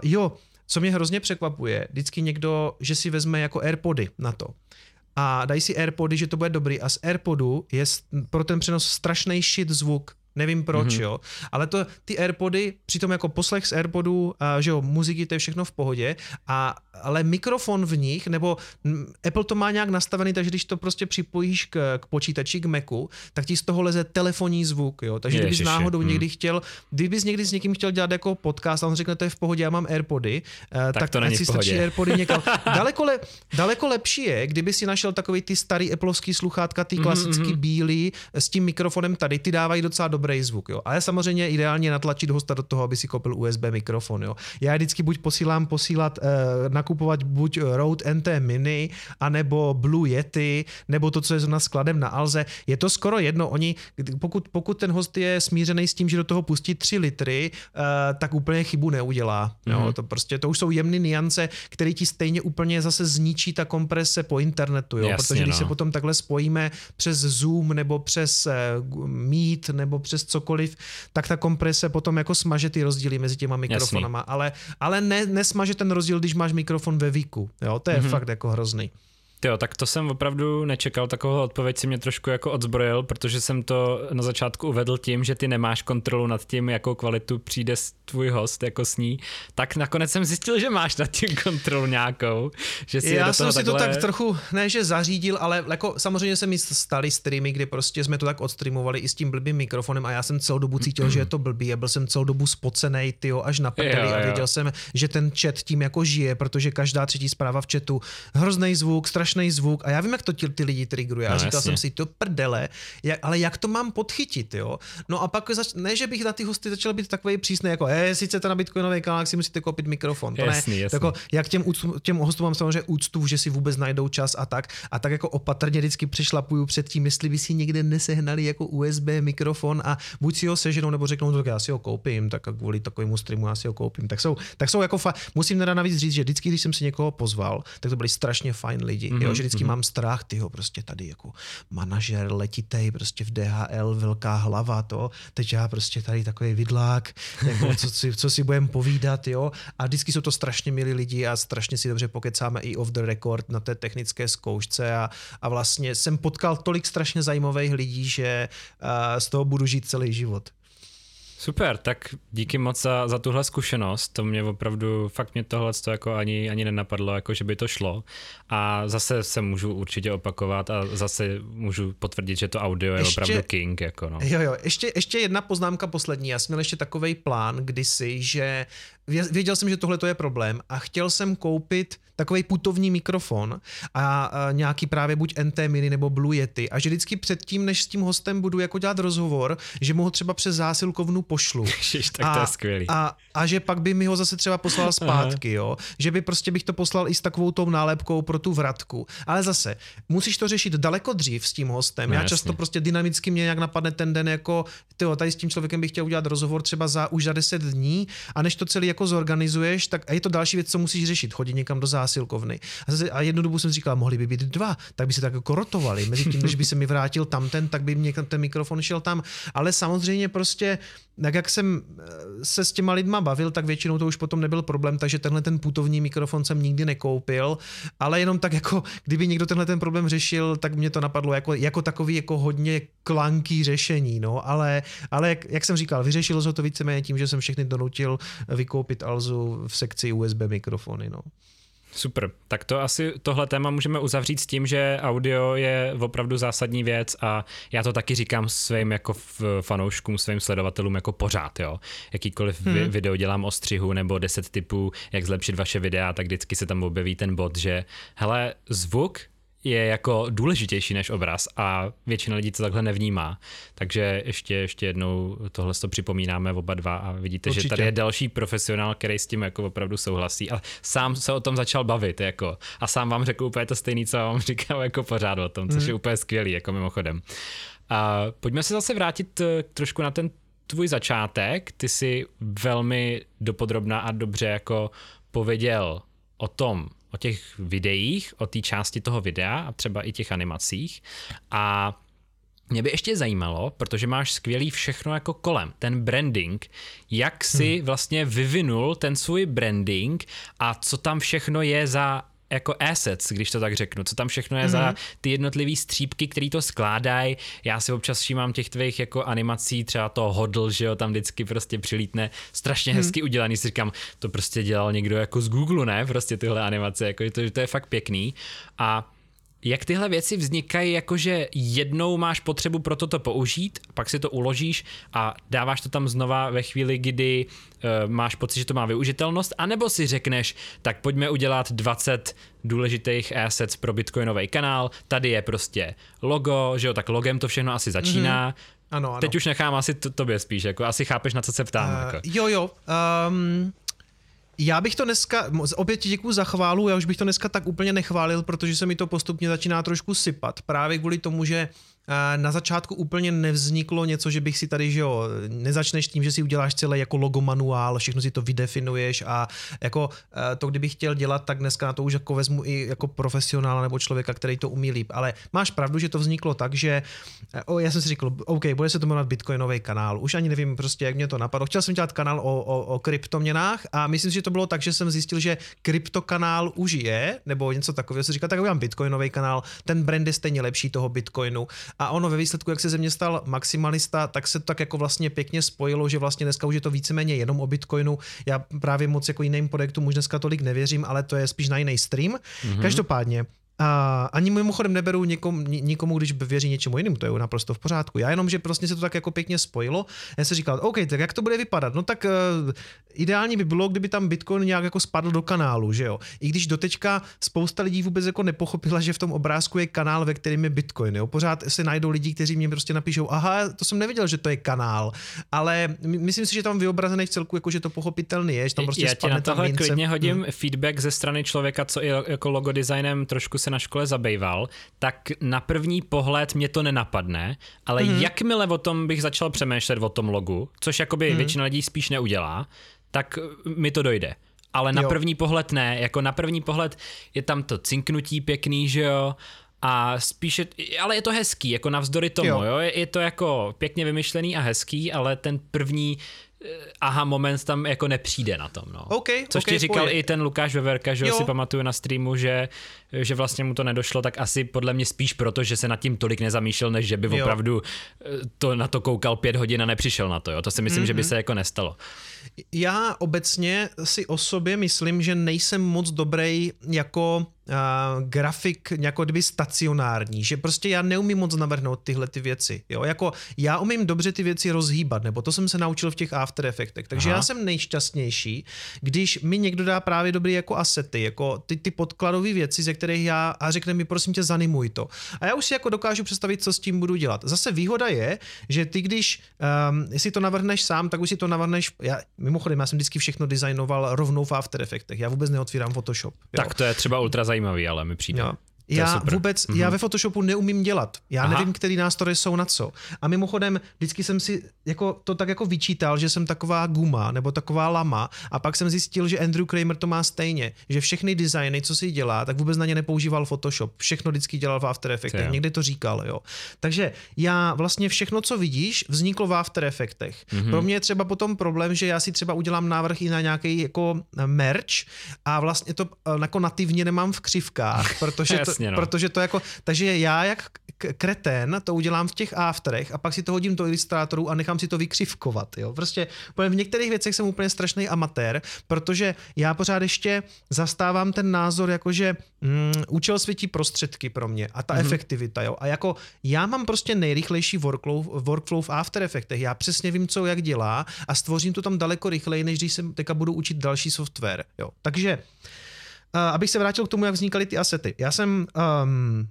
jo, co mě hrozně překvapuje, vždycky někdo, že si vezme jako AirPody na to a dají si AirPody, že to bude dobrý a z AirPodu je pro ten přenos strašný shit zvuk. Nevím proč, mm-hmm. jo. Ale to, ty Airpody, přitom jako poslech z Airpodů, a, že jo, muziky, to je všechno v pohodě, a, ale mikrofon v nich, nebo m, Apple to má nějak nastavený, takže když to prostě připojíš k, k počítači, k Macu, tak ti z toho leze telefonní zvuk, jo. Takže Ježiši. kdybys náhodou hmm. někdy chtěl, kdybys někdy s někým chtěl dělat jako podcast a on řekne, to je v pohodě, já mám Airpody, tak, tak to není si stačí Airpody někam. daleko, le, daleko lepší je, kdyby si našel takový ty starý Appleovský sluchátka, ty mhm, klasický mm-hmm. bílý, s tím mikrofonem tady, ty dávají docela dobrý zvuk. Jo. A je samozřejmě ideálně natlačit hosta do toho, aby si koupil USB mikrofon. Jo. Já vždycky buď posílám posílat, eh, nakupovat buď Rode NT Mini, anebo Blue Yeti, nebo to, co je zrovna skladem na Alze. Je to skoro jedno. Oni, pokud, pokud ten host je smířený s tím, že do toho pustí 3 litry, eh, tak úplně chybu neudělá. Jo. Mhm. To prostě, to už jsou jemné niance, které ti stejně úplně zase zničí ta komprese po internetu. Jo. Jasně, Protože když no. se potom takhle spojíme přes Zoom nebo přes eh, Meet nebo přes přes cokoliv, tak ta komprese potom jako smaže ty rozdíly mezi těma mikrofonama, Jasný. ale, ale ne, nesmaže ten rozdíl, když máš mikrofon ve výku, jo, to je mm-hmm. fakt jako hrozný. Jo, tak to jsem opravdu nečekal, takovou odpověď si mě trošku jako odzbrojil, protože jsem to na začátku uvedl tím, že ty nemáš kontrolu nad tím, jakou kvalitu přijde tvůj host jako s ní, tak nakonec jsem zjistil, že máš nad tím kontrolu nějakou, že si Já do jsem si takhle... to tak trochu, ne že zařídil, ale jako samozřejmě se mi staly streamy, kdy prostě jsme to tak odstreamovali i s tím blbým mikrofonem a já jsem celou dobu cítil, že je to blbý a byl jsem celou dobu spocený, tyjo, až na prdeli a věděl jsem, že ten chat tím jako žije, protože každá třetí zpráva v chatu, hrozný zvuk, strašný strašný zvuk a já vím, jak to ti, ty lidi triggeruje. A no, říkal jasně. jsem si, to prdele, jak, ale jak to mám podchytit, jo? No a pak, zač- ne, že bych na ty hosty začal být takový přísný, jako, je, sice to na Bitcoinový kanál, si musíte koupit mikrofon. To jasný, ne, jasný. Jako, jak těm, úctu, těm hostům mám samozřejmě úctu, že si vůbec najdou čas a tak. A tak jako opatrně vždycky přešlapuju před tím, jestli by si někde nesehnali jako USB mikrofon a buď si ho seženou, nebo řeknou, no, tak já si ho koupím, tak kvůli takovému streamu já si ho koupím. Tak jsou, tak jsou jako fa- musím teda navíc říct, že vždycky, když jsem si někoho pozval, tak to byli strašně fajn lidi. Mm-hmm. Jo, že vždycky mm-hmm. mám strach, tyho, prostě tady jako manažer letitej, prostě v DHL, velká hlava, to, teď já prostě tady takový vidlák, jako, co, si, co si budeme povídat, jo, a vždycky jsou to strašně milí lidi a strašně si dobře pokecáme i off the record na té technické zkoušce a, a vlastně jsem potkal tolik strašně zajímavých lidí, že uh, z toho budu žít celý život. Super, tak díky moc za, za tuhle zkušenost, to mě opravdu, fakt mě tohle to jako ani, ani nenapadlo, jako že by to šlo a zase se můžu určitě opakovat a zase můžu potvrdit, že to audio je ještě, opravdu king, jako no. Jo, jo, ještě, ještě jedna poznámka poslední, já jsem měl ještě takový plán kdysi, že věděl jsem, že tohle to je problém a chtěl jsem koupit takový putovní mikrofon a, a nějaký právě buď NT Mini nebo Blue Yeti a že vždycky předtím, než s tím hostem budu jako dělat rozhovor, že mu ho třeba přes zásilkovnu pošlu. Ježiš, tak a, to je skvělý. A, a že pak by mi ho zase třeba poslal zpátky, jo. Že by prostě bych to poslal i s takovou tou nálepkou pro tu vratku. Ale zase, musíš to řešit daleko dřív s tím hostem. No, Já často jasně. prostě dynamicky mě nějak napadne ten den jako, tyjo, tady s tím člověkem bych chtěl udělat rozhovor třeba za už za 10 dní a než to celý jako zorganizuješ, tak a je to další věc, co musíš řešit, chodit někam do zásilkovny. A, zase, a jednu dobu jsem říkal, mohli by být dva, tak by se tak jako rotovali. Mezi tím, než by se mi vrátil tamten, tak by mě ten mikrofon šel tam. Ale samozřejmě prostě tak jak jsem eh, se s těma lidma bavil, tak většinou to už potom nebyl problém, takže tenhle ten putovní mikrofon jsem nikdy nekoupil, ale jenom tak jako, kdyby někdo tenhle ten problém řešil, tak mě to napadlo jako, jako takový jako hodně klanký řešení, no, ale, ale jak, jak jsem říkal, vyřešilo se to víceméně tím, že jsem všechny donutil vykoupit Alzu v sekci USB mikrofony, no. Super, tak to asi tohle téma můžeme uzavřít s tím, že audio je opravdu zásadní věc a já to taky říkám svým jako fanouškům, svým sledovatelům jako pořád, jo. Jakýkoliv hmm. video dělám o střihu nebo 10 typů, jak zlepšit vaše videa, tak vždycky se tam objeví ten bod, že hele, zvuk je jako důležitější než obraz a většina lidí to takhle nevnímá. Takže ještě, ještě jednou tohle to připomínáme oba dva a vidíte, Určitě. že tady je další profesionál, který s tím jako opravdu souhlasí a sám se o tom začal bavit jako a sám vám řekl úplně to stejné, co vám říkal jako pořád o tom, což mm. je úplně skvělý, jako mimochodem. A pojďme se zase vrátit eh, trošku na ten tvůj začátek. Ty si velmi dopodrobná a dobře jako pověděl o tom, o těch videích, o té části toho videa a třeba i těch animacích. A mě by ještě zajímalo, protože máš skvělý všechno jako kolem, ten branding, jak si hmm. vlastně vyvinul ten svůj branding a co tam všechno je za jako assets, když to tak řeknu, co tam všechno je mm-hmm. za mhm. ty jednotlivé střípky, které to skládají. Já si občas všímám těch tvých jako animací, třeba to hodl, že jo, tam vždycky prostě přilítne strašně mm-hmm. hezky udělaný, si říkám, to prostě dělal někdo jako z Google, ne, prostě tyhle animace, jako to, to je fakt pěkný. A jak tyhle věci vznikají, jakože jednou máš potřebu pro toto použít, pak si to uložíš a dáváš to tam znova ve chvíli, kdy uh, máš pocit, že to má využitelnost, anebo si řekneš, tak pojďme udělat 20 důležitých assets pro bitcoinový kanál, tady je prostě logo, že jo, tak logem to všechno asi začíná, mm-hmm. Ano, ano. Teď už nechám asi to, tobě spíš, jako asi chápeš, na co se ptám. Uh, jako. Jo, jo. Um, já bych to dneska, opět ti děkuji za chválu, já už bych to dneska tak úplně nechválil, protože se mi to postupně začíná trošku sypat. Právě kvůli tomu, že na začátku úplně nevzniklo něco, že bych si tady, že jo, nezačneš tím, že si uděláš celé jako logo manuál, všechno si to vydefinuješ a jako eh, to, kdybych chtěl dělat, tak dneska na to už jako vezmu i jako profesionála nebo člověka, který to umí líp. Ale máš pravdu, že to vzniklo tak, že eh, o, já jsem si říkal, OK, bude se to jmenovat Bitcoinový kanál. Už ani nevím prostě, jak mě to napadlo. Chtěl jsem dělat kanál o, o, o kryptoměnách a myslím si, že to bylo tak, že jsem zjistil, že kryptokanál už je, nebo něco takového. Se říká, tak udělám Bitcoinový kanál, ten brand je stejně lepší toho Bitcoinu a ono ve výsledku, jak se ze mě stal maximalista, tak se to tak jako vlastně pěkně spojilo, že vlastně dneska už je to víceméně jenom o Bitcoinu. Já právě moc jako jiným projektům už dneska tolik nevěřím, ale to je spíš na jiný stream. Mm-hmm. Každopádně, a ani mimochodem neberu nikomu, nikomu, když věří něčemu jinému, to je naprosto v pořádku. Já jenom, že prostě se to tak jako pěkně spojilo. Já se říkal, OK, tak jak to bude vypadat? No tak uh, ideální by bylo, kdyby tam Bitcoin nějak jako spadl do kanálu, že jo? I když doteďka spousta lidí vůbec jako nepochopila, že v tom obrázku je kanál, ve kterém je Bitcoin, jo? Pořád se najdou lidi, kteří mě prostě napíšou, aha, to jsem nevěděl, že to je kanál, ale myslím si, že tam vyobrazený v celku, jako že to pochopitelný je, že tam prostě Já ti na tohle klidně hodím hmm. feedback ze strany člověka, co i jako logo designem trošku se na škole zabýval, tak na první pohled mě to nenapadne, ale mm-hmm. jakmile o tom bych začal přemýšlet o tom logu, což jakoby mm-hmm. většina lidí spíš neudělá, tak mi to dojde. Ale na jo. první pohled ne, jako na první pohled je tam to cinknutí pěkný, že jo, a spíše, ale je to hezký, jako navzdory tomu, jo. jo? Je, je to jako pěkně vymyšlený a hezký, ale ten první aha moment tam jako nepřijde na tom, no. Okay, Což okay, ti říkal pojď. i ten Lukáš Veverka, že jo. si pamatuju na streamu, že, že vlastně mu to nedošlo, tak asi podle mě spíš proto, že se nad tím tolik nezamýšlel, než že by jo. opravdu eh, to na to koukal pět hodin a nepřišel na to, jo. To si myslím, mm-hmm. že by mhm. se jako nestalo. Já obecně si o sobě myslím, že nejsem moc dobrý jako uh, grafik jako kdyby stacionární, že prostě já neumím moc navrhnout tyhle ty věci, jo, jako já umím dobře ty věci rozhýbat, nebo to jsem se naučil v těch After Effectech, takže Aha. já jsem nejšťastnější, když mi někdo dá právě dobrý jako asety, jako ty, ty podkladové věci, ze kterých já a řekne mi prosím tě zanimuj to. A já už si jako dokážu představit, co s tím budu dělat. Zase výhoda je, že ty když um, si to navrhneš sám, tak už si to navrhneš, já, mimochodem já jsem vždycky všechno designoval rovnou v After Effectech, já vůbec neotvírám Photoshop. Jo. Tak to je třeba ultra zajímavý, ale mi přijde. Jo. Já vůbec, mm-hmm. já ve Photoshopu neumím dělat. Já Aha. nevím, který nástroje jsou na co. A mimochodem, vždycky jsem si jako, to tak jako vyčítal, že jsem taková guma nebo taková lama a pak jsem zjistil, že Andrew Kramer to má stejně, že všechny designy, co si dělá, tak vůbec na ně nepoužíval Photoshop. Všechno vždycky dělal v After Effectech. Někdy to říkal, jo. Takže já vlastně všechno, co vidíš, vzniklo v After Effectech. Mm-hmm. Pro mě je třeba potom problém, že já si třeba udělám návrh i na nějaký jako merch a vlastně to eh, jako nativně nemám v křivkách, protože to, Jasně, no. protože to jako, takže já jak kretén to udělám v těch afterech a pak si to hodím do ilustrátorů a nechám si to vykřivkovat, jo. Prostě v některých věcech jsem úplně strašný amatér, protože já pořád ještě zastávám ten názor, jakože mm, účel světí prostředky pro mě a ta mm-hmm. efektivita, jo. A jako já mám prostě nejrychlejší workflow, workflow v After Effectech, já přesně vím, co jak dělá a stvořím to tam daleko rychleji, než když se teďka budu učit další software, jo. Takže abych se vrátil k tomu, jak vznikaly ty asety. Já jsem um,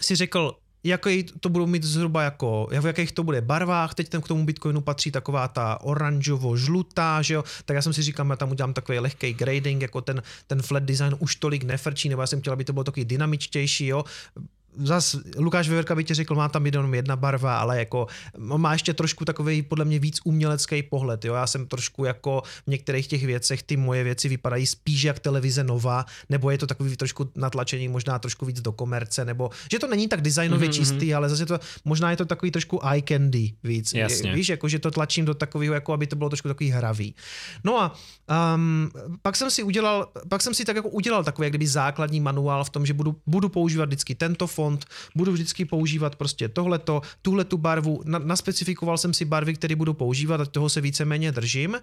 si řekl, jaký to budou mít zhruba jako, v jakých to bude barvách, teď ten k tomu Bitcoinu patří taková ta oranžovo-žlutá, že jo, tak já jsem si říkal, já tam udělám takový lehký grading, jako ten, ten flat design už tolik nefrčí, nebo já jsem chtěl, aby to bylo takový dynamičtější, jo, zas Lukáš Veverka by ti řekl, má tam jenom jedna barva, ale jako má ještě trošku takový podle mě víc umělecký pohled. Jo? Já jsem trošku jako v některých těch věcech, ty moje věci vypadají spíš jak televize nová, nebo je to takový trošku natlačení, možná trošku víc do komerce, nebo že to není tak designově mm-hmm. čistý, ale zase to možná je to takový trošku eye candy víc. Jasně. Víš, jako že to tlačím do takového, jako aby to bylo trošku takový hravý. No a um, pak jsem si udělal, pak jsem si tak jako udělal takový jak kdyby základní manuál v tom, že budu, budu používat vždycky tento font, budu vždycky používat prostě tohleto, tuhle tu barvu, na, naspecifikoval jsem si barvy, které budu používat a toho se víceméně držím.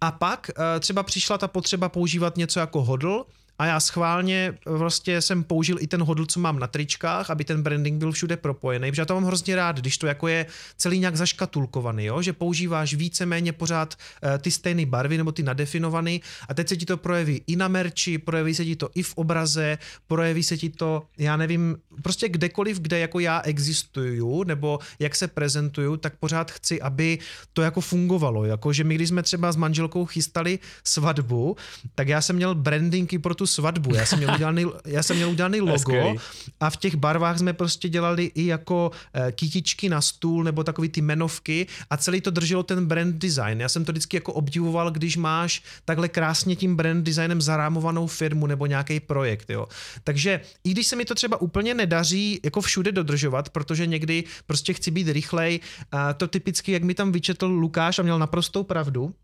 A pak uh, třeba přišla ta potřeba používat něco jako hodl, a já schválně vlastně jsem použil i ten hodl, co mám na tričkách, aby ten branding byl všude propojený, protože já to mám hrozně rád, když to jako je celý nějak zaškatulkovaný, jo? že používáš víceméně pořád uh, ty stejné barvy nebo ty nadefinované a teď se ti to projeví i na merči, projeví se ti to i v obraze, projeví se ti to, já nevím, prostě kdekoliv, kde jako já existuju nebo jak se prezentuju, tak pořád chci, aby to jako fungovalo, jako že my když jsme třeba s manželkou chystali svatbu, tak já jsem měl brandingy pro tu svatbu. Já jsem měl udělaný, já jsem měl udělaný logo a v těch barvách jsme prostě dělali i jako uh, kytičky na stůl nebo takový ty menovky a celý to drželo ten brand design. Já jsem to vždycky jako obdivoval, když máš takhle krásně tím brand designem zarámovanou firmu nebo nějaký projekt. Jo. Takže i když se mi to třeba úplně nedaří jako všude dodržovat, protože někdy prostě chci být rychlej, to typicky, jak mi tam vyčetl Lukáš a měl naprostou pravdu,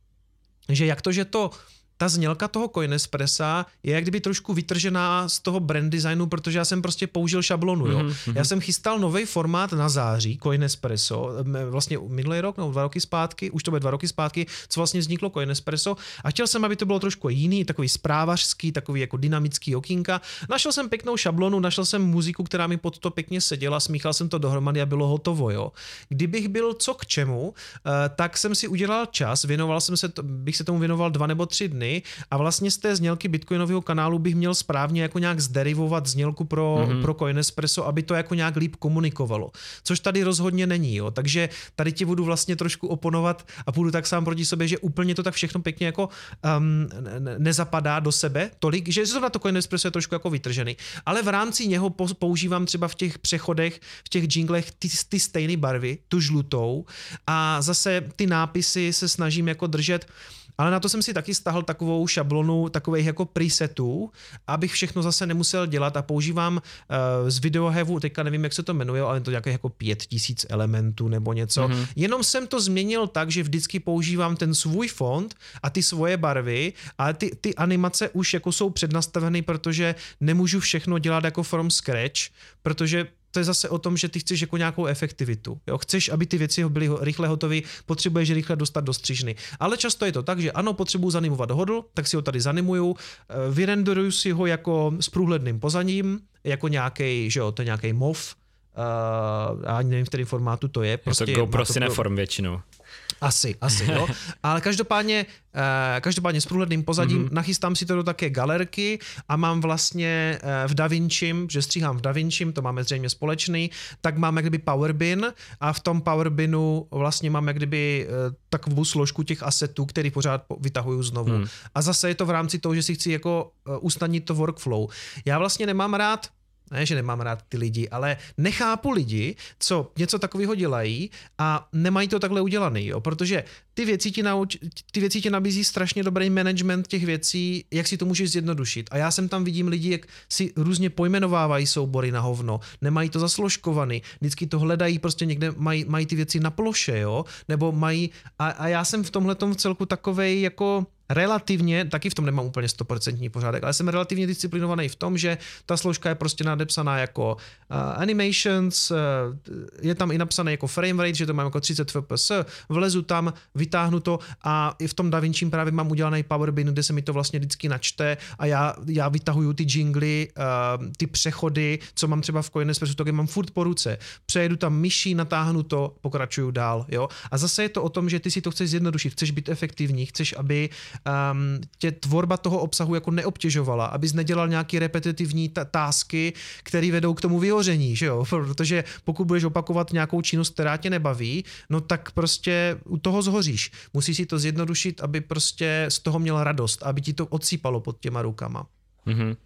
že jak to, že to ta znělka toho Coinespressa je jak kdyby trošku vytržená z toho brand designu, protože já jsem prostě použil šablonu. Jo. Mm-hmm. Já jsem chystal nový formát na září, Coinespresso, vlastně minulý rok, no dva roky zpátky, už to bude dva roky zpátky, co vlastně vzniklo Coinespresso a chtěl jsem, aby to bylo trošku jiný, takový zprávařský, takový jako dynamický okýnka. Našel jsem pěknou šablonu, našel jsem muziku, která mi pod to pěkně seděla, smíchal jsem to dohromady a bylo hotovo. Jo. Kdybych byl co k čemu, eh, tak jsem si udělal čas, věnoval jsem se, bych se tomu věnoval dva nebo tři dny ceny a vlastně z té znělky bitcoinového kanálu bych měl správně jako nějak zderivovat znělku pro, mm-hmm. pro Coinespresso, aby to jako nějak líp komunikovalo. Což tady rozhodně není, jo. Takže tady ti budu vlastně trošku oponovat a půjdu tak sám proti sobě, že úplně to tak všechno pěkně jako um, nezapadá do sebe tolik, že zrovna to Coinespresso je trošku jako vytržený. Ale v rámci něho používám třeba v těch přechodech, v těch jinglech ty, ty stejné barvy, tu žlutou a zase ty nápisy se snažím jako držet ale na to jsem si taky stahl takovou šablonu takových jako presetů, abych všechno zase nemusel dělat a používám uh, z videohevu, teďka nevím, jak se to jmenuje, ale to nějaké jako pět tisíc elementů nebo něco. Mm-hmm. Jenom jsem to změnil tak, že vždycky používám ten svůj font a ty svoje barvy, ale ty, ty animace už jako jsou přednastaveny, protože nemůžu všechno dělat jako from scratch, protože to je zase o tom, že ty chceš jako nějakou efektivitu. Jo? Chceš, aby ty věci byly rychle hotové, potřebuješ rychle dostat do střižny. Ale často je to tak, že ano, potřebuji zanimovat hodl, tak si ho tady zanimuju, eh, vyrenderuju si ho jako s průhledným pozadím, jako nějaký, že jo, to je nějaký MOV, uh, ani nevím, v kterém formátu to je. Prostě je to GoPro Cineform většinou. Asi, asi, jo. Ale každopádně, eh, každopádně s průhledným pozadím mm-hmm. nachystám si to do také galerky a mám vlastně eh, v DaVincim, že stříhám v DaVincim, to máme zřejmě společný, tak mám jak kdyby Powerbin a v tom Powerbinu vlastně mám jak kdyby takovou složku těch asetů, který pořád vytahuju znovu. Mm. A zase je to v rámci toho, že si chci jako usnadnit to workflow. Já vlastně nemám rád ne, že nemám rád ty lidi, ale nechápu lidi, co něco takového dělají a nemají to takhle udělaný, jo? protože ty věci, ti nauč, ty věci ti nabízí strašně dobrý management těch věcí, jak si to můžeš zjednodušit. A já jsem tam vidím lidi, jak si různě pojmenovávají soubory na hovno, nemají to zasložkovaný, vždycky to hledají, prostě někde mají, mají ty věci na ploše, jo, nebo mají, a, a já jsem v tomhle v celku takovej jako relativně, taky v tom nemám úplně 100% pořádek, ale jsem relativně disciplinovaný v tom, že ta složka je prostě nadepsaná jako uh, animations, uh, je tam i napsané jako frame rate, že to mám jako 30 fps, vlezu tam, vytáhnu to a i v tom DaVinci právě mám udělaný power bin, kde se mi to vlastně vždycky načte a já, já vytahuju ty jingly, uh, ty přechody, co mám třeba v Coinespressu, tak je mám furt po ruce. Přejedu tam myší, natáhnu to, pokračuju dál, jo. A zase je to o tom, že ty si to chceš zjednodušit, chceš být efektivní, chceš, aby um, tě tvorba toho obsahu jako neobtěžovala, abys nedělal nějaký repetitivní t- tásky, které vedou k tomu vyhoření, že jo? Protože pokud budeš opakovat nějakou činnost, která tě nebaví, no tak prostě u toho zhoříš. Musíš si to zjednodušit, aby prostě z toho měla radost, aby ti to odsýpalo pod těma rukama. Mm-hmm.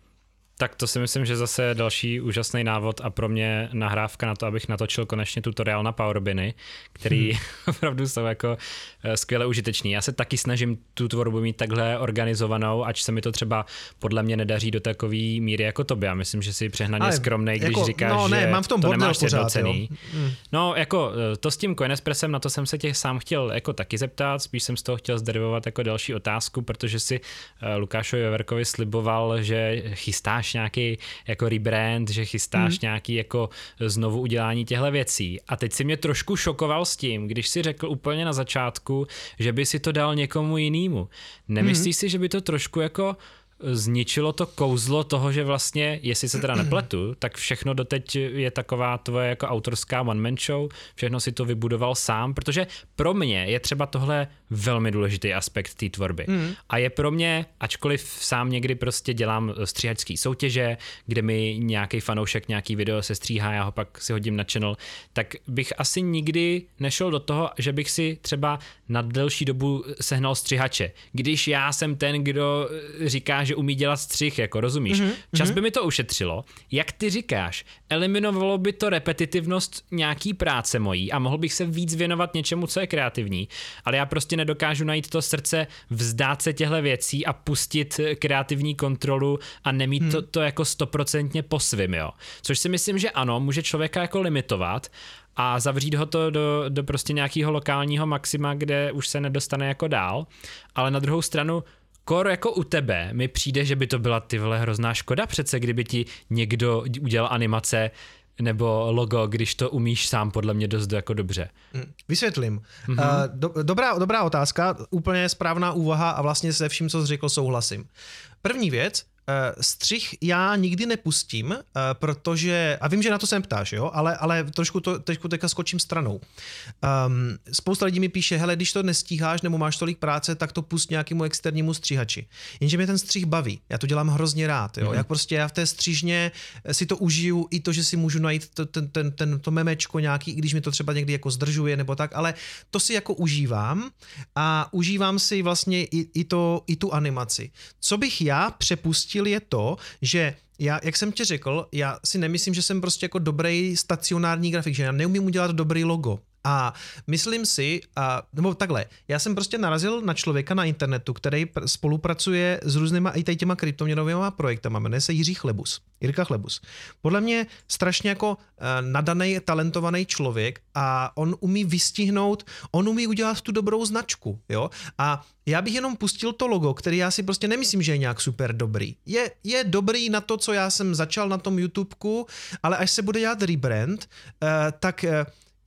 Tak to si myslím, že zase je další úžasný návod a pro mě nahrávka na to, abych natočil konečně tutoriál na Powerbiny, který hmm. opravdu jsou jako eh, skvěle užitečný. Já se taky snažím tu tvorbu mít takhle organizovanou, ač se mi to třeba podle mě nedaří do takové míry jako tobě. Já myslím, že jsi přehnaně skromný, když jako, říkáš, no, ne, že mám v tom to nemáš pořád, Hmm. No, jako eh, to s tím Coinespressem, na to jsem se tě sám chtěl jako taky zeptat, spíš jsem z toho chtěl zderivovat jako další otázku, protože si eh, Lukášovi Veverkovi sliboval, že chystáš nějaký jako rebrand, že chystáš hmm. nějaký jako znovu udělání těchto věcí. A teď si mě trošku šokoval s tím, když si řekl úplně na začátku, že by si to dal někomu jinému. Nemyslíš hmm. si, že by to trošku jako zničilo to kouzlo toho, že vlastně, jestli se teda nepletu, tak všechno doteď je taková tvoje jako autorská one-man show, všechno si to vybudoval sám, protože pro mě je třeba tohle velmi důležitý aspekt té tvorby. Mm. A je pro mě, ačkoliv sám někdy prostě dělám stříhačský soutěže, kde mi nějaký fanoušek nějaký video se stříhá, já ho pak si hodím na channel, tak bych asi nikdy nešel do toho, že bych si třeba na delší dobu sehnal střihače. Když já jsem ten, kdo říká, že umí dělat střih, jako rozumíš. Mm-hmm. Čas by mi to ušetřilo. Jak ty říkáš, eliminovalo by to repetitivnost nějaký práce mojí a mohl bych se víc věnovat něčemu, co je kreativní, ale já prostě nedokážu najít to srdce, vzdát se těchto věcí a pustit kreativní kontrolu a nemít hmm. to, to jako stoprocentně po svým, jo. Což si myslím, že ano, může člověka jako limitovat, a zavřít ho to do, do prostě nějakého lokálního maxima, kde už se nedostane jako dál. Ale na druhou stranu kor jako u tebe mi přijde, že by to byla ty vole hrozná škoda přece, kdyby ti někdo udělal animace nebo logo, když to umíš sám podle mě dost jako dobře. Hm, vysvětlím. Mm-hmm. Do, dobrá, dobrá otázka, úplně správná úvaha a vlastně se vším, co jsi řekl, souhlasím. První věc, střih já nikdy nepustím, uh, protože, a vím, že na to se ptáš, jo, ale, ale trošku to teďku teďka skočím stranou. Um, spousta lidí mi píše, hele, když to nestíháš nebo máš tolik práce, tak to pust nějakému externímu stříhači. Jenže mě ten střih baví, já to dělám hrozně rád, jo, mm-hmm. jak prostě já v té střížně si to užiju, i to, že si můžu najít to, ten, ten, ten, to memečko nějaký, i když mi to třeba někdy jako zdržuje nebo tak, ale to si jako užívám a užívám si vlastně i, i, to, i tu animaci. Co bych já přepustil rozdíl je to, že já, jak jsem ti řekl, já si nemyslím, že jsem prostě jako dobrý stacionární grafik, že já neumím udělat dobrý logo. A myslím si, a, nebo takhle, já jsem prostě narazil na člověka na internetu, který pr- spolupracuje s různýma i těma kryptoměnovými projektama, jmenuje se Jiří Chlebus, Jirka Chlebus. Podle mě strašně jako uh, nadaný, talentovaný člověk a on umí vystihnout, on umí udělat tu dobrou značku, jo. A já bych jenom pustil to logo, který já si prostě nemyslím, že je nějak super dobrý. Je, je dobrý na to, co já jsem začal na tom YouTubeku, ale až se bude dělat rebrand, uh, tak uh,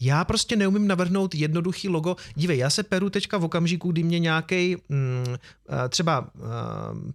já prostě neumím navrhnout jednoduchý logo. Dívej, já se peru teďka v okamžiku, kdy mě nějaký mm, eh, třeba uh,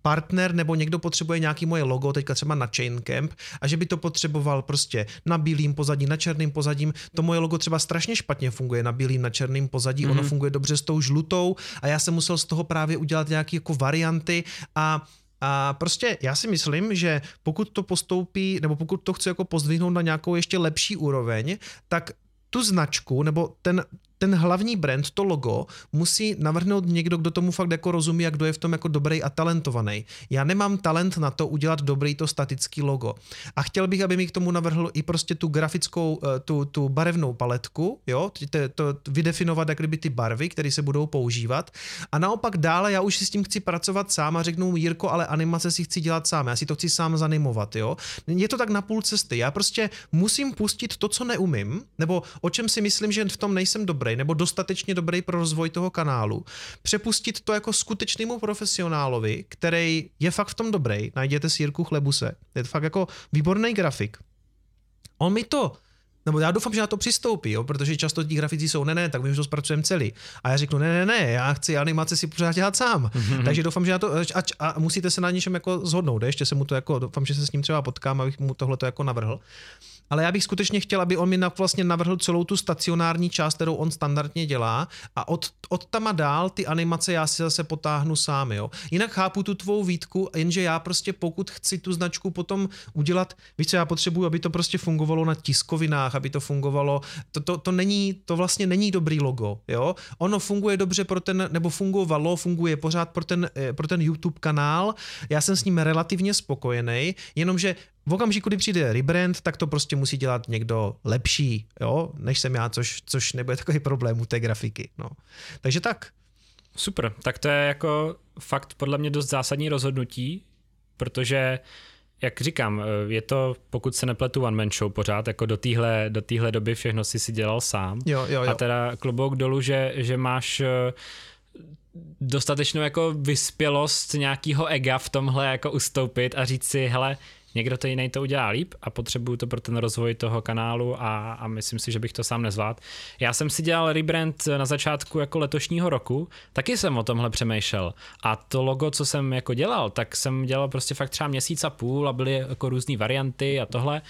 partner nebo někdo potřebuje nějaký moje logo, teďka třeba na Chaincamp, a že by to potřeboval prostě na bílým pozadí, na černým pozadím. To moje logo třeba strašně špatně funguje na bílým, na černým pozadí, mm-hmm. ono mhm. funguje dobře s tou žlutou a já jsem musel z toho právě udělat nějaké jako varianty a a prostě já si myslím, že pokud to postoupí, nebo pokud to chci jako pozdvihnout na nějakou ještě lepší úroveň, tak tu značku nebo ten, ten hlavní brand, to logo, musí navrhnout někdo, kdo tomu fakt jako rozumí a kdo je v tom jako dobrý a talentovaný. Já nemám talent na to udělat dobrý to statický logo. A chtěl bych, aby mi k tomu navrhl i prostě tu grafickou, eh, tu, tu barevnou paletku, jo, to, to vydefinovat jak kdyby ty barvy, které se budou používat. A naopak dále já už si s tím chci pracovat sám a řeknu Jirko, ale animace si chci dělat sám, já si to chci sám zanimovat, jo. Je to tak na půl cesty. Já prostě musím pustit to, co neumím, nebo o čem si myslím, že v tom nejsem dobrý dobrý nebo dostatečně dobrý pro rozvoj toho kanálu, přepustit to jako skutečnému profesionálovi, který je fakt v tom dobrý, najděte si Jirku Chlebuse, je to fakt jako výborný grafik. On mi to nebo já doufám, že na to přistoupí, jo, protože často ti grafici jsou, ne, ne, tak my už to zpracujeme celý. A já řeknu, ne, ne, ne, já chci animace si pořád dělat sám. Mm-hmm. Takže doufám, že na to, a, a, musíte se na něčem jako zhodnout, ještě se mu to jako, doufám, že se s ním třeba potkám, abych mu tohle to jako navrhl ale já bych skutečně chtěl, aby on mi vlastně navrhl celou tu stacionární část, kterou on standardně dělá a od, od tam a dál ty animace já si zase potáhnu sám, jo. Jinak chápu tu tvou výtku, jenže já prostě pokud chci tu značku potom udělat, víš co, já potřebuji, aby to prostě fungovalo na tiskovinách, aby to fungovalo, to, to, to není, to vlastně není dobrý logo, jo. Ono funguje dobře pro ten, nebo fungovalo, funguje pořád pro ten, eh, pro ten YouTube kanál, já jsem s ním relativně spokojený, jenomže v okamžiku, kdy přijde rebrand, tak to prostě musí dělat někdo lepší, jo, než jsem já, což, což nebude takový problém u té grafiky. No. Takže tak. Super, tak to je jako fakt podle mě dost zásadní rozhodnutí, protože jak říkám, je to, pokud se nepletu one man show pořád, jako do téhle do týhle doby všechno si si dělal sám. Jo, jo, jo. A teda klobouk dolů, že, že máš eh, dostatečnou jako vyspělost nějakého ega v tomhle jako ustoupit a říct si, hele, někdo to jiný to udělá líp a potřebuju to pro ten rozvoj toho kanálu a, a myslím si, že bych to sám nezvládl. Já jsem si dělal rebrand na začátku jako letošního roku, taky jsem o tomhle přemýšlel a to logo, co jsem jako dělal, tak jsem dělal prostě fakt třeba měsíc a půl a byly jako různé varianty a tohle,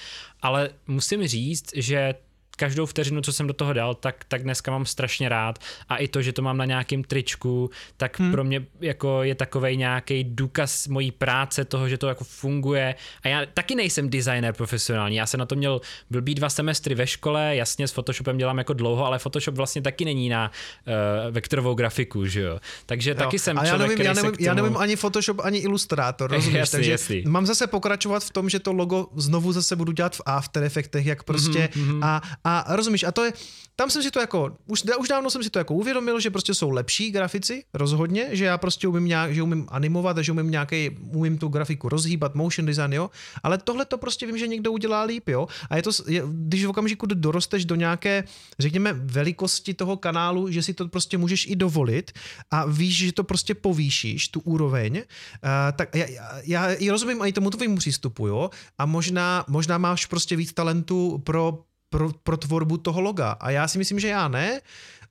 ale musím říct, že každou vteřinu, co jsem do toho dal, tak, tak dneska mám strašně rád. A i to, že to mám na nějakém tričku, tak hmm. pro mě jako je takový nějaký důkaz mojí práce, toho, že to jako funguje. A já taky nejsem designer profesionální. Já jsem na to měl blbý dva semestry ve škole, jasně s Photoshopem dělám jako dlouho, ale Photoshop vlastně taky není na uh, vektorovou grafiku, že jo. Takže jo. taky jsem a já člověk, nevím, já, nevím, tomu... já nevím ani Photoshop, ani Illustrator, rozumíš? jasný, Takže jasný. mám zase pokračovat v tom, že to logo znovu zase budu dělat v After Effectech, jak prostě mm-hmm. a, a rozumíš, a to je, tam jsem si to jako, už, už dávno jsem si to jako uvědomil, že prostě jsou lepší grafici, rozhodně, že já prostě umím nějak, že umím animovat a že umím nějaký, umím tu grafiku rozhýbat, motion design, jo, ale tohle to prostě vím, že někdo udělá líp, jo, a je to, je, když v okamžiku dorosteš do nějaké, řekněme, velikosti toho kanálu, že si to prostě můžeš i dovolit a víš, že to prostě povýšíš, tu úroveň, uh, tak já, já, já rozumím i tomu tvému přístupu, jo, a možná, možná máš prostě víc talentu pro pro, pro tvorbu toho loga. A já si myslím, že já ne,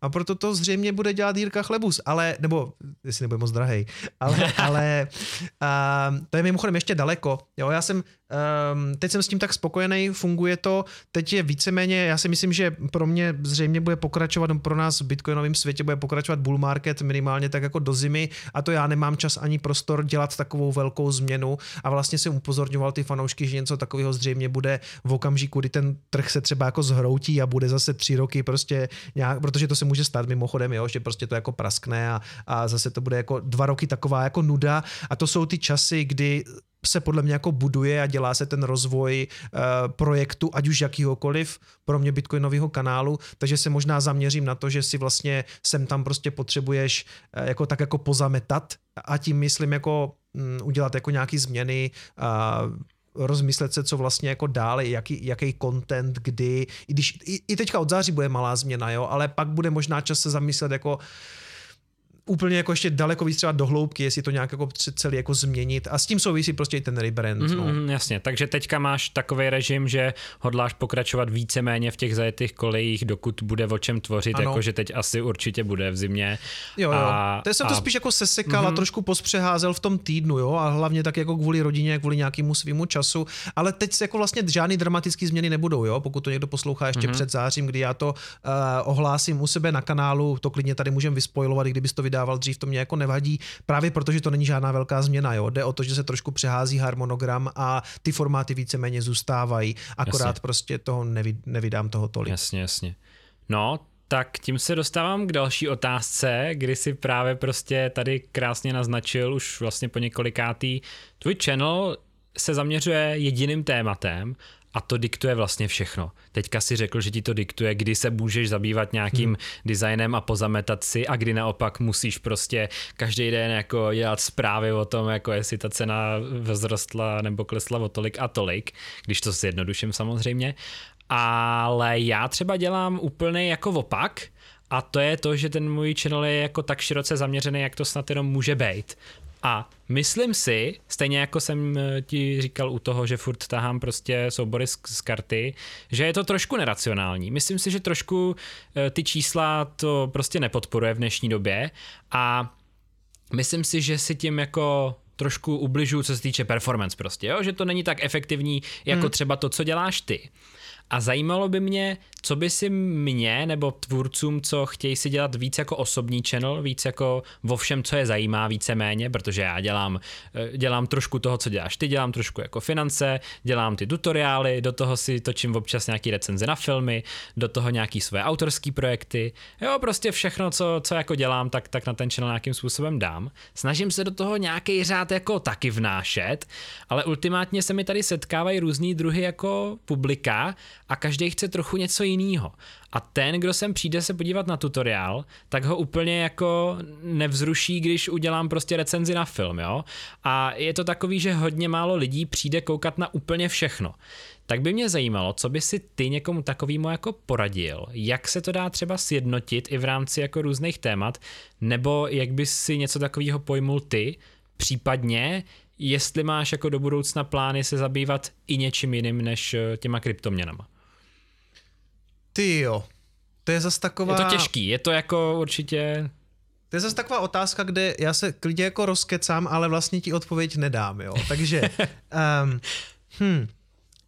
a proto to zřejmě bude dělat Jirka Chlebus, ale, nebo, jestli nebude moc drahej, ale, ale uh, to je mimochodem ještě daleko, jo, já jsem, um, teď jsem s tím tak spokojený, funguje to, teď je víceméně, já si myslím, že pro mě zřejmě bude pokračovat, pro nás v bitcoinovém světě bude pokračovat bull market minimálně tak jako do zimy. A to já nemám čas ani prostor dělat takovou velkou změnu. A vlastně jsem upozorňoval ty fanoušky, že něco takového zřejmě bude v okamžiku, kdy ten trh se třeba jako zhroutí a bude zase tři roky prostě nějak, protože to se může stát mimochodem, jo, že prostě to jako praskne a, a zase to bude jako dva roky taková jako nuda. A to jsou ty časy, kdy se podle mě jako buduje a dělá se ten rozvoj uh, projektu, ať už jakýhokoliv, pro mě bitcoinového kanálu, takže se možná zaměřím na to, že si vlastně sem tam prostě potřebuješ uh, jako tak jako pozametat a tím myslím jako um, udělat jako nějaký změny, uh, rozmyslet se, co vlastně jako dále, jaký, jaký content, kdy, i když i, i teďka od září bude malá změna, jo, ale pak bude možná čas se zamyslet jako úplně jako ještě daleko víc třeba dohloubky, jestli to nějak jako celý jako změnit a s tím souvisí prostě i ten rebrand. Mm, no. mm, jasně, takže teďka máš takový režim, že hodláš pokračovat víceméně v těch zajetých kolejích, dokud bude o čem tvořit, ano. jakože teď asi určitě bude v zimě. Jo, jo. A, to jsem a... to spíš jako sesekal mm-hmm. a trošku pospřeházel v tom týdnu, jo, a hlavně tak jako kvůli rodině, kvůli nějakému svýmu času, ale teď se jako vlastně žádný dramatický změny nebudou, jo, pokud to někdo poslouchá ještě mm-hmm. před zářím, kdy já to uh, ohlásím u sebe na kanálu, to klidně tady můžeme vyspojovat, kdybys to vydal vydával dřív, to mě jako nevadí, právě protože to není žádná velká změna, jo. Jde o to, že se trošku přehází harmonogram a ty formáty víceméně zůstávají, akorát jasně. prostě toho nevy, nevydám toho tolik. Jasně, jasně. No, tak tím se dostávám k další otázce, kdy si právě prostě tady krásně naznačil už vlastně po několikátý. Tvůj channel se zaměřuje jediným tématem a to diktuje vlastně všechno. Teďka si řekl, že ti to diktuje, kdy se můžeš zabývat nějakým hmm. designem a pozametat si a kdy naopak musíš prostě každý den jako dělat zprávy o tom, jako jestli ta cena vzrostla nebo klesla o tolik a tolik, když to zjednoduším samozřejmě. Ale já třeba dělám úplně jako opak a to je to, že ten můj channel je jako tak široce zaměřený, jak to snad jenom může být. A myslím si, stejně jako jsem eh, ti říkal u toho, že furt tahám prostě soubory z, z karty, že je to trošku neracionální. Myslím si, že trošku eh, ty čísla to prostě nepodporuje v dnešní době a myslím si, že si tím jako trošku ubližuju, co se týče performance prostě, jo? že to není tak efektivní jako hmm. třeba to, co děláš ty. A zajímalo by mě, co by si mě nebo tvůrcům, co chtějí si dělat víc jako osobní channel, víc jako vo všem, co je zajímá víceméně, protože já dělám, eh, dělám trošku toho, co děláš ty, dělám trošku jako finance, dělám ty tutoriály, do toho si točím občas nějaký recenze na filmy, do toho nějaký své autorské projekty, jo, prostě všechno, co, co jako dělám, tak, tak na ten channel nějakým způsobem dám. Snažím se do toho nějaký řád jako taky vnášet, ale ultimátně se mi tady setkávají různý druhy jako publika a každý chce trochu něco jiného. A ten, kdo sem přijde se podívat na tutoriál, tak ho úplně jako nevzruší, když udělám prostě recenzi na film, jo? A je to takový, že hodně málo lidí přijde koukat na úplně všechno. Tak by mě zajímalo, co by si ty někomu takovýmu jako poradil, jak se to dá třeba sjednotit i v rámci jako různých témat, nebo jak bys si něco takového pojmul ty, případně jestli máš jako do budoucna plány se zabývat i něčím jiným než eh, těma kryptoměnama. Ty jo, to je zase taková... Je to těžký, je to jako určitě... To je zase taková otázka, kde já se klidně jako rozkecám, ale vlastně ti odpověď nedám, jo. Takže, um, hm,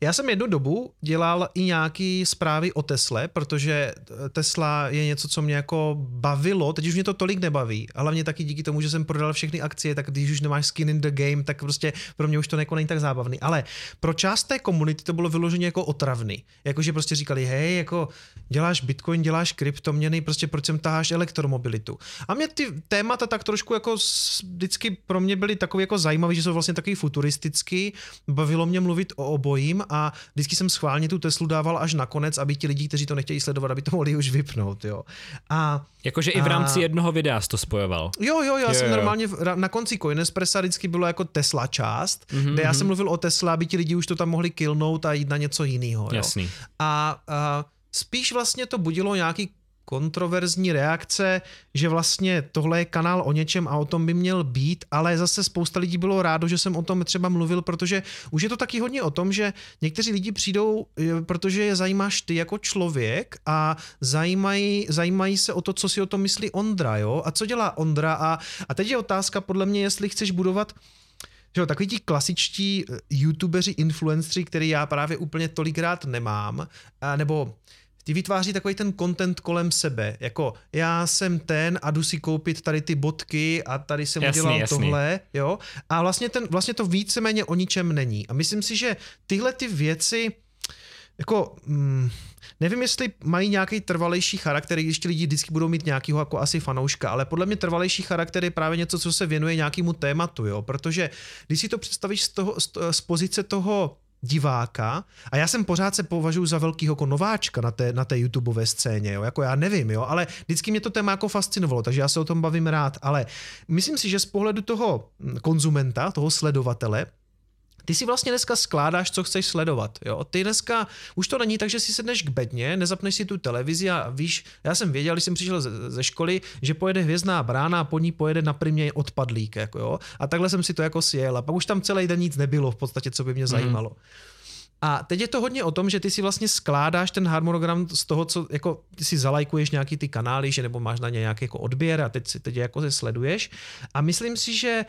já jsem jednu dobu dělal i nějaký zprávy o Tesle, protože Tesla je něco, co mě jako bavilo, teď už mě to tolik nebaví, a hlavně taky díky tomu, že jsem prodal všechny akcie, tak když už nemáš skin in the game, tak prostě pro mě už to jako není tak zábavný. Ale pro část té komunity to bylo vyloženě jako otravný. Jakože prostě říkali, hej, jako děláš bitcoin, děláš kryptoměny, prostě proč sem taháš elektromobilitu. A mě ty témata tak trošku jako vždycky pro mě byly takový jako zajímavý, že jsou vlastně takový futuristický, bavilo mě mluvit o obojím a vždycky jsem schválně tu Teslu dával až nakonec, aby ti lidi, kteří to nechtějí sledovat, aby to mohli už vypnout, jo. A, Jakože i v rámci a... jednoho videa jsi to spojoval. Jo, jo, já jo, jsem jo. normálně na konci Coinespressa vždycky bylo jako Tesla část, mm-hmm. kde já jsem mhm. mluvil o Tesla, aby ti lidi už to tam mohli killnout a jít na něco jiného. Jasný. A, a spíš vlastně to budilo nějaký kontroverzní reakce, že vlastně tohle je kanál o něčem a o tom by měl být, ale zase spousta lidí bylo rádo, že jsem o tom třeba mluvil, protože už je to taky hodně o tom, že někteří lidi přijdou, eh, protože je zajímáš ty jako člověk a zajímají, zajímají se o to, co si o tom myslí Ondra, jo? A co dělá Ondra? A, a teď je otázka podle mě, jestli chceš budovat že jo, takový ti klasičtí eh, youtubeři, influenceri, který já právě úplně tolikrát nemám, a nebo ti vytváří takový ten content kolem sebe, jako já jsem ten a jdu si koupit tady ty bodky a tady jsem jasný, udělal jasný. tohle, jo, a vlastně, ten, vlastně to víceméně o ničem není. A myslím si, že tyhle ty věci, jako, mm, nevím, jestli mají nějaký trvalejší charakter, když ti lidi vždycky budou mít nějakého jako asi fanouška, ale podle mě trvalejší charakter je právě něco, co se věnuje nějakému tématu, jo, protože když si to představíš z, toho, z, z pozice toho diváka a já jsem pořád se považuji za velkýho jako nováčka na té, na té YouTubeové scéně, jo? jako já nevím, jo? ale vždycky mě to téma jako fascinovalo, takže já se o tom bavím rád, ale myslím si, že z pohledu toho konzumenta, toho sledovatele, ty si vlastně dneska skládáš, co chceš sledovat. Jo? Ty dneska už to není tak, že si sedneš k bedně, nezapneš si tu televizi a víš, já jsem věděl, když jsem přišel ze, ze školy, že pojede hvězdná brána a po ní pojede na primě odpadlík. Jako jo? A takhle jsem si to jako sjel. A pak už tam celý den nic nebylo v podstatě, co by mě mhm. zajímalo. Mm. A teď je to hodně o tom, že ty si vlastně skládáš ten harmonogram z toho, co jako ty si zalajkuješ nějaký ty kanály, že nebo máš na ně nějaký jako odběr a teď si teď jako se sleduješ. A myslím si, že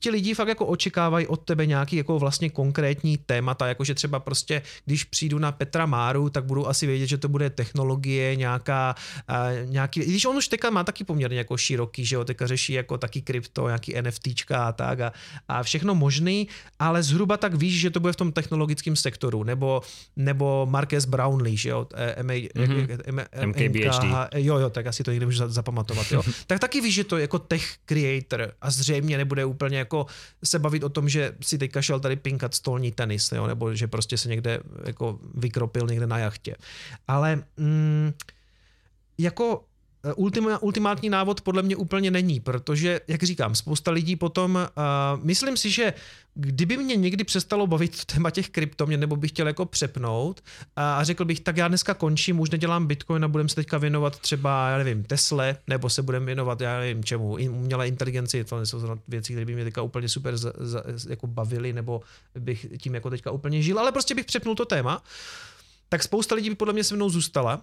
ti lidi fakt jako očekávají od tebe nějaký jako vlastně konkrétní témata, jakože třeba prostě, když přijdu na Petra Máru, tak budu asi vědět, že to bude technologie, nějaká, uh, nějaký, když on už teďka má taky poměrně jako široký, že jo, teďka řeší jako taky krypto, nějaký NFTčka a tak a, a všechno možný, ale zhruba tak víš, že to bude v tom technologickém sektoru, nebo, nebo Marques Brownlee, že jo, MA, mm-hmm. MKBHD. Jo, jo, tak asi to někdy můžu zapamatovat, jo. tak taky víš, že to je jako tech creator a zřejmě nebude úplně jako se bavit o tom, že si teďka šel tady pinkat stolní tenis, jo, nebo že prostě se někde jako vykropil někde na jachtě. Ale mm, jako ultima, ultimátní návod podle mě úplně není, protože, jak říkám, spousta lidí potom, uh, myslím si, že kdyby mě někdy přestalo bavit téma těch kryptoměn, nebo bych chtěl jako přepnout a, a řekl bych, tak já dneska končím, už nedělám Bitcoin a budeme se teďka věnovat třeba, já nevím, Tesle, nebo se budeme věnovat, já nevím čemu, umělé inteligenci, to jsou věci, které by mě teďka úplně super z, z, jako bavily, nebo bych tím jako teďka úplně žil, ale prostě bych přepnul to téma, tak spousta lidí by podle mě se mnou zůstala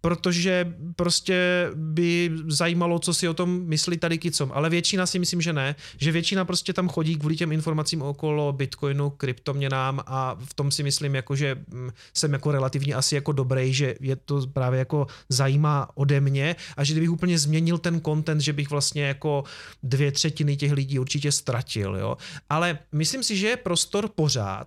protože prostě by zajímalo, co si o tom myslí tady kicom. Ale většina si myslím, že ne. Že většina prostě tam chodí kvůli těm informacím okolo Bitcoinu, kryptoměnám a v tom si myslím, jako, že mm, jsem jako relativně asi jako dobrý, že je to právě jako zajímá ode mě a že kdybych úplně změnil ten content, že bych vlastně jako dvě třetiny těch lidí určitě ztratil. Jo? Ale myslím si, že je prostor pořád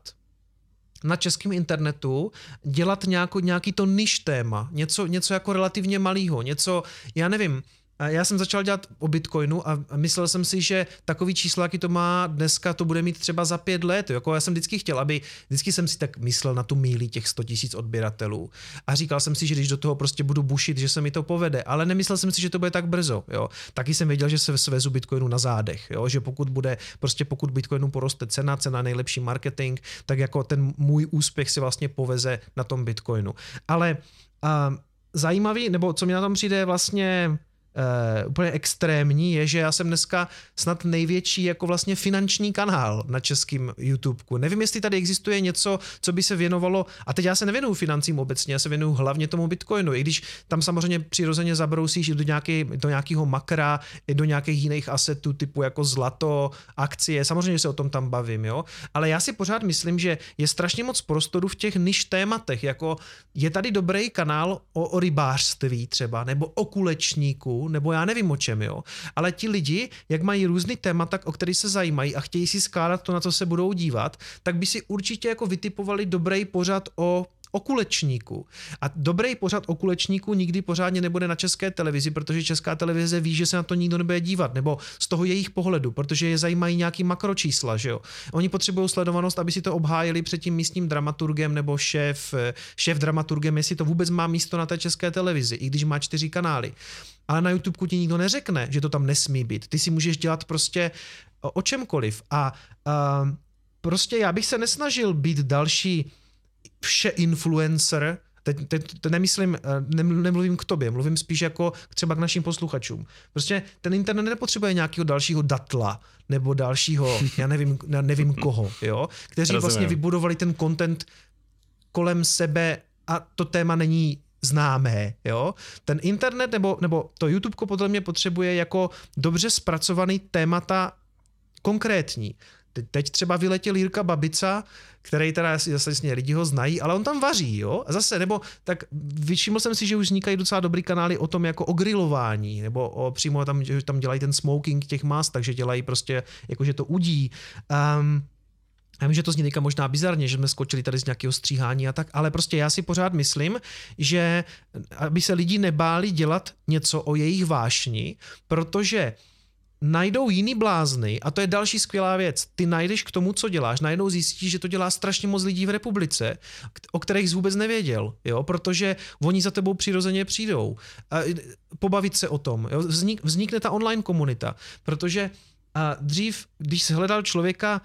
na českém internetu dělat nějako, nějaký to niž téma, něco, něco jako relativně malýho, něco, já nevím, já jsem začal dělat o Bitcoinu a myslel jsem si, že takový číslo, jaký to má dneska, to bude mít třeba za pět let. Jako já jsem vždycky chtěl, aby, vždycky jsem si tak myslel na tu míli těch 100 tisíc odběratelů. A říkal jsem si, že když do toho prostě budu bušit, že se mi to povede. Ale nemyslel jsem si, že to bude tak brzo. Jo. Taky jsem věděl, že se svezu Bitcoinu na zádech. Jo. Že pokud bude, prostě pokud Bitcoinu poroste cena, cena nejlepší marketing, tak jako ten můj úspěch si vlastně poveze na tom Bitcoinu. Ale uh, zajímavý, nebo co mi na tom přijde vlastně uh, úplně extrémní je, že já jsem dneska snad největší jako vlastně finanční kanál na českém YouTubeku. Nevím, jestli tady existuje něco, co by se věnovalo, a teď já se nevěnuju financím obecně, já se věnuju hlavně tomu Bitcoinu, i když tam samozřejmě přirozeně zabrousíš do, nějaký, do nějakého makra, i do nějakých jiných asetů typu jako zlato, akcie, samozřejmě se o tom tam bavím, jo, ale já si pořád myslím, že je strašně moc prostoru v těch niž tématech, jako je tady dobrý kanál o, o rybářství třeba, nebo o kulečníku, nebo já nevím o čem, jo. Ale ti lidi, jak mají různý témata, o který se zajímají a chtějí si skládat to, na co se budou dívat, tak by si určitě jako vytipovali dobrý pořad o o kulečníku. A dobrý pořad o kulečníku nikdy pořádně nebude na české televizi, protože česká televize ví, že se na to nikdo nebude dívat, nebo z toho jejich pohledu, protože je zajímají nějaký makročísla, že jo. Oni potřebují sledovanost, aby si to obhájili před tím místním dramaturgem nebo šéf, šéf dramaturgem, jestli to vůbec má místo na té české televizi, i když má čtyři kanály. Ale na YouTube ti nikdo neřekne, že to tam nesmí být. Ty si můžeš dělat prostě o čemkoliv. A uh, prostě já bych se nesnažil být další vše influencer, teď, teď, teď nemyslím, eh, nemluvím k tobě, mluvím spíš jako třeba k našim posluchačům. Prostě ten internet nepotřebuje nějakého dalšího datla, nebo dalšího, já nevím, nevím koho, jo, kteří Rozumím. vlastně vybudovali ten content kolem sebe a to téma není známé, jo. Ten internet nebo, nebo to YouTube podle mě potřebuje jako dobře zpracovaný témata konkrétní. Teď třeba vyletěl Jirka Babica, který teda zase lidi ho znají, ale on tam vaří, jo? A zase, nebo tak vyšiml jsem si, že už vznikají docela dobrý kanály o tom jako o grilování, nebo o přímo tam, že tam dělají ten smoking těch mas, takže dělají prostě, jakože to udí. Um, já vím, že to zní teďka možná bizarně, že jsme skočili tady z nějakého stříhání a tak, ale prostě já si pořád myslím, že aby se lidi nebáli dělat něco o jejich vášni, protože najdou jiný blázny a to je další skvělá věc. Ty najdeš k tomu, co děláš, najednou zjistíš, že to dělá strašně moc lidí v republice, o kterých jsi vůbec nevěděl, jo, protože oni za tebou přirozeně přijdou. A pobavit se o tom, jo? Vznik, vznikne ta online komunita, protože a dřív, když jsi hledal člověka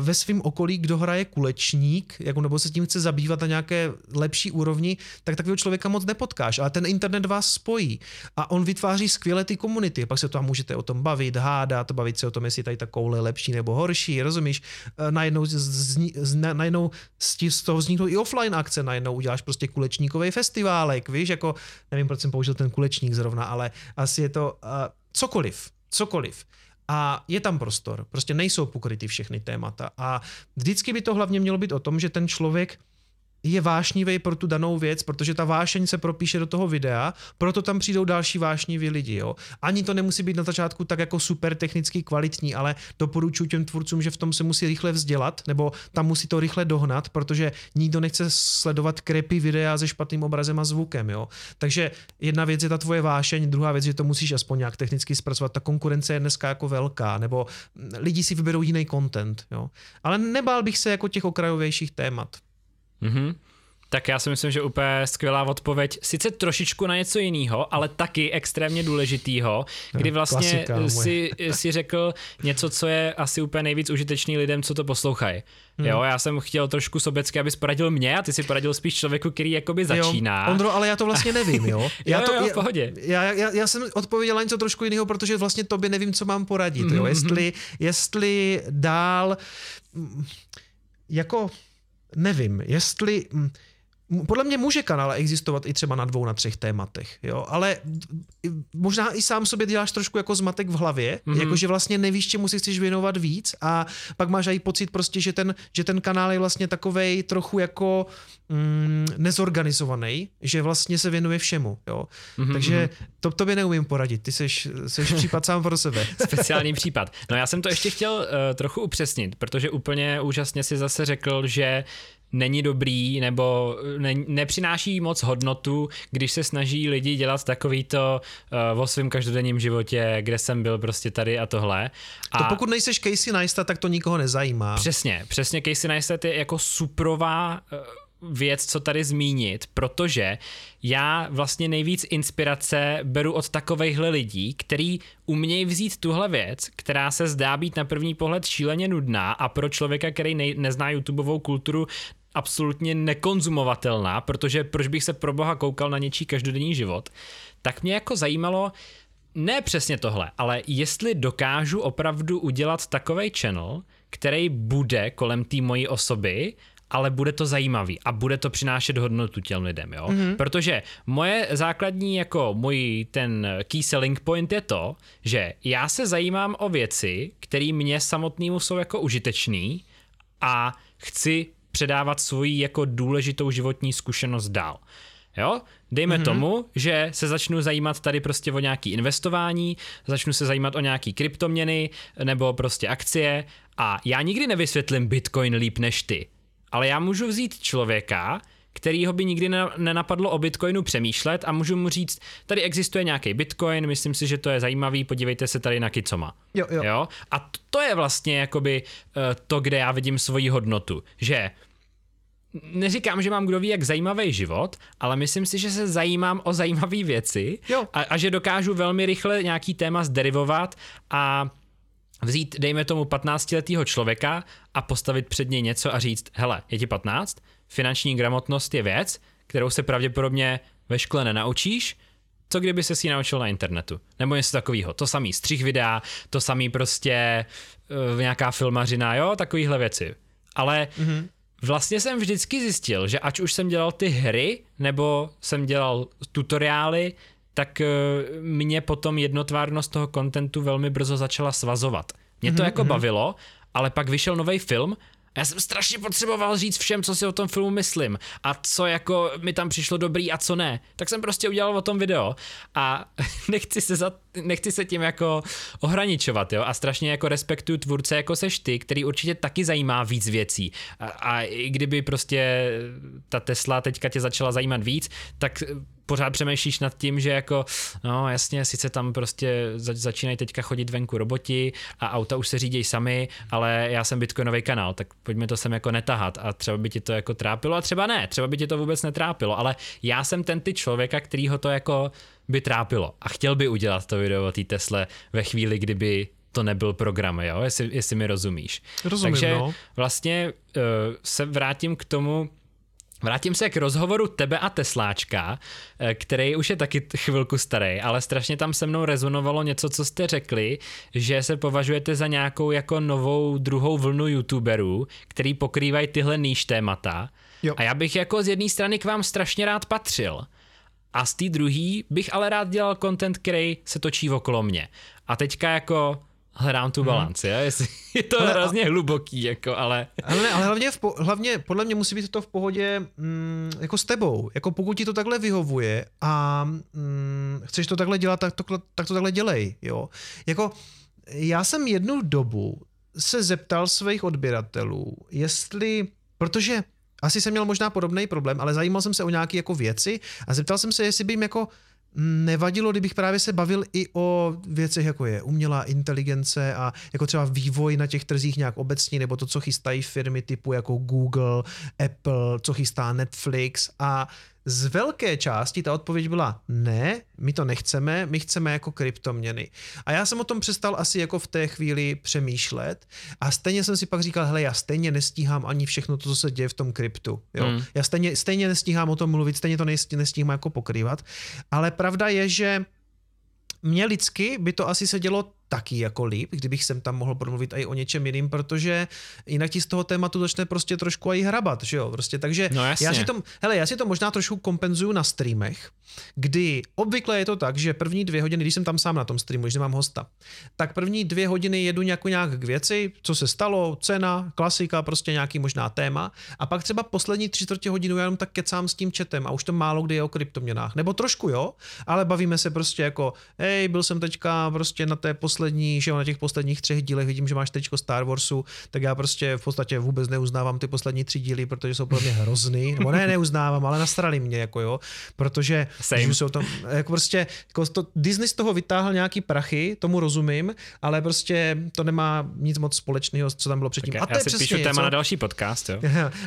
ve svém okolí, kdo hraje kulečník, jako nebo se tím chce zabývat na nějaké lepší úrovni, tak takového člověka moc nepotkáš, ale ten internet vás spojí a on vytváří skvěle ty komunity, pak se tam můžete o tom bavit, hádat, bavit se o tom, jestli tady ta koule je lepší nebo horší, rozumíš? E, najednou, z, z, z, najednou z toho vzniknou i offline akce, najednou uděláš prostě kulečníkový festiválek, víš, jako nevím, proč jsem použil ten kulečník zrovna, ale asi je to uh, cokoliv, cokoliv. A je tam prostor, prostě nejsou pokryty všechny témata. A vždycky by to hlavně mělo být o tom, že ten člověk je vášnivý pro tu danou věc, protože ta vášeň se propíše do toho videa, proto tam přijdou další vášniví lidi. Jo. Ani to nemusí být na začátku tak jako super technicky kvalitní, ale doporučuji těm tvůrcům, že v tom se musí rychle vzdělat, nebo tam musí to rychle dohnat, protože nikdo nechce sledovat krepy videa se špatným obrazem a zvukem. Jo. Takže jedna věc je ta tvoje vášeň, druhá věc je, že to musíš aspoň nějak technicky zpracovat. Ta konkurence je dneska jako velká, nebo lidi si vyberou jiný content. Jo. Ale nebál bych se jako těch okrajovějších témat. Mm-hmm. Tak já si myslím, že úplně skvělá odpověď. Sice trošičku na něco jiného, ale taky extrémně důležitýho, kdy vlastně Klasika, si, si řekl něco, co je asi úplně nejvíc užitečný lidem, co to poslouchají. Hmm. Jo, já jsem chtěl trošku sobecky, abys poradil mě a ty si poradil spíš člověku, který jakoby začíná. Jo, Ondro, ale já to vlastně nevím, jo. Já jo, to, jo, v pohodě. Já, já, já, jsem odpověděl něco trošku jiného, protože vlastně tobě nevím, co mám poradit, jo. Mhm, jestli, mhm. jestli dál jako nevím, jestli podle mě může kanál existovat i třeba na dvou, na třech tématech, jo, ale možná i sám sobě děláš trošku jako zmatek v hlavě, mm-hmm. jakože vlastně nevíš, čemu si chceš věnovat víc a pak máš i pocit prostě, že ten, že ten kanál je vlastně takovej trochu jako mm, nezorganizovaný, že vlastně se věnuje všemu, jo. Mm-hmm. Takže mhm. to tobě neumím poradit, ty seš, seš případ sám pro sebe. Speciální případ. No já jsem to ještě chtěl uh, trochu upřesnit, protože úplně úžasně si zase řekl, že není dobrý nebo ne, nepřináší moc hodnotu, když se snaží lidi dělat takovýto uh, o svém každodenním životě, kde jsem byl prostě tady a tohle. A to pokud nejseš Casey Neistat, tak to nikoho nezajímá. Přesně, přesně Casey Neistat je jako suprová uh, věc, co tady zmínit, protože já vlastně nejvíc inspirace beru od takovejhle lidí, který umějí vzít tuhle věc, která se zdá být na první pohled šíleně nudná a pro člověka, který ne, nezná YouTubeovou kulturu, absolutně nekonzumovatelná, protože proč bych se pro boha koukal na něčí každodenní život, tak mě jako zajímalo, ne přesně tohle, ale jestli dokážu opravdu udělat takový channel, který bude kolem té mojí osoby, ale bude to zajímavý a bude to přinášet hodnotu těm lidem, jo? Mm-hmm. Protože moje základní, jako můj ten key selling point je to, že já se zajímám o věci, které mě samotnému jsou jako užitečný a chci předávat svoji jako důležitou životní zkušenost dál. Jo? Dejme mm-hmm. tomu, že se začnu zajímat tady prostě o nějaký investování, začnu se zajímat o nějaký kryptoměny nebo prostě akcie a já nikdy nevysvětlím Bitcoin líp než ty. Ale já můžu vzít člověka, kterýho by nikdy nenapadlo o Bitcoinu přemýšlet a můžu mu říct, tady existuje nějaký Bitcoin, myslím si, že to je zajímavý, podívejte se tady na Kicoma. Jo, jo. jo? A to je vlastně jakoby eh, to, kde já vidím svoji hodnotu, že neříkám, že mám kdo ví jak zajímavý život, ale myslím si, že se zajímám o zajímavé věci jo. A, a že dokážu velmi rychle nějaký téma zderivovat a vzít, dejme tomu 15-letého člověka a postavit před něj něco a říct, hele, je ti 15, finanční gramotnost je věc, kterou se pravděpodobně ve škole nenaučíš, co kdyby se si naučil na internetu? Nebo něco takového. To samý střih videa, to samý prostě uh, nějaká filmařina, jo, takovýhle věci. Ale mm-hmm. vlastně jsem vždycky zjistil, že ať už jsem dělal ty hry, nebo jsem dělal tutoriály, tak uh, mě potom jednotvárnost toho kontentu velmi brzo začala svazovat. Mě to mm-hmm. jako mhm. bavilo, ale pak vyšel nový film já jsem strašně potřeboval říct všem, co si o tom filmu myslím a co jako mi tam přišlo dobrý a co ne. Tak jsem prostě udělal o tom video a nechci se, za, nechci se tím jako ohraničovat, jo, a strašně jako respektuju tvůrce jako seš ty, který určitě taky zajímá víc věcí a, a i kdyby prostě ta Tesla teďka tě začala zajímat víc, tak pořád přemýšlíš nad tím, že jako, no jasně, sice tam prostě zač- začínají teďka chodit venku roboti a auta už se řídí sami, ale já jsem bitcoinový kanál, tak pojďme to sem jako netahat a třeba by ti to jako trápilo a třeba ne, třeba by ti to vůbec netrápilo, ale já jsem ten ty člověka, který ho to jako by trápilo a chtěl by udělat to video o té Tesle ve chvíli, kdyby to nebyl program, jo, jestli, jestli mi rozumíš. Rozumím, Takže no. vlastně uh, se vrátím k tomu, Vrátím se k rozhovoru tebe a Tesláčka, eh, který už je taky chvilku starý, ale strašně tam se mnou rezonovalo něco, co jste řekli, že se považujete za nějakou jako novou druhou vlnu youtuberů, který pokrývají tyhle níž témata. Jo. A já bych jako z jedné strany k vám strašně rád patřil. A z té druhé bych ale rád dělal content, který se točí okolo mě. A teďka jako hledám tu mhm. balanci, hmm. jestli je to ale, hrozně hluboký, jako, ale... Ale, ale hlavně, v po, hlavně podle mě musí být to v pohodě mm, jako s tebou, jako pokud ti to takhle vyhovuje a mm, chceš to takhle dělat, tak to, tak to takhle dělej, jo. Jako já jsem jednu dobu se zeptal svých odběratelů, jestli, protože asi jsem měl možná podobný problém, ale zajímal jsem se o nějaké jako věci a zeptal jsem se, jestli by jim jako nevadilo, kdybych právě se bavil i o věcech, jako je umělá inteligence a jako třeba vývoj na těch trzích nějak obecně, nebo to, co chystají firmy typu jako Google, Apple, co chystá Netflix a z velké části ta odpověď byla ne, my to nechceme, my chceme jako kryptoměny. A já jsem o tom přestal asi jako v té chvíli přemýšlet a stejně jsem si pak říkal, hele, já stejně nestíhám ani všechno to, co se děje v tom kryptu. Jo? Hmm. Já stejně, stejně nestíhám o tom mluvit, stejně to nestíhám jako pokrývat, ale pravda je, že mě lidsky by to asi se dělo taky jako líp, kdybych sem tam mohl promluvit i o něčem jiným, protože jinak ti z toho tématu začne prostě trošku i hrabat, že jo, prostě, takže no já si to, hele, já si to možná trošku kompenzuju na streamech, kdy obvykle je to tak, že první dvě hodiny, když jsem tam sám na tom streamu, když nemám hosta, tak první dvě hodiny jedu nějak, nějak k věci, co se stalo, cena, klasika, prostě nějaký možná téma a pak třeba poslední tři čtvrtě hodinu já jenom tak kecám s tím chatem a už to málo kdy je o kryptoměnách, nebo trošku jo, ale bavíme se prostě jako, hej, byl jsem teďka prostě na té poslední poslední, že na těch posledních třech dílech vidím, že máš teďko Star Warsu, tak já prostě v podstatě vůbec neuznávám ty poslední tři díly, protože jsou pro mě hrozný, nebo ne, neuznávám, ale nastrali mě, jako jo, protože že jsou tam, jako prostě, jako to, Disney z toho vytáhl nějaký prachy, tomu rozumím, ale prostě to nemá nic moc společného, co tam bylo předtím. Tak a to já je si přesně píšu téma na další podcast, jo.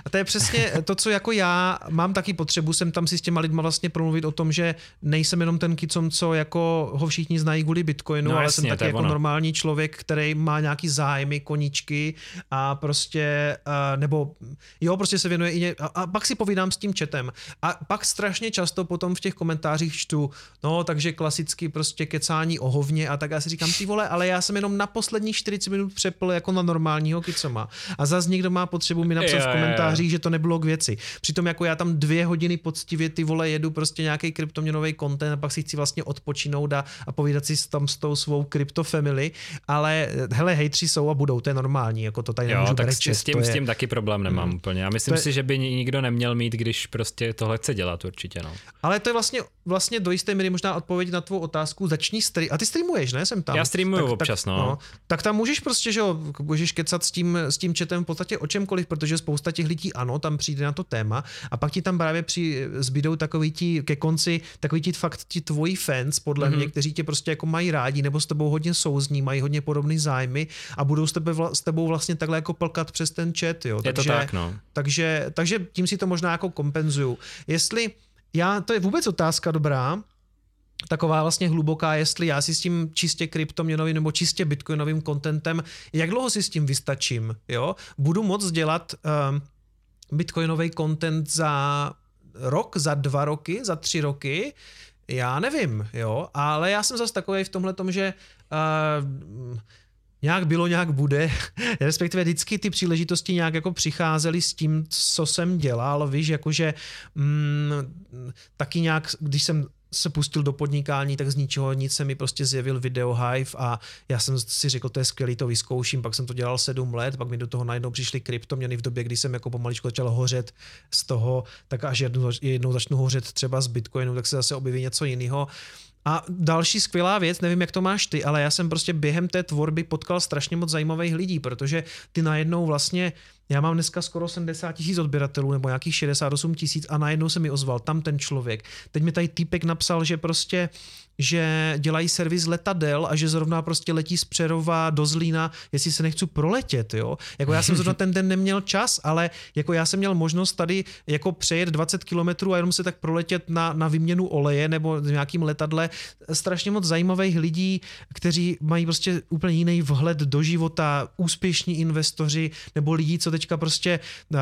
A to je přesně to, co jako já mám taky potřebu, jsem tam si s těma lidma vlastně promluvit o tom, že nejsem jenom ten kicom, co jako ho všichni znají kvůli Bitcoinu, no, ale jasně, jsem taky jako ono. normální člověk, který má nějaký zájmy, koničky a prostě, uh, nebo jo, prostě se věnuje i ně, a, a pak si povídám s tím četem. A pak strašně často potom v těch komentářích čtu, no, takže klasicky prostě kecání o hovně a tak já si říkám, ty vole, ale já jsem jenom na poslední 40 minut přepl jako na normálního kicoma. A zase někdo má potřebu mi napsat v komentářích, že to nebylo k věci. Přitom jako já tam dvě hodiny poctivě ty vole jedu prostě nějaký kryptoměnový content a pak si chci vlastně odpočinout a, a povídat si tam s tou svou kryptofamily ale hele, hejtři jsou a budou, to je normální, jako to tady jo, tak brečet, s, tím, je... s tím taky problém nemám hmm. úplně. Já myslím je... si, že by nikdo neměl mít, když prostě tohle chce dělat určitě, no. Ale to je vlastně, vlastně do jisté míry možná odpověď na tvou otázku, začni stream, a ty streamuješ, ne, jsem tam. Já streamuju tak, občas, tak, no. no. Tak tam můžeš prostě, že jo, můžeš kecat s tím, s tím chatem v podstatě o čemkoliv, protože spousta těch lidí, ano, tam přijde na to téma a pak ti tam právě při, zbydou takový ti ke konci, takový ti fakt ti tvoji fans, podle mm-hmm. mě, kteří tě prostě jako mají rádi nebo s tebou hodně souzní, mají hodně podobné zájmy a budou s, tebe, s tebou vlastně takhle jako plkat přes ten chat. Jo. Je takže, to tak, no. Takže, takže tím si to možná jako kompenzuju. Jestli, já, to je vůbec otázka dobrá, taková vlastně hluboká, jestli já si s tím čistě kryptoměnovým nebo čistě bitcoinovým contentem, jak dlouho si s tím vystačím, jo? Budu moc dělat um, bitcoinový content za rok, za dva roky, za tři roky, já nevím, jo, ale já jsem zase takový v tomhle tom, že uh, nějak bylo, nějak bude, respektive vždycky ty příležitosti nějak jako přicházely s tím, co jsem dělal, víš, jakože mm, taky nějak, když jsem se pustil do podnikání, tak z ničeho nic se mi prostě zjevil video Hive a já jsem si řekl, to je skvělý, to vyzkouším, pak jsem to dělal sedm let, pak mi do toho najednou přišly kryptoměny v době, kdy jsem jako pomaličku začal hořet z toho, tak až jednou, jednou začnu hořet třeba z Bitcoinu, tak se zase objeví něco jiného. A další skvělá věc, nevím, jak to máš ty, ale já jsem prostě během té tvorby potkal strašně moc zajímavých lidí, protože ty najednou vlastně já mám dneska skoro 70 tisíc odběratelů nebo nějakých 68 tisíc a najednou se mi ozval tam ten člověk. Teď mi tady týpek napsal, že prostě že dělají servis letadel a že zrovna prostě letí z Přerova do Zlína, jestli se nechci proletět, jo. Jako já jsem zrovna ten den neměl čas, ale jako já jsem měl možnost tady jako přejet 20 kilometrů a jenom se tak proletět na, na výměnu oleje nebo v nějakým letadle. Strašně moc zajímavých lidí, kteří mají prostě úplně jiný vhled do života, úspěšní investoři nebo lidi, co teďka prostě uh,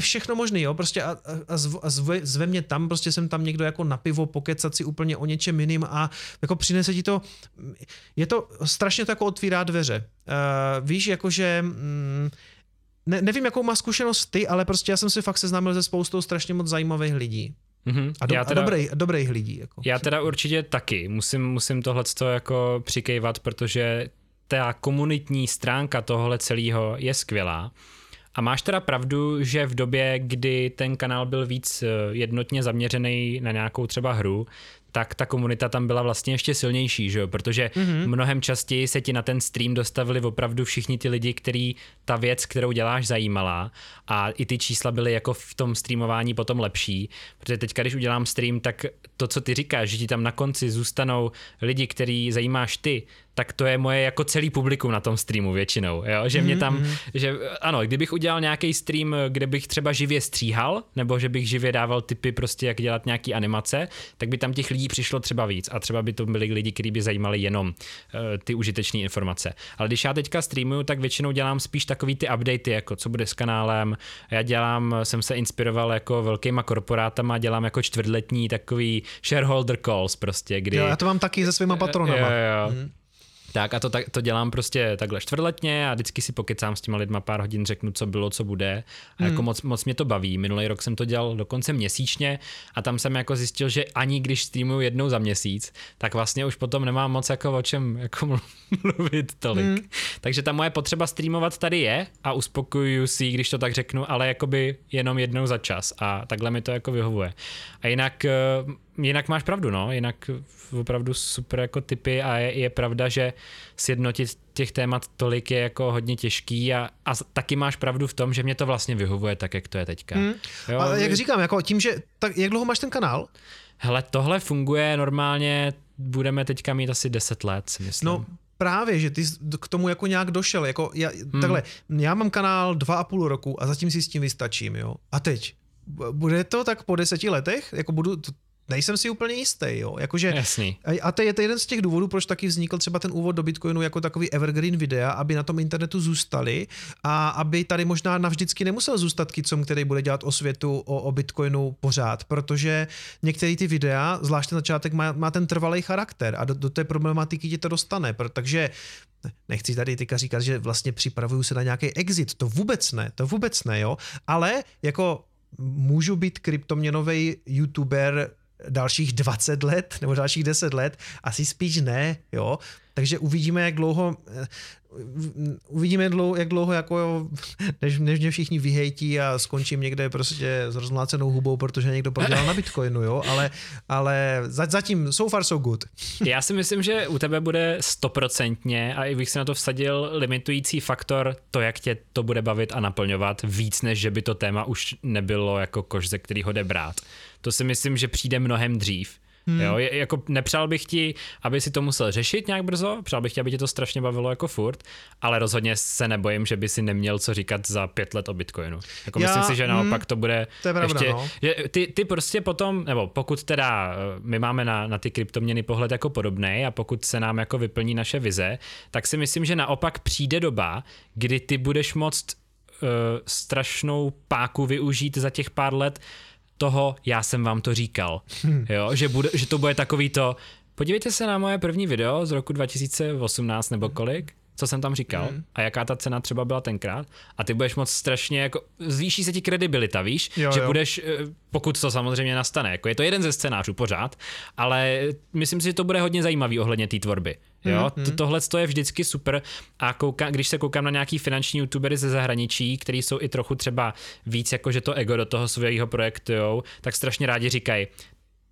všechno možný, jo, prostě a, a, zv, a zve, zve mě tam, prostě jsem tam někdo jako na pivo pokecat si úplně o něčem jiným a jako přinese ti to, je to strašně to jako otvírá dveře. Uh, víš, jakože mm, ne, nevím, jakou má zkušenost ty, ale prostě já jsem si fakt seznámil se spoustou strašně moc zajímavých lidí. Mm-hmm. A, do, já teda, a dobrý, dobrých lidí. Jako. Já teda určitě taky. Musím, musím tohle jako přikejvat, protože ta komunitní stránka tohle celého je skvělá. A máš teda pravdu, že v době, kdy ten kanál byl víc eh, jednotně zaměřený na nějakou třeba hru, tak ta komunita tam byla vlastně ještě silnější, že jo? protože mm-hmm. mnohem častěji se ti na ten stream dostavili opravdu všichni ty lidi, který ta věc, kterou děláš, zajímala a i ty čísla byly jako v tom streamování potom lepší, protože teď, když udělám stream, tak to, co ty říkáš, že ti tam na konci zůstanou lidi, který zajímáš ty, tak to je moje jako celý publikum na tom streamu většinou, jo? že mě tam, mm-hmm. že ano, kdybych udělal nějaký stream, kde bych třeba živě stříhal, nebo že bych živě dával tipy prostě, jak dělat nějaký animace, tak by tam těch lidí přišlo třeba víc a třeba by to byli lidi, kteří by zajímali jenom uh, ty užitečné informace. Ale když já teďka streamuju, tak většinou dělám spíš takový ty updaty, jako co bude s kanálem, já dělám, jsem se inspiroval jako velkýma korporátama, dělám jako čtvrtletní takový shareholder calls prostě, kdy... Jo, já to mám taky se svýma patronama. Jo, jo. Mm. Tak a to, tak, to dělám prostě takhle čtvrtletně a vždycky si pokecám s těma lidma pár hodin, řeknu, co bylo, co bude. A jako hmm. moc, moc mě to baví. Minulý rok jsem to dělal dokonce měsíčně a tam jsem jako zjistil, že ani když streamuju jednou za měsíc, tak vlastně už potom nemám moc jako o čem jako mluvit tolik. Hmm. Takže ta moje potřeba streamovat tady je a uspokojuju si, když to tak řeknu, ale jakoby jenom jednou za čas a takhle mi to jako vyhovuje. A jinak eh, jinak máš pravdu, no, jinak opravdu super jako typy a je, je pravda, že sjednotit těch témat tolik je jako hodně těžký a, a taky máš pravdu v tom, že mě to vlastně vyhovuje tak, jak to je teďka. Hmm. Jo, a jak říkám, jako tím, že, tak jak dlouho máš ten kanál? Hele, tohle funguje normálně, budeme teďka mít asi 10 let, si myslím. No, právě, že ty k tomu jako nějak došel, jako já, hmm. takhle, já mám kanál dva a půl roku a zatím si s tím vystačím, jo. A teď, bude to tak po deseti letech? Jako budu, nejsem si úplně jistý, jo. Jakože, Jasný. A to je to jeden z těch důvodů, proč taky vznikl třeba ten úvod do Bitcoinu jako takový evergreen videa, aby na tom internetu zůstali a aby tady možná navždycky nemusel zůstat Kicom, který bude dělat osvětu o, o Bitcoinu pořád, protože některé ty videa, zvlášť ten začátek, má, má ten trvalý charakter a do, do té problematiky tě to dostane, takže nechci tady teďka říkat, že vlastně připravuju se na nějaký exit, to vůbec ne, to vůbec ne, jo, ale jako můžu být kryptoměnový youtuber dalších 20 let nebo dalších 10 let? Asi spíš ne, jo. Takže uvidíme, jak dlouho eh, uvidíme, jak dlouho, jako, než, než mě všichni vyhejtí a skončím někde prostě s rozmlácenou hubou, protože někdo prodělal na Bitcoinu, jo, ale, ale zatím so far so good. Já si myslím, že u tebe bude stoprocentně a i bych si na to vsadil limitující faktor to, jak tě to bude bavit a naplňovat víc, než že by to téma už nebylo jako kož, ze kterého jde brát. To si myslím, že přijde mnohem dřív. Hmm. Jo, je, jako nepřál bych ti, aby si to musel řešit nějak brzo, přál bych ti, aby tě to strašně bavilo jako furt, ale rozhodně se nebojím, že by si neměl co říkat za pět let o Bitcoinu. Jako Já, myslím si, že naopak hmm, to bude to je pravda, ještě, no. že ty, ty prostě potom, nebo pokud teda eh, my máme na, na ty kryptoměny pohled jako podobný a pokud se nám jako vyplní naše vize, tak si myslím, že naopak přijde doba, kdy ty budeš moct uh, strašnou páku využít za těch pár let, toho, já jsem vám to říkal. Hmm. Jo, že, bude, že to bude takový to, podívejte se na moje první video z roku 2018 nebo kolik, co jsem tam říkal mm. a jaká ta cena třeba byla tenkrát a ty budeš moc strašně jako, zvýší se ti kredibilita, víš, jo, že jo. budeš, eh, pokud to samozřejmě nastane, jako je to jeden ze scénářů pořád, ale myslím si, že to bude hodně zajímavý ohledně té tvorby. Jo, mm, tohle to je vždycky super. A kouka, když se koukám na nějaký finanční youtubery ze zahraničí, kteří jsou i trochu třeba víc jako, že to ego do toho svého projektujou, tak strašně rádi říkají,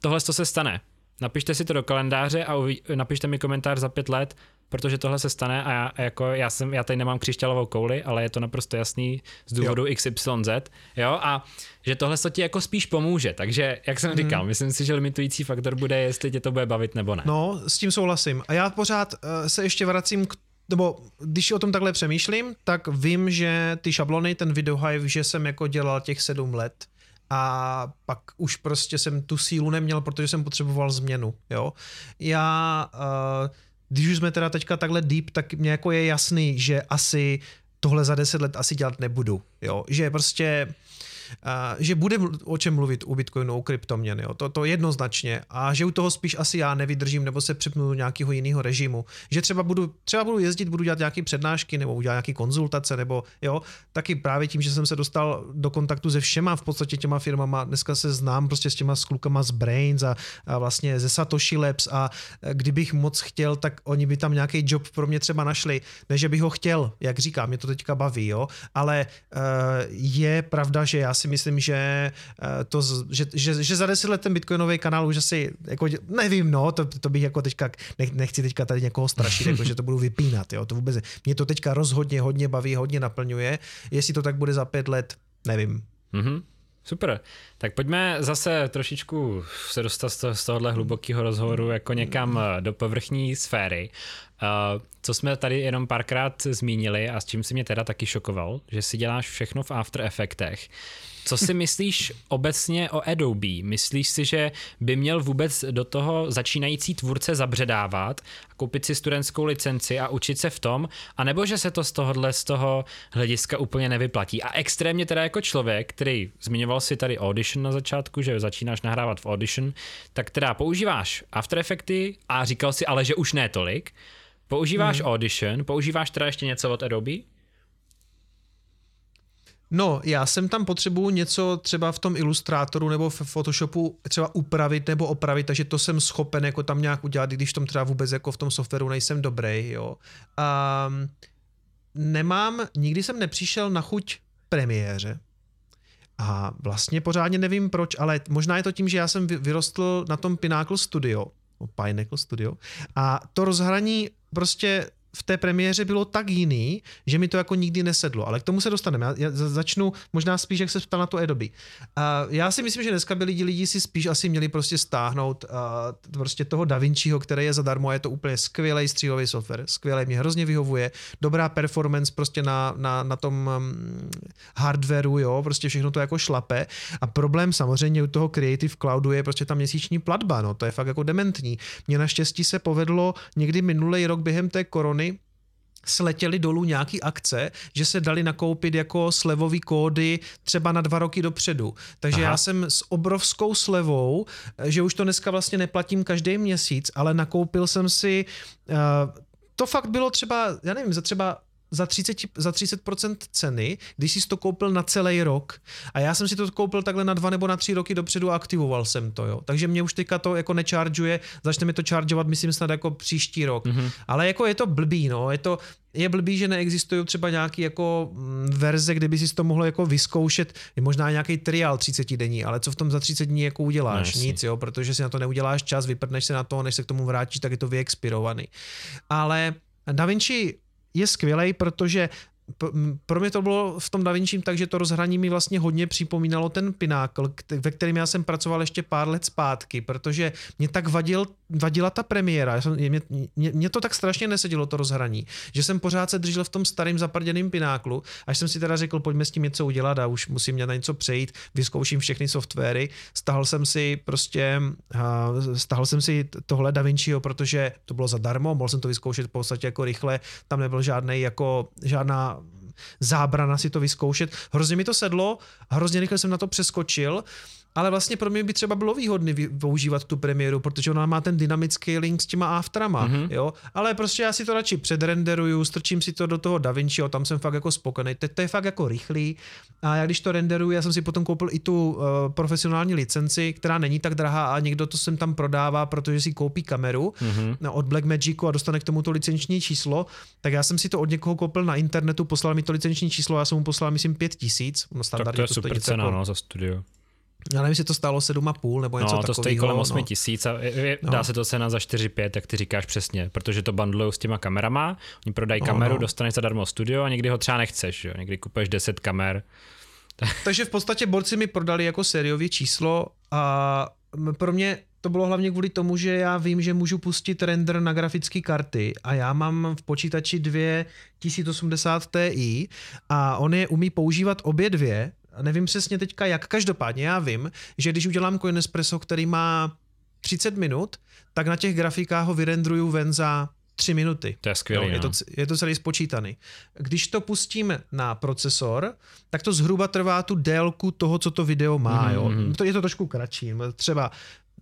tohle to se stane, napište si to do kalendáře a uvi- napište mi komentář za pět let, protože tohle se stane a já, jako já, jsem, já tady nemám křišťálovou kouli, ale je to naprosto jasný z důvodu jo. XYZ, jo, a že tohle to ti jako spíš pomůže, takže jak jsem mm. říkal, myslím si, že limitující faktor bude, jestli tě to bude bavit nebo ne. No, s tím souhlasím a já pořád uh, se ještě vracím k nebo když o tom takhle přemýšlím, tak vím, že ty šablony, ten videohive, že jsem jako dělal těch sedm let a pak už prostě jsem tu sílu neměl, protože jsem potřeboval změnu, jo. Já uh, když už jsme teda teďka takhle deep, tak mě jako je jasný, že asi tohle za deset let asi dělat nebudu, jo, že prostě že bude o čem mluvit u Bitcoinu, u kryptoměn, jo, to, to jednoznačně. A že u toho spíš asi já nevydržím nebo se přepnu do nějakého jiného režimu, že třeba budu, třeba budu jezdit, budu dělat nějaké přednášky nebo udělat nějaké konzultace nebo jo, taky právě tím, že jsem se dostal do kontaktu se všema v podstatě těma firmama, dneska se znám prostě s těma s klukama z Brains a, a vlastně ze Satoshi Labs. A kdybych moc chtěl, tak oni by tam nějaký job pro mě třeba našli, ne, že bych ho chtěl, jak říkám, mě to teďka baví, jo, ale uh, je pravda, že já si myslím, že, eh, to, že, že, že za deset let ten bitcoinový kanál už asi, jako, nevím, no, to, to bych jako teďka, nechci teďka tady někoho strašit, jako, že to budu vypínat, jo, to vůbec, mě to teďka rozhodně hodně baví, hodně naplňuje, jestli to tak bude za pět let, nevím. Mm-hmm. Super. Tak pojďme zase trošičku se dostat z tohohle hlubokého rozhovoru jako někam eh, do povrchní sféry. Uh, co jsme tady jenom párkrát zmínili a s čím si mě teda taky šokoval, že si děláš všechno v After Effectech. Co si myslíš obecně o Adobe? Myslíš si, že by měl vůbec do toho začínající tvůrce zabředávat a koupit si studentskou licenci a učit se v tom, anebo že se to z tohohle z toho hlediska úplně nevyplatí? A extrémně teda jako člověk, který zmiňoval si tady Audition na začátku, že začínáš nahrávat v Audition, tak teda používáš After Effecty a říkal si ale, že už ne tolik. Používáš hmm. Audition, používáš teda ještě něco od Adobe? No, já jsem tam potřebuju něco třeba v tom ilustrátoru nebo v Photoshopu třeba upravit nebo opravit, takže to jsem schopen jako tam nějak udělat, když v tom třeba vůbec jako v tom softwaru nejsem dobrý, jo. A nemám, nikdy jsem nepřišel na chuť premiéře. A vlastně pořádně nevím proč, ale možná je to tím, že já jsem vyrostl na tom Pinnacle Studio, Pineapple Studio, a to rozhraní prostě v té premiéře bylo tak jiný, že mi to jako nikdy nesedlo. Ale k tomu se dostaneme. Já, já začnu možná spíš, jak se ptal na to Adobe. Uh, já si myslím, že dneska by lidi, lidi si spíš asi měli prostě stáhnout uh, prostě toho Da Vinciho, který je zadarmo a je to úplně skvělý stříhový software. Skvělý, mě hrozně vyhovuje. Dobrá performance prostě na, na, na tom um, hardwareu, jo, prostě všechno to jako šlape. A problém samozřejmě u toho Creative Cloudu je prostě ta měsíční platba, no, to je fakt jako dementní. Mně naštěstí se povedlo někdy minulý rok během té korony sletěly dolů nějaký akce, že se dali nakoupit jako slevový kódy třeba na dva roky dopředu. Takže Aha. já jsem s obrovskou slevou, že už to dneska vlastně neplatím každý měsíc, ale nakoupil jsem si, uh, to fakt bylo třeba, já nevím, za třeba za 30, za 30% ceny, když jsi to koupil na celý rok. A já jsem si to koupil takhle na dva nebo na tři roky dopředu a aktivoval jsem to, jo. Takže mě už teďka to jako nečaržuje, začne mi to čaržovat, myslím snad jako příští rok. Mm-hmm. Ale jako je to blbý, no, je to, je blbý, že neexistují třeba nějaký jako mm, verze, kde by si to mohlo jako vyzkoušet, je možná nějaký trial 30 denní, ale co v tom za 30 dní jako uděláš? No, Nic, jo, protože si na to neuděláš čas, vyprdneš se na to, než se k tomu vrátíš, tak je to vyexpirovaný. Ale DaVinci je skvělý, protože pro mě to bylo v tom Da Vinci tak, že to rozhraní mi vlastně hodně připomínalo ten Pinákl, ve kterém já jsem pracoval ještě pár let zpátky, protože mě tak vadil, vadila ta premiéra. Já jsem, mě, mě, mě, to tak strašně nesedělo, to rozhraní, že jsem pořád se držel v tom starém zaprděném Pináklu, až jsem si teda řekl, pojďme s tím něco udělat a už musím na něco přejít, vyzkouším všechny softwary. Stahal jsem si prostě, uh, jsem si tohle Da Vinciho, protože to bylo zadarmo, mohl jsem to vyzkoušet v podstatě jako rychle, tam nebyl žádný jako, žádná zábrana si to vyzkoušet. Hrozně mi to sedlo, hrozně rychle jsem na to přeskočil ale vlastně pro mě by třeba bylo výhodné používat tu premiéru, protože ona má ten dynamický link s těma afterama, mm-hmm. jo, ale prostě já si to radši předrenderuju, strčím si to do toho DaVinciho, tam jsem fakt jako spokojený, teď to je fakt jako rychlý a já když to renderuju, já jsem si potom koupil i tu uh, profesionální licenci, která není tak drahá a někdo to sem tam prodává, protože si koupí kameru mm-hmm. od Blackmagicu a dostane k tomu to licenční číslo, tak já jsem si to od někoho koupil na internetu, poslal mi to licenční číslo, já jsem mu poslal myslím pět tisíc, no standardně tak to je to super cena, jako, no, za studio já nevím, jestli to stálo 7,5 nebo něco no, to stojí kolem 8 no. tisíc a je, no. dá se to cena za 4-5, jak ty říkáš přesně, protože to bundlují s těma kamerama, oni prodají no, kameru, no. dostaneš zadarmo studio a někdy ho třeba nechceš, jo? někdy kupuješ 10 kamer. Takže v podstatě borci mi prodali jako sériově číslo a pro mě to bylo hlavně kvůli tomu, že já vím, že můžu pustit render na grafické karty a já mám v počítači dvě 1080 Ti a on je umí používat obě dvě nevím přesně teďka jak, každopádně já vím, že když udělám Coin Espresso, který má 30 minut, tak na těch grafikách ho vyrendruju ven za 3 minuty. To je skvělé. Je, to, no. je to celý spočítaný. Když to pustím na procesor, tak to zhruba trvá tu délku toho, co to video má. Mm-hmm. Jo. Mhm. To je to trošku kratší. Třeba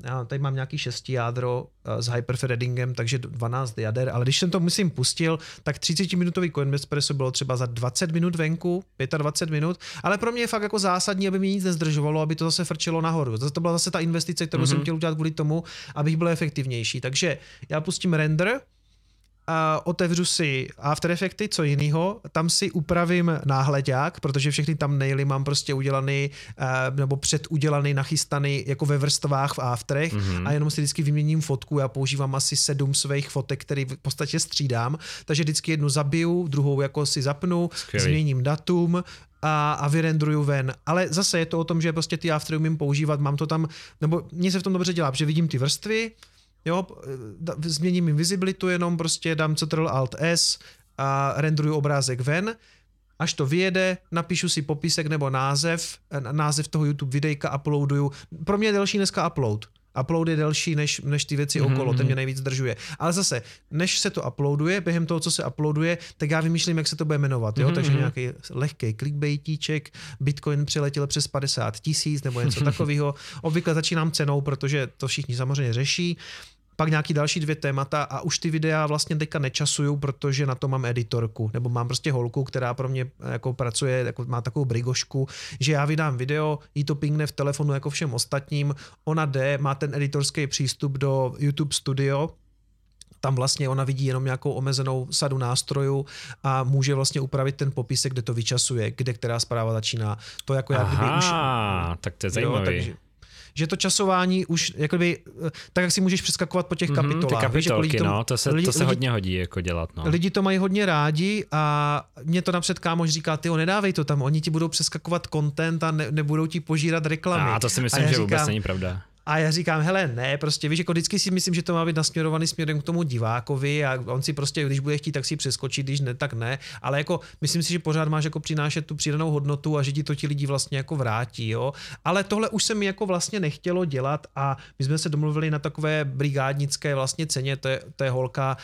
já tady mám nějaký šesti jádro uh, s hyperthreadingem, takže 12 jader, ale když jsem to musím pustil, tak 30-minutový Coinbase bylo třeba za 20 minut venku, 25 minut, ale pro mě je fakt jako zásadní, aby mi nic nezdržovalo, aby to zase frčilo nahoru. To byla zase ta investice, kterou mm-hmm. jsem chtěl udělat kvůli tomu, abych byl efektivnější. Takže já pustím render, a otevřu si After Effecty, co jiného, tam si upravím náhledák, protože všechny tam naily mám prostě udělaný, nebo předudělaný, nachystaný jako ve vrstvách v Afterech mm-hmm. a jenom si vždycky vyměním fotku, já používám asi sedm svých fotek, které v podstatě střídám, takže vždycky jednu zabiju, druhou jako si zapnu, Skvělý. změním datum, a, a vyrendruju ven. Ale zase je to o tom, že prostě ty aftery umím používat, mám to tam, nebo mě se v tom dobře dělá, protože vidím ty vrstvy, jo, změním invisibilitu jenom, prostě dám Ctrl Alt S a renderuju obrázek ven, až to vyjede, napíšu si popisek nebo název, název toho YouTube videjka, uploaduju. Pro mě je delší dneska upload. Upload je delší než, než ty věci mm-hmm. okolo, ten mě mhm. nejvíc zdržuje. Ale zase, než se to uploaduje, během toho, co se uploaduje, tak já vymýšlím, jak se to bude jmenovat. Jo? Mm-hmm. Takže mhm. nějaký lehký clickbaitíček, Bitcoin přiletěl přes 50 tisíc nebo něco takového. Obvykle začínám cenou, protože to všichni samozřejmě řeší pak nějaký další dvě témata a už ty videa vlastně teďka nečasuju, protože na to mám editorku, nebo mám prostě holku, která pro mě jako pracuje, jako má takovou brigošku, že já vydám video, jí to pingne v telefonu jako všem ostatním, ona jde, má ten editorský přístup do YouTube Studio, tam vlastně ona vidí jenom nějakou omezenou sadu nástrojů a může vlastně upravit ten popisek, kde to vyčasuje, kde která zpráva začíná. To jako já kdyby už... tak to je zajímavé. Jo, takže, že to časování už, jakoby, eh, tak jak si můžeš přeskakovat po těch kapitolách. Mm-hmm, ty kapitolky, víš, jako no, to se, lidi, to se hodně hodí jako dělat. No. Lidi to mají hodně rádi a mě to napřed kámoš říká, ty nedávej to tam, oni ti budou přeskakovat content a ne, nebudou ti požírat reklamy. A to si myslím, že říkám, vůbec není pravda. A já říkám, hele, ne, prostě víš, jako vždycky si myslím, že to má být nasměrovaný směrem k tomu divákovi a on si prostě, když bude chtít, tak si přeskočí, když ne, tak ne. Ale jako myslím si, že pořád máš jako přinášet tu přidanou hodnotu a že ti to ti lidi vlastně jako vrátí, jo. Ale tohle už se mi jako vlastně nechtělo dělat a my jsme se domluvili na takové brigádnické vlastně ceně, to je, to je holka,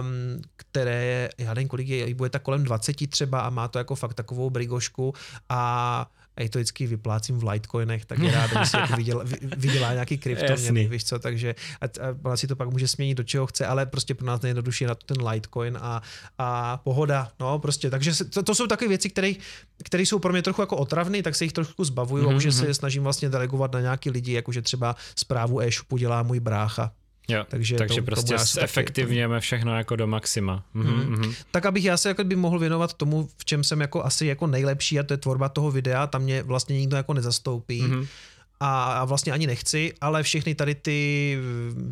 um, které, já nevím, kolik je, bude tak kolem 20 třeba a má to jako fakt takovou brigošku a a je to vždycky vyplácím v Litecoinech, tak je rád, že si jako vydělá, vydělá nějaký kryptoměny, víš co, takže a, a ona si to pak může směnit do čeho chce, ale prostě pro nás nejjednodušší je na to ten Litecoin a, a pohoda, no prostě, takže to, to jsou takové věci, které, které jsou pro mě trochu jako otravné, tak se jich trošku zbavuju mm-hmm. a už se je mhm. snažím vlastně delegovat na nějaký lidi, jakože třeba zprávu e-shopu dělá můj brácha, Jo, takže takže to, prostě efektivněme všechno jako do maxima. Mm-hmm, mm-hmm. Tak abych já se jako by mohl věnovat tomu, v čem jsem jako asi jako nejlepší a to je tvorba toho videa, tam mě vlastně nikdo jako nezastoupí. Mm-hmm a vlastně ani nechci, ale všechny tady ty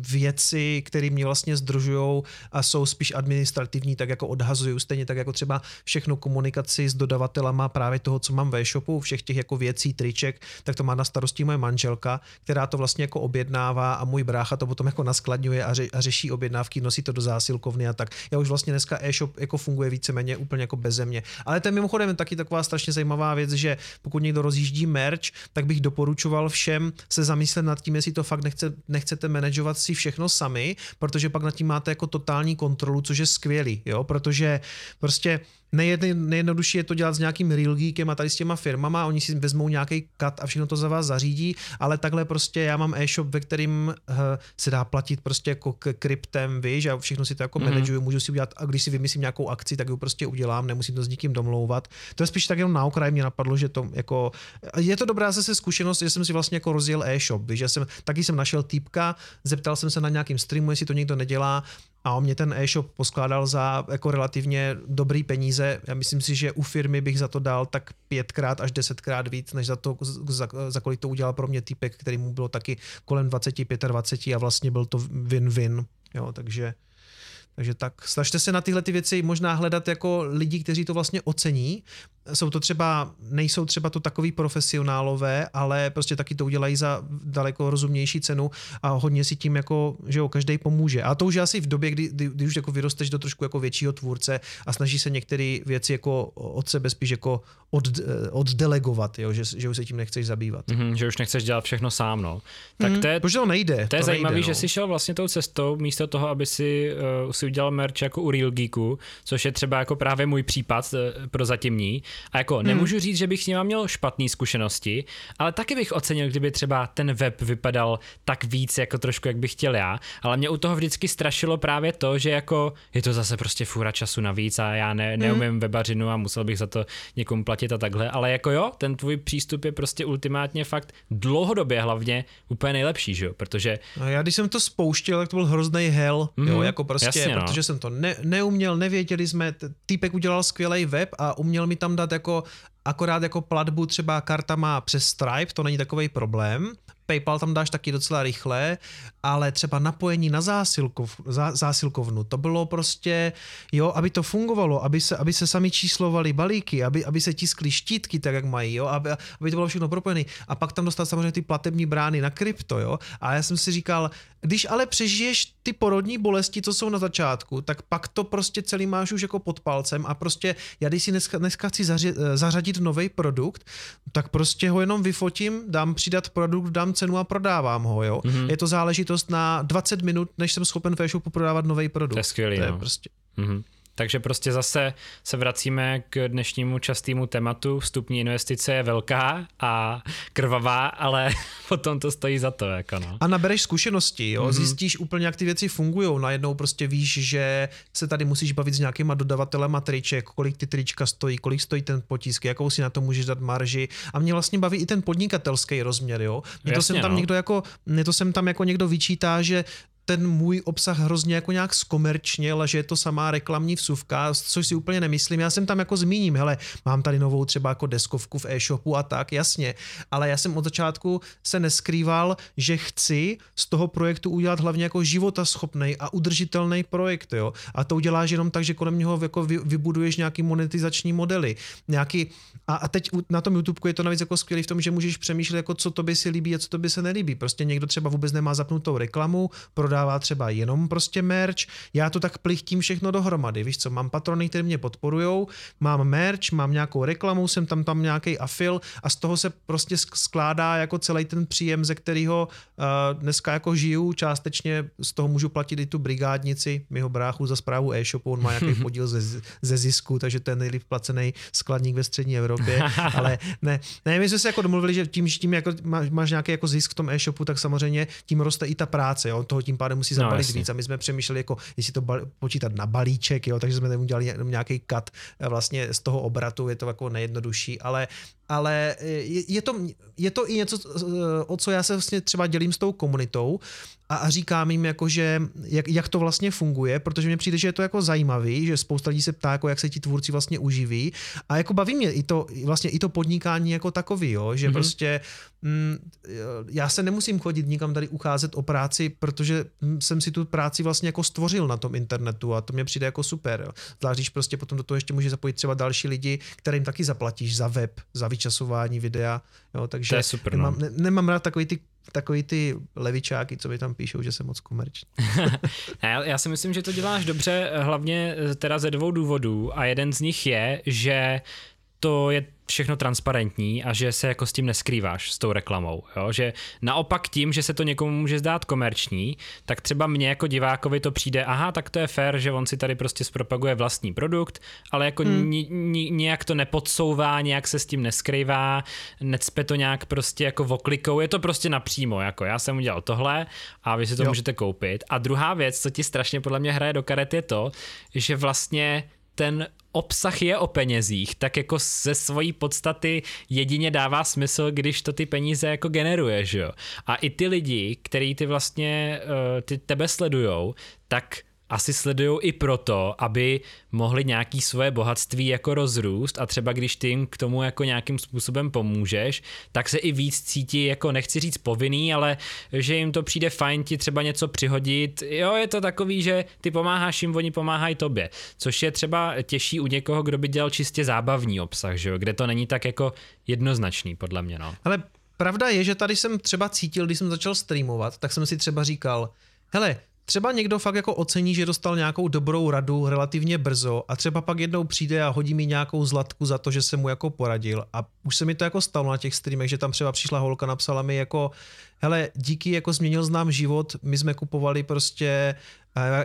věci, které mě vlastně združují a jsou spíš administrativní, tak jako odhazuju, stejně tak jako třeba všechnu komunikaci s dodavatelama právě toho, co mám ve e-shopu, všech těch jako věcí, triček, tak to má na starosti moje manželka, která to vlastně jako objednává a můj brácha to potom jako naskladňuje a, ře, a řeší objednávky, nosí to do zásilkovny a tak. Já už vlastně dneska e-shop jako funguje víceméně úplně jako bez země. Ale to je mimochodem taky taková strašně zajímavá věc, že pokud někdo rozjíždí merch, tak bych doporučoval všem se zamyslet nad tím, jestli to fakt nechce, nechcete manažovat si všechno sami, protože pak nad tím máte jako totální kontrolu, což je skvělý, jo, protože prostě Nejedno, nejjednodušší je to dělat s nějakým real geekem a tady s těma firmama, oni si vezmou nějaký kat a všechno to za vás zařídí, ale takhle prostě já mám e-shop, ve kterým uh, se dá platit prostě jako k kryptem, víš, a všechno si to jako mm-hmm. manažuju, můžu si udělat, a když si vymyslím nějakou akci, tak ji prostě udělám, nemusím to s nikým domlouvat. To je spíš tak jenom na okraj mě napadlo, že to jako, je to dobrá zase zkušenost, že jsem si vlastně jako rozjel e-shop, víš, já jsem, taky jsem našel týpka, zeptal jsem se na nějakým streamu, jestli to někdo nedělá a on mě ten e-shop poskládal za jako relativně dobrý peníze. Já myslím si, že u firmy bych za to dal tak pětkrát až desetkrát víc, než za to, za, za kolik to udělal pro mě týpek, který mu bylo taky kolem 20, 25 a vlastně byl to win-win. Jo, takže takže tak, snažte se na tyhle ty věci možná hledat jako lidi, kteří to vlastně ocení. Jsou to třeba, nejsou třeba to takový profesionálové, ale prostě taky to udělají za daleko rozumnější cenu a hodně si tím jako, že jo, každý pomůže. A to už asi v době, kdy, kdy, kdy už jako vyrosteš do trošku jako většího tvůrce a snaží se některé věci jako od sebe spíš jako od, oddelegovat, jo, že, že už se tím nechceš zabývat. Mm-hmm, že už nechceš dělat všechno sám, no. Tak mm-hmm, to je, to nejde. To je zajímavé, no. že jsi šel vlastně tou cestou místo toho, aby si, uh, si udělal merch jako u Real Geeku, což je třeba jako právě můj případ uh, pro zatímní, A jako hmm. nemůžu říct, že bych s nima měl špatné zkušenosti, ale taky bych ocenil, kdyby třeba ten web vypadal tak víc, jako trošku, jak bych chtěl já. Ale mě u toho vždycky strašilo právě to, že jako je to zase prostě fůra času navíc a já ne, neumím hmm. webařinu a musel bych za to někomu platit a takhle. Ale jako jo, ten tvůj přístup je prostě ultimátně fakt dlouhodobě hlavně úplně nejlepší, že jo? Protože... No já když jsem to spouštěl, tak to byl hrozný hell, mm, jo, jako prostě, jasně, no. protože jsem to ne, neuměl, nevěděli jsme, týpek udělal skvělý web a uměl mi tam dát jako akorát jako platbu třeba karta má přes Stripe, to není takový problém. PayPal tam dáš taky docela rychle, ale třeba napojení na zásilkov, zá, zásilkovnu, to bylo prostě, jo, aby to fungovalo, aby se, aby se sami číslovali balíky, aby, aby se tiskly štítky tak, jak mají, jo, aby, aby to bylo všechno propojené. A pak tam dostat samozřejmě ty platební brány na krypto, jo. A já jsem si říkal, když ale přežiješ ty porodní bolesti, co jsou na začátku, tak pak to prostě celý máš už jako pod palcem a prostě já když si dneska, dneska chci zaři, zařadit nový produkt, tak prostě ho jenom vyfotím, dám přidat produkt, dám cenu a prodávám ho, jo. Mm-hmm. Je to záležitost na 20 minut, než jsem schopen v e-shopu prodávat nový produkt. To je skvělý, to je no. prostě. Mm-hmm. Takže prostě zase se vracíme k dnešnímu častému tématu. Vstupní investice je velká a krvavá, ale potom to stojí za to. Jako no. A nabereš zkušenosti, jo? Mm-hmm. zjistíš úplně, jak ty věci fungují. Najednou prostě víš, že se tady musíš bavit s nějakýma dodavatelema triček, kolik ty trička stojí, kolik stojí ten potisk, jakou si na to můžeš dát marži. A mě vlastně baví i ten podnikatelský rozměr. Jo? Mě to sem tam no. někdo jako, mě to sem tam jako někdo vyčítá, že ten můj obsah hrozně jako nějak zkomerčněl, že je to samá reklamní vsuvka, což si úplně nemyslím. Já jsem tam jako zmíním, hele, mám tady novou třeba jako deskovku v e-shopu a tak, jasně, ale já jsem od začátku se neskrýval, že chci z toho projektu udělat hlavně jako životaschopný a udržitelný projekt, jo. A to uděláš jenom tak, že kolem něho jako vybuduješ nějaký monetizační modely, nějaký, a, a teď na tom YouTube je to navíc jako skvělý v tom, že můžeš přemýšlet, jako co to by si líbí a co to by se nelíbí. Prostě někdo třeba vůbec nemá zapnutou reklamu, prodává třeba jenom prostě merch, já to tak plichtím všechno dohromady, víš co, mám patrony, které mě podporujou, mám merch, mám nějakou reklamu, jsem tam tam nějaký afil a z toho se prostě skládá jako celý ten příjem, ze kterého uh, dneska jako žiju, částečně z toho můžu platit i tu brigádnici, mého bráchu za zprávu e-shopu, on má nějaký podíl ze, ze zisku, takže ten nejlíp placený skladník ve střední Evropě, ale ne, ne, my jsme se jako domluvili, že tím, že tím jako máš, máš nějaký jako zisk v tom e-shopu, tak samozřejmě tím roste i ta práce, jo, toho tím pádem musí zabalit no, víc. A my jsme přemýšleli, jako, jestli to bal, počítat na balíček, jo, takže jsme tam udělali nějaký cut eh, vlastně z toho obratu, je to jako nejjednodušší, ale ale eh, je, je, to, je to i něco, eh, o co já se vlastně třeba dělím s tou komunitou a, a říkám jim, jako, že jak, jak, to vlastně funguje, protože mně přijde, že je to jako zajímavý, že spousta lidí se ptá, jako jak se ti tvůrci vlastně uživí a jako baví mě i to, vlastně i to podnikání jako takový, jo, že mm-hmm. prostě mm, já se nemusím chodit nikam tady ucházet o práci, protože jsem si tu práci vlastně jako stvořil na tom internetu a to mě přijde jako super. Zvlášť, když prostě potom do toho ještě může zapojit třeba další lidi, kterým taky zaplatíš za web, za vyčasování videa, jo, takže to je super, nemám, no. ne, nemám rád takový ty takový ty levičáky, co mi tam píšou, že jsem moc komerční. já, já si myslím, že to děláš dobře, hlavně teda ze dvou důvodů a jeden z nich je, že to je všechno transparentní a že se jako s tím neskrýváš s tou reklamou, jo? že naopak tím, že se to někomu může zdát komerční, tak třeba mně jako divákovi to přijde, aha, tak to je fér, že on si tady prostě zpropaguje vlastní produkt, ale jako hmm. ni, ni, nějak to nepodsouvá, nějak se s tím neskrývá, necpe to nějak prostě jako voklikou, je to prostě napřímo, jako já jsem udělal tohle a vy si to jo. můžete koupit. A druhá věc, co ti strašně podle mě hraje do karet je to, že vlastně ten obsah je o penězích, tak jako ze svojí podstaty jedině dává smysl, když to ty peníze jako generuje, že jo. A i ty lidi, který ty vlastně, uh, ty tebe sledujou, tak asi sledují i proto, aby mohli nějaký svoje bohatství jako rozrůst a třeba když ty jim k tomu jako nějakým způsobem pomůžeš, tak se i víc cítí jako nechci říct povinný, ale že jim to přijde fajn ti třeba něco přihodit. Jo, je to takový, že ty pomáháš jim, oni pomáhají tobě, což je třeba těžší u někoho, kdo by dělal čistě zábavní obsah, že jo? kde to není tak jako jednoznačný podle mě. No. Ale pravda je, že tady jsem třeba cítil, když jsem začal streamovat, tak jsem si třeba říkal, hele, Třeba někdo fakt jako ocení, že dostal nějakou dobrou radu relativně brzo a třeba pak jednou přijde a hodí mi nějakou zlatku za to, že jsem mu jako poradil. A už se mi to jako stalo na těch streamech, že tam třeba přišla holka, napsala mi jako hele, díky jako změnil znám život, my jsme kupovali prostě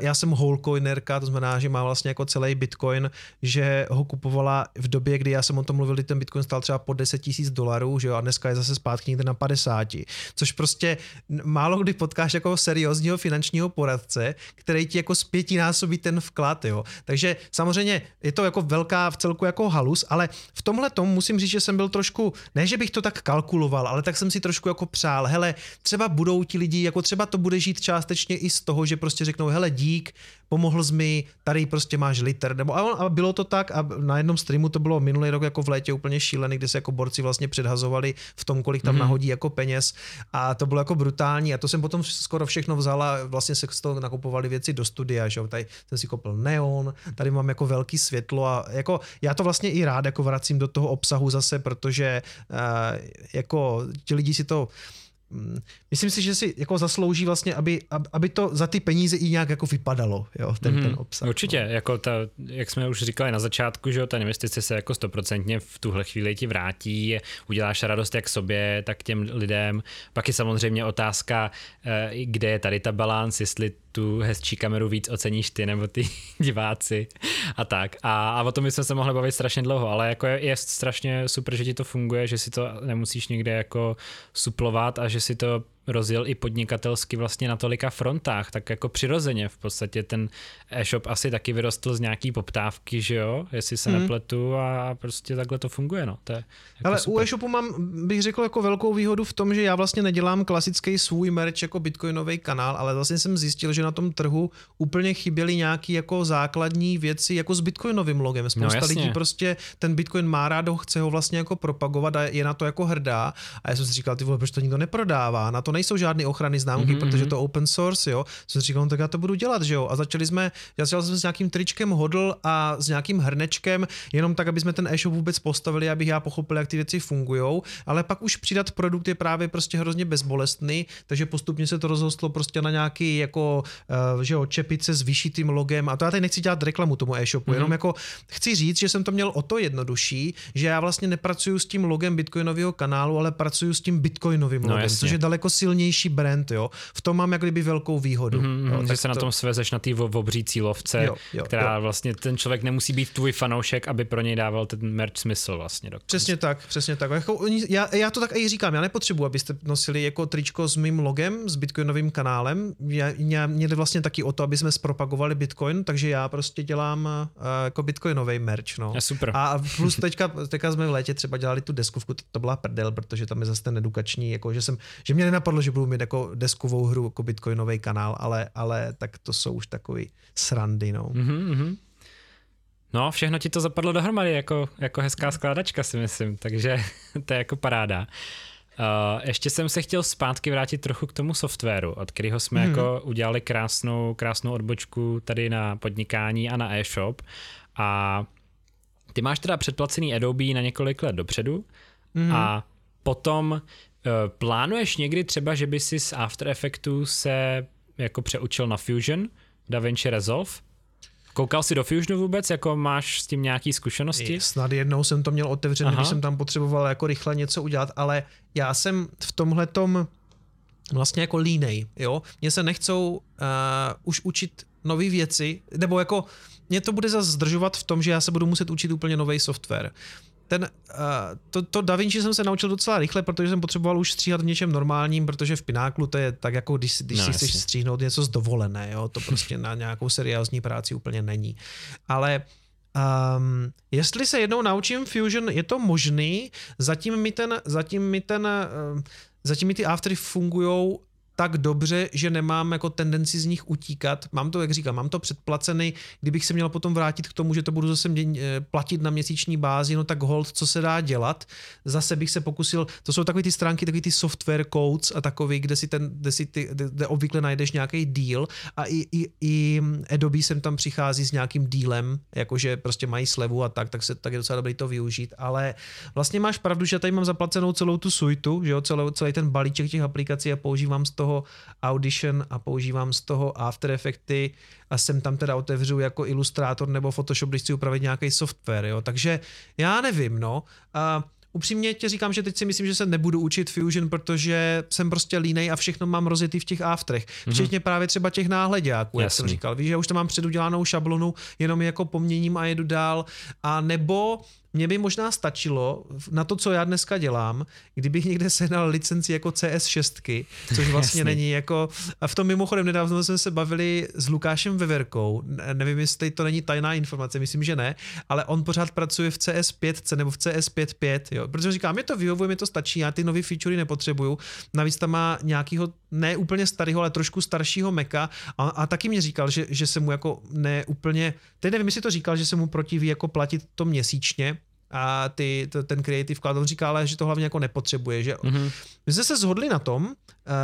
já jsem wholecoinerka, to znamená, že má vlastně jako celý bitcoin, že ho kupovala v době, kdy já jsem o tom mluvil, kdy ten bitcoin stál třeba po 10 tisíc dolarů, že jo, a dneska je zase zpátky někde na 50. Což prostě málo kdy potkáš jako seriózního finančního poradce, který ti jako zpětinásobí ten vklad, jo. Takže samozřejmě je to jako velká v celku jako halus, ale v tomhle tom musím říct, že jsem byl trošku, ne, že bych to tak kalkuloval, ale tak jsem si trošku jako přál, hele, třeba budou ti lidi, jako třeba to bude žít částečně i z toho, že prostě řeknou, hele dík, pomohl jsi mi, tady prostě máš liter, nebo a, a bylo to tak a na jednom streamu to bylo minulý rok jako v létě úplně šílený, kde se jako borci vlastně předhazovali v tom, kolik tam mm-hmm. nahodí jako peněz a to bylo jako brutální a to jsem potom skoro všechno vzal a vlastně se z toho nakupovali věci do studia, že jo, tady jsem si koupil neon, tady mám jako velký světlo a jako já to vlastně i rád jako vracím do toho obsahu zase, protože uh, jako ti lidi si to myslím si, že si jako zaslouží vlastně, aby, aby to za ty peníze i nějak jako vypadalo, jo, ten, mm, ten obsah. Určitě, no. jako ta, jak jsme už říkali na začátku, že jo, ta investice se jako stoprocentně v tuhle chvíli ti vrátí, uděláš radost jak sobě, tak těm lidem. Pak je samozřejmě otázka, eh, kde je tady ta balance, jestli tu hezčí kameru víc oceníš ty nebo ty diváci a tak. A, a o tom bychom se mohli bavit strašně dlouho, ale jako je, je strašně super, že ti to funguje, že si to nemusíš někde jako suplovat a že si to rozjel i podnikatelsky vlastně na tolika frontách, tak jako přirozeně v podstatě ten e-shop asi taky vyrostl z nějaký poptávky, že jo, jestli se hmm. nepletu a prostě takhle to funguje, no. To je jako Ale super. u e-shopu mám, bych řekl, jako velkou výhodu v tom, že já vlastně nedělám klasický svůj merch jako bitcoinový kanál, ale vlastně jsem zjistil, že na tom trhu úplně chyběly nějaký jako základní věci jako s bitcoinovým logem. Spousta no, lidí prostě ten bitcoin má rád, chce ho vlastně jako propagovat a je na to jako hrdá. A já jsem si říkal, ty vole, proč to nikdo neprodává? Na to nejsou žádné ochrany známky, mm-hmm. protože to open source, jo. Jsem si říkal, no, tak já to budu dělat, že jo. A začali jsme, já jsem s nějakým tričkem hodl a s nějakým hrnečkem, jenom tak, aby jsme ten e-shop vůbec postavili, abych já pochopil, jak ty věci fungují. Ale pak už přidat produkt je právě prostě hrozně bezbolestný, takže postupně se to rozhostlo prostě na nějaký jako, uh, že jo, čepice s vyšitým logem. A to já tady nechci dělat reklamu tomu e-shopu, mm-hmm. jenom jako chci říct, že jsem to měl o to jednodušší, že já vlastně nepracuju s tím logem bitcoinového kanálu, ale pracuju s tím bitcoinovým no, logem, což je daleko silnější brand, jo. V tom mám jak kdyby velkou výhodu. Mm-hmm, jo, že se to... na tom svezeš na té obří cílovce, jo, jo, která jo. vlastně ten člověk nemusí být tvůj fanoušek, aby pro něj dával ten merch smysl vlastně. Dokonce. Přesně tak, přesně tak. Jako, já, já, to tak i říkám, já nepotřebuji, abyste nosili jako tričko s mým logem, s bitcoinovým kanálem. Já, já, mě jde vlastně taky o to, aby jsme zpropagovali bitcoin, takže já prostě dělám uh, jako bitcoinový merch. No. Je super. A plus teďka, teďka jsme v létě třeba dělali tu deskovku, to, to byla prdel, protože tam je zase ten edukační, jako že jsem, že mě nenapadlo, že budu mít jako deskovou hru, jako bitcoinový kanál, ale, ale tak to jsou už takový srandy, no. Mm-hmm. No, všechno ti to zapadlo dohromady, jako, jako hezká skládačka si myslím, takže to je jako paráda. Uh, ještě jsem se chtěl zpátky vrátit trochu k tomu softwaru, od kterého jsme hmm. jako udělali krásnou, krásnou odbočku tady na podnikání a na e-shop. A ty máš teda předplacený Adobe na několik let dopředu hmm. a potom plánuješ někdy třeba, že by si z After Effectu se jako přeučil na Fusion, DaVinci Resolve? Koukal jsi do Fusionu vůbec, jako máš s tím nějaký zkušenosti? Snad jednou jsem to měl otevřené, když jsem tam potřeboval jako rychle něco udělat, ale já jsem v tomhle tom vlastně jako línej, jo. Mně se nechcou uh, už učit nové věci, nebo jako mě to bude zase zdržovat v tom, že já se budu muset učit úplně nový software ten, uh, to, to Da Vinci jsem se naučil docela rychle, protože jsem potřeboval už stříhat v něčem normálním, protože v Pináklu to je tak jako když, když no, si chceš stříhnout něco z dovolené, jo? to prostě na nějakou seriózní práci úplně není. Ale Um, jestli se jednou naučím Fusion, je to možný, zatím mi ten, zatím mi ten, uh, zatím mi ty aftery fungují tak dobře, že nemám jako tendenci z nich utíkat. Mám to, jak říkám, mám to předplacený, kdybych se měl potom vrátit k tomu, že to budu zase eh, platit na měsíční bázi, no tak hold, co se dá dělat. Zase bych se pokusil, to jsou takové ty stránky, takový ty software codes a takový, kde si ten, kde si ty, kde, obvykle najdeš nějaký deal a i, i, i Adobe sem tam přichází s nějakým dealem, jakože prostě mají slevu a tak, tak, se, tak je docela dobré to využít, ale vlastně máš pravdu, že tady mám zaplacenou celou tu suitu, že jo, celou, celý ten balíček těch aplikací a používám z toho toho Audition a používám z toho After Effecty a sem tam teda otevřu jako ilustrátor nebo Photoshop, když chci upravit nějaký software, jo. Takže já nevím, no. A upřímně tě říkám, že teď si myslím, že se nebudu učit Fusion, protože jsem prostě línej a všechno mám rozjetý v těch afterech. Mhm. Včetně mm-hmm. právě třeba těch náhledáků, jak jsem říkal. Víš, že už tam mám předudělanou šablonu, jenom jako poměním a jedu dál. A nebo mě by možná stačilo na to, co já dneska dělám, kdybych někde sehnal licenci jako CS6, což vlastně není jako... A v tom mimochodem nedávno jsme se bavili s Lukášem Veverkou, nevím, jestli to není tajná informace, myslím, že ne, ale on pořád pracuje v CS5 nebo v CS55, jo, protože říkám, mě to vyhovuje, mi to stačí, já ty nové featurey nepotřebuju, navíc tam má nějakýho ne úplně starého, ale trošku staršího meka a, a taky mě říkal, že, že se mu jako ne úplně, teď nevím, jestli to říkal, že se mu protiví jako platit to měsíčně, a ty, to, ten Creative Cloud, on říká ale, že to hlavně jako nepotřebuje, že mm-hmm. my jsme se shodli na tom, uh,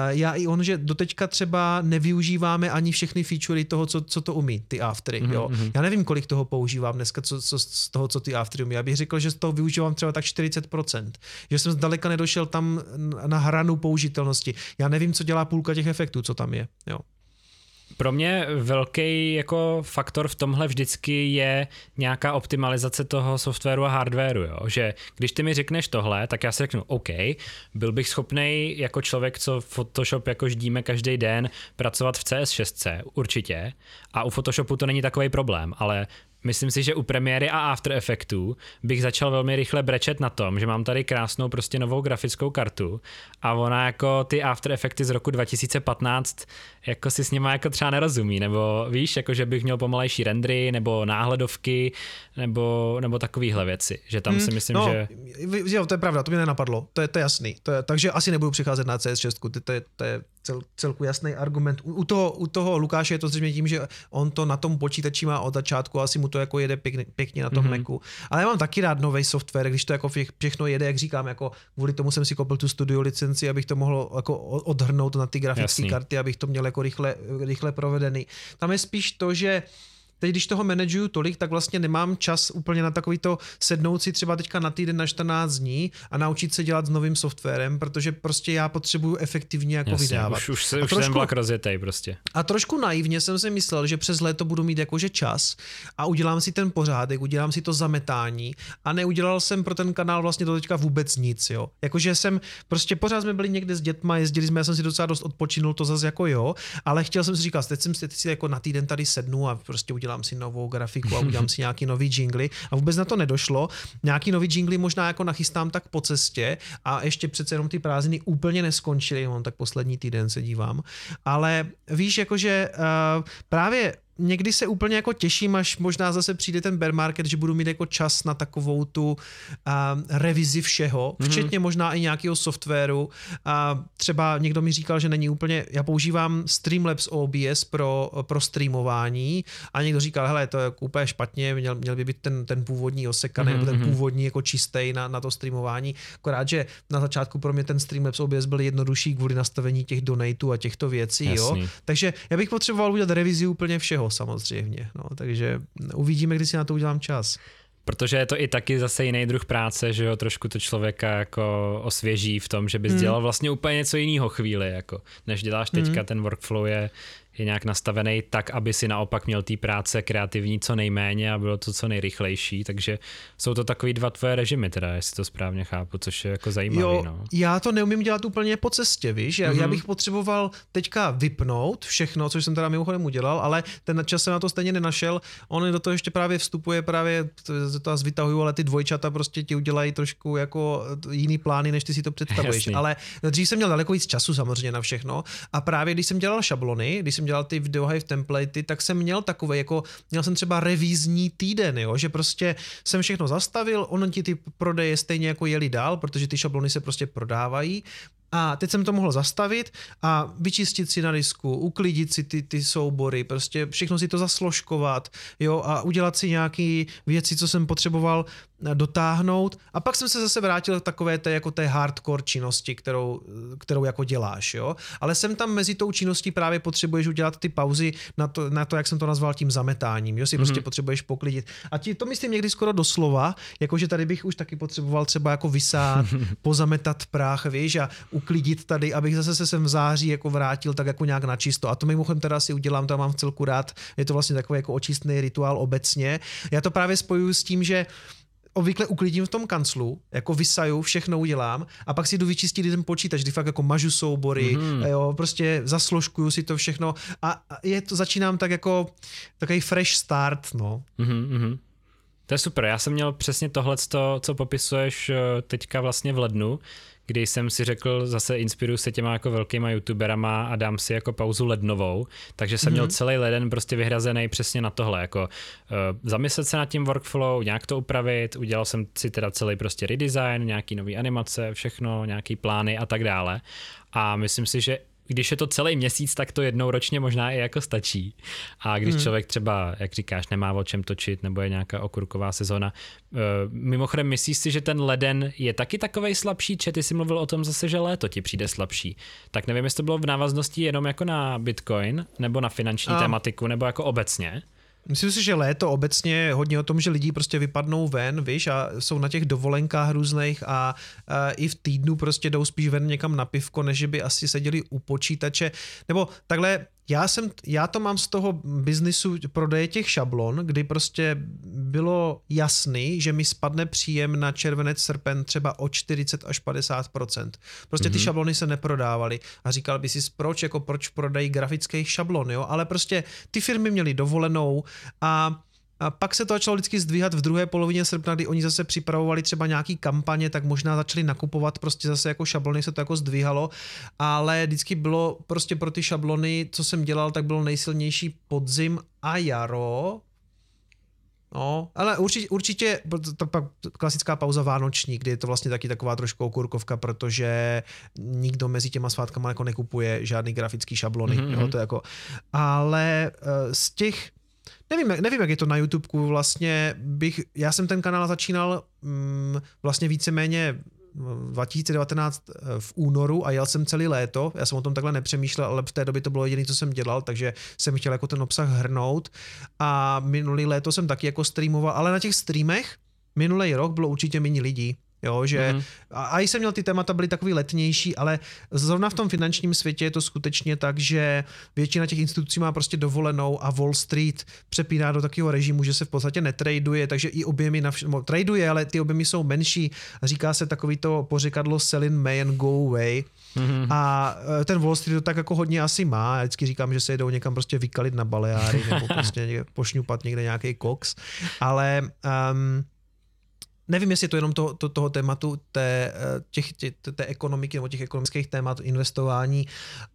já i on, že doteďka třeba nevyužíváme ani všechny featurey toho, co, co to umí, ty aftery, mm-hmm. jo. Mhm. Já nevím, kolik toho používám dneska, co, co, z toho, co ty aftery umí. Já bych řekl, že z toho využívám třeba tak 40%, že jsem zdaleka nedošel tam na hranu použitelnosti. Já nevím, co dělá půlka těch efektů, co tam je, jo. Pro mě velký jako faktor v tomhle vždycky je nějaká optimalizace toho softwaru a hardwaru, jo? že když ty mi řekneš tohle, tak já si řeknu, OK, byl bych schopný jako člověk, co Photoshop jako ždíme každý den, pracovat v CS6, určitě, a u Photoshopu to není takový problém, ale Myslím si, že u premiéry a After Effectů bych začal velmi rychle brečet na tom, že mám tady krásnou prostě novou grafickou kartu a ona jako ty After Effecty z roku 2015 jako si s nima jako třeba nerozumí, nebo víš, jako že bych měl pomalejší rendry, nebo náhledovky, nebo, nebo takovéhle věci, že tam hmm, si myslím, no, že... Jo, to je pravda, to mě nenapadlo, to je, to je jasný, to je, takže asi nebudu přicházet na CS6, to, to, je, to je cel, celku jasný argument. U, u, toho, u toho Lukáše je to zřejmě tím, že on to na tom počítači má od začátku, asi mu to jako jede pěkně, pěkně na tom mm-hmm. Macu. Ale já mám taky rád nový software, když to jako všechno jede, jak říkám, jako kvůli tomu jsem si koupil tu studio licenci, abych to mohl jako odhrnout na ty grafické karty, abych to měl jako rychle, rychle provedený. Tam je spíš to, že teď, když toho manažuju tolik, tak vlastně nemám čas úplně na takový to sednout si třeba teďka na týden na 14 dní a naučit se dělat s novým softwarem, protože prostě já potřebuju efektivně jako Jasně, vydávat. Už, už, se, už trošku, ten vlak rozjetej prostě. A trošku naivně jsem si myslel, že přes léto budu mít jakože čas a udělám si ten pořádek, udělám si to zametání a neudělal jsem pro ten kanál vlastně do teďka vůbec nic, jo. Jakože jsem, prostě pořád jsme byli někde s dětma, jezdili jsme, já jsem si docela dost odpočinul, to zase jako jo, ale chtěl jsem si říkat, teď jsem teď si jako na týden tady sednu a prostě udělám udělám si novou grafiku a udělám si nějaký nový jingly. A vůbec na to nedošlo. Nějaký nový jingly možná jako nachystám tak po cestě a ještě přece jenom ty prázdniny úplně neskončily, on tak poslední týden se dívám, ale víš, jakože uh, právě někdy se úplně jako těším, až možná zase přijde ten bear market, že budu mít jako čas na takovou tu uh, revizi všeho, mm-hmm. včetně možná i nějakého softwaru. A uh, třeba někdo mi říkal, že není úplně, já používám Streamlabs OBS pro, pro streamování a někdo říkal, hele, to je jako úplně špatně, měl, měl by být ten, ten původní osekaný, mm-hmm. nebo ten mhm. původní jako čistý na, na to streamování. Akorát, že na začátku pro mě ten Streamlabs OBS byl jednodušší kvůli nastavení těch donatů a těchto věcí, Jasný. jo. Takže já bych potřeboval udělat revizi úplně všeho všeho samozřejmě. No, takže uvidíme, kdy si na to udělám čas. Protože je to i taky zase jiný druh práce, že jo, trošku to člověka jako osvěží v tom, že bys hmm. dělal vlastně úplně něco jiného chvíli, jako než děláš teďka, hmm. ten workflow je je nějak nastavený tak, aby si naopak měl té práce kreativní co nejméně a bylo to co nejrychlejší, takže jsou to takový dva tvoje režimy, teda, jestli to správně chápu, což je jako zajímavé. Jo, no. já to neumím dělat úplně po cestě, víš, já, mm-hmm. já mhm. bych potřeboval teďka vypnout všechno, což jsem teda mimochodem udělal, ale ten čas jsem na to stejně nenašel, on do toho ještě právě vstupuje, právě to, to vytahuju, ale ty dvojčata prostě ti udělají trošku jako jiný plány, než ty si to představuješ, Jasný. ale dřív jsem měl daleko víc času samozřejmě na všechno a právě když jsem dělal šablony, když jsem jsem dělal ty videohive templatey, tak jsem měl takové, jako měl jsem třeba revízní týden, jo, že prostě jsem všechno zastavil, ono ti ty prodeje stejně jako jeli dál, protože ty šablony se prostě prodávají, a teď jsem to mohl zastavit a vyčistit si na disku, uklidit si ty, ty soubory, prostě všechno si to zasložkovat, jo, a udělat si nějaké věci, co jsem potřeboval dotáhnout a pak jsem se zase vrátil k takové té, jako té hardcore činnosti, kterou, kterou jako děláš, jo. Ale jsem tam mezi tou činností právě potřebuješ udělat ty pauzy na to, na to jak jsem to nazval tím zametáním, jo, si mm-hmm. prostě potřebuješ poklidit. A ti, to myslím někdy skoro doslova, jakože tady bych už taky potřeboval třeba jako vysát, pozametat prach, víš, a uklidit tady, abych zase se sem v září jako vrátil tak jako nějak na čisto. A to mimochodem teda si udělám, to mám v celku rád, je to vlastně takový jako očistný rituál obecně. Já to právě spojuju s tím, že obvykle uklidím v tom kanclu, jako vysaju, všechno udělám a pak si jdu vyčistit ten počítač, kdy fakt jako mažu soubory, mm-hmm. jo, prostě zasložkuju si to všechno a je to, začínám tak jako takový fresh start, no. Mm-hmm. To je super, já jsem měl přesně tohle, co popisuješ eh, teďka vlastně v lednu, kdy jsem si řekl, zase inspiruju se těma jako velkýma youtuberama a dám si jako pauzu lednovou, takže jsem mm-hmm. měl mhm. celý leden prostě vyhrazený přesně na tohle, jako uh, zamyslet se nad tím workflow, nějak to upravit, udělal jsem si teda celý prostě redesign, nějaký nový animace, všechno, nějaký plány a tak dále. A myslím si, že když je to celý měsíc, tak to jednou ročně možná i jako stačí. A když hmm. člověk třeba, jak říkáš, nemá o čem točit, nebo je nějaká okurková sezona. Uh, mimochodem, myslíš si, že ten leden je taky takovej slabší, či ty jsi mluvil o tom zase, že léto ti přijde slabší. Tak nevím, jestli to bylo v návaznosti jenom jako na Bitcoin, nebo na finanční a... tematiku, nebo jako obecně. Myslím si, že léto obecně je hodně o tom, že lidi prostě vypadnou ven, víš, a jsou na těch dovolenkách různých a, a i v týdnu prostě jdou spíš ven někam na pivko, než by asi seděli u počítače. Nebo takhle, já, jsem, já to mám z toho biznisu prodeje těch šablon, kdy prostě bylo jasný, že mi spadne příjem na červenec, srpen třeba o 40 až 50 Prostě mm-hmm. ty mhm. šablony se neprodávaly a říkal by si, proč, jako proč prodají grafických šablon, jo? ale prostě ty firmy měly dovolenou a a pak se to začalo vždycky zdvíhat v druhé polovině srpna, kdy oni zase připravovali třeba nějaký kampaně, tak možná začali nakupovat prostě zase jako šablony, se to jako zdvíhalo, ale vždycky bylo prostě pro ty šablony, co jsem dělal, tak bylo nejsilnější podzim a jaro, No, ale určitě, určitě to pak klasická pauza vánoční, kdy je to vlastně taky taková trošku okurkovka, protože nikdo mezi těma svátkama jako nekupuje žádný grafický šablony, mm-hmm. jo, mhm. to jako, ale uh, z těch Nevím, nevím, jak je to na YouTube, vlastně bych, já jsem ten kanál začínal mm, vlastně víceméně 2019 eh, v únoru a jel jsem celý léto, já jsem o tom takhle nepřemýšlel, ale v té době to bylo jediné, co jsem dělal, takže jsem chtěl jako ten obsah hrnout. A minulý léto jsem taky jako streamoval, ale na těch streamech minulý rok bylo určitě méně lidí, Jo, že mm-hmm. a, a jsem měl ty témata byly takový letnější, ale zrovna v tom finančním světě je to skutečně tak, že většina těch institucí má prostě dovolenou a Wall Street přepíná do takového režimu, že se v podstatě netraduje, takže i objemy na vš- traduje, ale ty objemy jsou menší. Říká se takový to pořekadlo sell in May and go away. Mm-hmm. A e, ten Wall Street to tak jako hodně asi má. Já vždycky říkám, že se jdou někam prostě vykalit na Baleáry nebo prostě pošňupat někde nějaký koks. Ale um, nevím, jestli je to jenom to, to, toho tématu té, eh, těch, tě, té ekonomiky nebo těch ekonomických témat investování,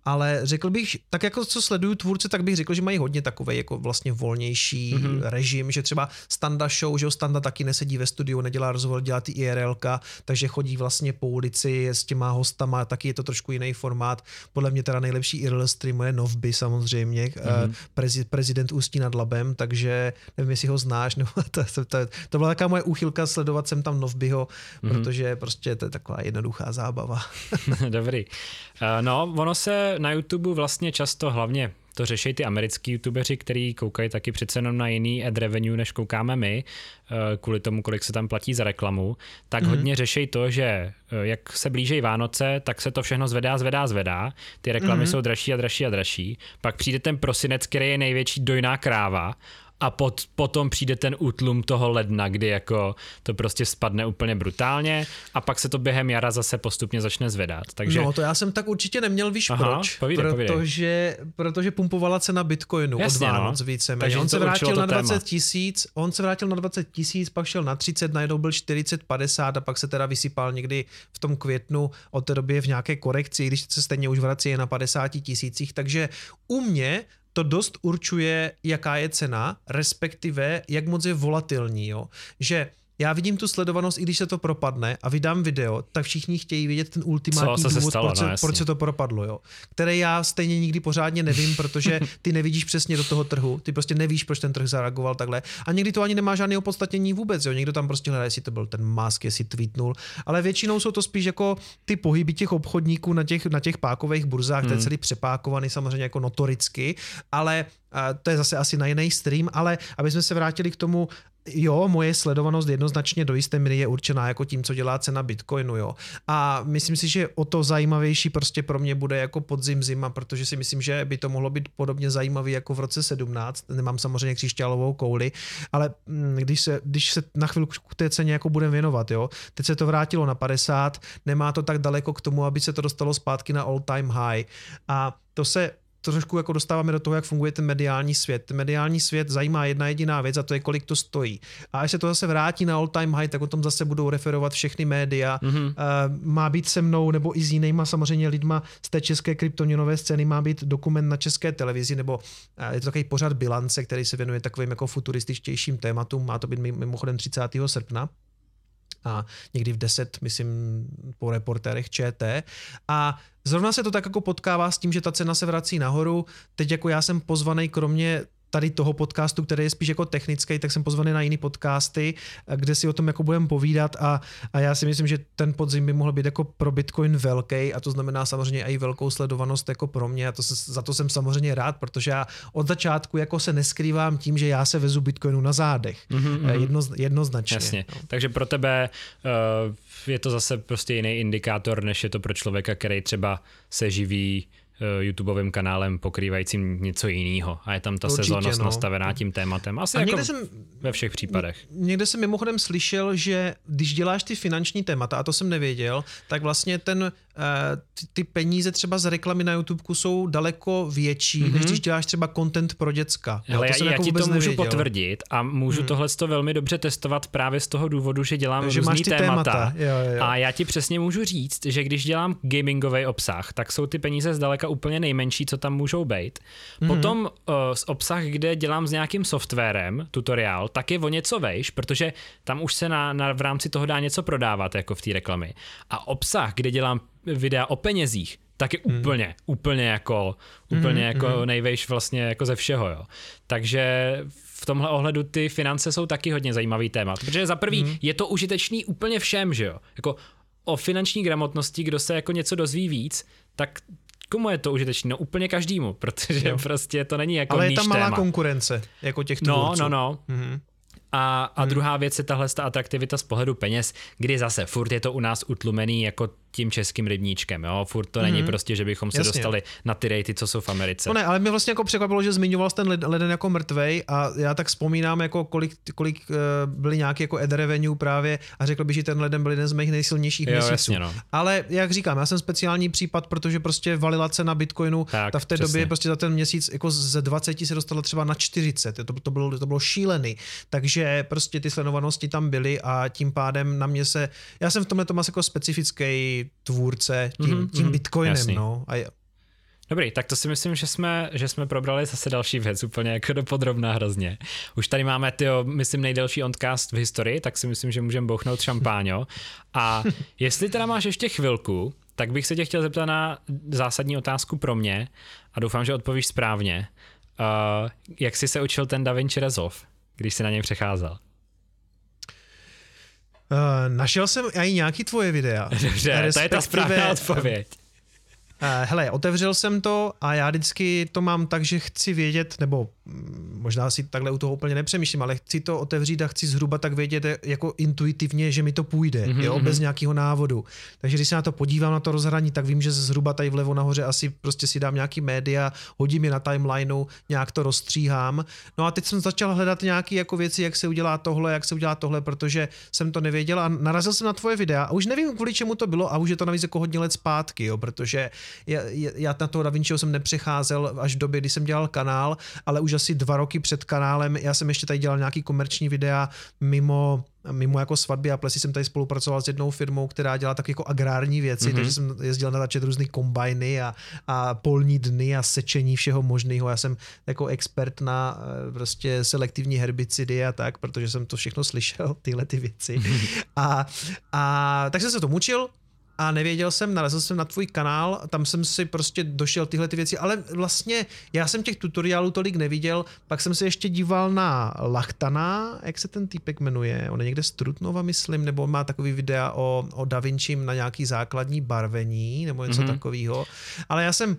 ale řekl bych, tak jako co sleduju tvůrce, tak bych řekl, že mají hodně takový jako vlastně volnější mm-hmm. režim, že třeba Standa Show, že Standa taky nesedí ve studiu, nedělá rozhovor, dělá ty IRLka, takže chodí vlastně po ulici s těma hostama, taky je to trošku jiný formát. Podle mě teda nejlepší IRL streamu je Novby samozřejmě, mm-hmm. prezi, prezident Ústí nad Labem, takže nevím, jestli ho znáš, nebo to, to, to, to byla taková moje úchylka sledovat sledovat jsem tam Novbyho, mm-hmm. protože prostě to je taková jednoduchá zábava. Dobrý. Eh, no, ono se na YouTube vlastně často hlavně to řeší ty americký youtubeři, kteří koukají taky přece jenom na jiný ad revenue, než koukáme my, eh, kvůli tomu, kolik se tam platí za reklamu, tak mm-hmm. hodně řeší to, že eh, jak se blíží Vánoce, tak se to všechno zvedá, zvedá, zvedá. Ty reklamy mm-hmm. jsou dražší a dražší a dražší. Pak přijde ten prosinec, který je největší dojná kráva a pot, potom přijde ten útlum toho ledna, kdy jako to prostě spadne úplně brutálně a pak se to během jara zase postupně začne zvedat. Takže... No to já jsem tak určitě neměl, víš Aha, proč? Povídej, protože, povídej. protože pumpovala cena Bitcoinu Jasně, od no. Vánoc no. více. Takže on se vrátil na 20 tisíc, on se vrátil na 20 tisíc, pak šel na 30, najednou byl 40, 50 a pak se teda vysypal někdy v tom květnu od té doby v nějaké korekci, když se stejně už vrací na 50 tisících, takže u mě to dost určuje, jaká je cena, respektive jak moc je volatilní. Jo? Že já vidím tu sledovanost, i když se to propadne a vydám video, tak všichni chtějí vidět ten ultimátní důvod, stalo, proč, no, proč se to propadlo, jo. Které já stejně nikdy pořádně nevím, protože ty nevidíš přesně do toho trhu, ty prostě nevíš, proč ten trh zareagoval takhle. A někdy to ani nemá žádné opodstatnění vůbec, jo. Někdo tam prostě hledá, jestli to byl ten mask, jestli tweetnul, ale většinou jsou to spíš jako ty pohyby těch obchodníků na těch, na těch pákových burzách, hmm. ten celý přepákovaný samozřejmě jako notoricky, ale a to je zase asi na jiný stream, ale aby jsme se vrátili k tomu, jo, moje sledovanost jednoznačně do jisté míry je určená jako tím, co dělá cena Bitcoinu, jo. A myslím si, že o to zajímavější prostě pro mě bude jako podzim zima, protože si myslím, že by to mohlo být podobně zajímavý jako v roce 17. Nemám samozřejmě křišťálovou kouli, ale mm, když se, když se na chvilku té ceně jako budeme věnovat, jo. Teď se to vrátilo na 50, nemá to tak daleko k tomu, aby se to dostalo zpátky na all time high. A to se trošku jako dostáváme do toho, jak funguje ten mediální svět. Ten mediální svět zajímá jedna jediná věc a to je, kolik to stojí. A až se to zase vrátí na all time high, tak o tom zase budou referovat všechny média. Mm-hmm. Uh, má být se mnou nebo i s jinýma samozřejmě lidma z té české kryptoměnové scény, má být dokument na české televizi, nebo uh, je to takový pořad bilance, který se věnuje takovým jako futurističtějším tématům. Má to být mimochodem 30. srpna a někdy v 10, myslím, po reportérech ČT. A zrovna se to tak jako potkává s tím, že ta cena se vrací nahoru. Teď jako já jsem pozvaný kromě tady toho podcastu, který je spíš jako technický, tak jsem pozvaný na jiný podcasty, kde si o tom jako budeme povídat a, a já si myslím, že ten podzim by mohl být jako pro Bitcoin velký a to znamená samozřejmě i velkou sledovanost jako pro mě a to se, za to jsem samozřejmě rád, protože já od začátku jako se neskrývám tím, že já se vezu Bitcoinu na zádech. Mm-hmm. Jedno, jednoznačně. Jasně. No. Takže pro tebe uh, je to zase prostě jiný indikátor, než je to pro člověka, který třeba se živí Eh, YouTubeovým kanálem pokrývajícím něco jiného a je tam ta Určitě, sezónnost no. nastavená tím tématem. Asi a jako jsem, ve všech případech. Někde jsem mimochodem slyšel, že když děláš ty finanční témata, a to jsem nevěděl, tak vlastně ten Eh, ty, ty peníze třeba z reklamy na YouTube jsou daleko větší, mm-hmm. než když děláš třeba content pro děcka. Jo, to já, já jako ti to můžu nevěděl. potvrdit a můžu mm. tohle to velmi dobře testovat právě z toho důvodu, že dělám že různý témata. témata. Jo, jo. A já ti přesně můžu říct, že když dělám gamingový obsah, tak jsou ty peníze zdaleka úplně nejmenší, co tam můžou být. Mm-hmm. Potom uh, z obsah, kde dělám s nějakým softwarem, tutoriál, tak je o něco vejš, protože tam už se na, na, v rámci toho dá něco prodávat, jako v té reklamy. A obsah, kde dělám videa o penězích, tak je hmm. úplně, úplně jako, úplně mm, jako mm. nejvejš vlastně jako ze všeho, jo. Takže v tomhle ohledu ty finance jsou taky hodně zajímavý téma, protože za prvý mm. je to užitečný úplně všem, že jo. Jako o finanční gramotnosti, kdo se jako něco dozví víc, tak komu je to užitečné? No úplně každému, protože jo. prostě to není jako Ale je tam malá téma. konkurence, jako těch No, no, no. Mm-hmm. A, a hmm. druhá věc je tahle ta atraktivita z pohledu peněz, kdy zase furt je to u nás utlumený jako tím českým rybníčkem, jo, furt to mm-hmm. není mhm. prostě, že bychom se Jasně. dostali na ty rejty, co jsou v Americe. No ne, ale mě vlastně jako překvapilo, že zmiňoval ten leden jako mrtvej a já tak vzpomínám, jako kolik, kolik uh, byly nějaký jako ad revenue právě a řekl bych, že ten leden byl jeden z mých nejsilnějších jo, měsíců. Jasně, no. Ale jak říkám, já jsem speciální případ, protože prostě valila cena Bitcoinu, tak, ta v té přesně. době prostě za ten měsíc jako ze 20 se dostala třeba na 40, to, to, bylo, to bylo šílený, takže prostě ty sledovanosti tam byly a tím pádem na mě se, já jsem v tomhle tom asi jako specifický tvůrce tím, mm-hmm, tím Bitcoinem. Jasný. No. A je, Dobrý, tak to si myslím, že jsme, že jsme probrali zase další věc, úplně jako do podrobná hrozně. Už tady máme, ty, myslím, nejdelší ondcast v historii, tak si myslím, že můžeme bouchnout šampáňo. A jestli teda máš ještě chvilku, tak bych se tě chtěl zeptat na zásadní otázku pro mě a doufám, že odpovíš správně. Uh, jak jsi se učil ten Da Vinci Resolve, když jsi na něj přecházel? Uh, našel jsem i nějaký tvoje videa. Dobře, to je ta správná odpověď. Uh, hele, otevřel jsem to a já vždycky to mám tak, že chci vědět, nebo možná si takhle u toho úplně nepřemýšlím, ale chci to otevřít a chci zhruba tak vědět jako intuitivně, že mi to půjde, mm-hmm. jo, bez mhm. nějakého návodu. Takže když se na to podívám na to rozhraní, tak vím, že zhruba tady vlevo nahoře asi prostě si dám nějaký média, hodím je na timelineu, nějak to rozstříhám. No a teď jsem začal hledat nějaké jako věci, jak se udělá tohle, jak se udělá tohle, protože jsem to nevěděl a narazil jsem na tvoje videa a už nevím, kvůli čemu to bylo a už je to navíc jako hodně let zpátky, jo, protože já, já na toho Da Vinciho jsem nepřecházel až v době, kdy jsem dělal kanál, ale už asi dva roky před kanálem. Já jsem ještě tady dělal nějaký komerční videa mimo mimo jako svatby a plesy jsem tady spolupracoval s jednou firmou, která dělá tak jako agrární věci, mm-hmm. takže jsem jezdil natáčet různý kombajny a, a polní dny a sečení všeho možného. Já jsem jako expert na eh, prostě selektivní herbicidy a tak, protože jsem to všechno slyšel, tyhle ty věci. A, a tak jsem se to mučil, a nevěděl jsem, narazil jsem na tvůj kanál, tam jsem si prostě došel tyhle ty věci, ale vlastně já jsem těch tutoriálů tolik neviděl, pak jsem se ještě díval na Lachtana, jak se ten týpek jmenuje, on je někde z Trutnova, myslím, nebo má takový videa o, o Da Vinci na nějaký základní barvení, nebo něco mm-hmm. takového, ale já jsem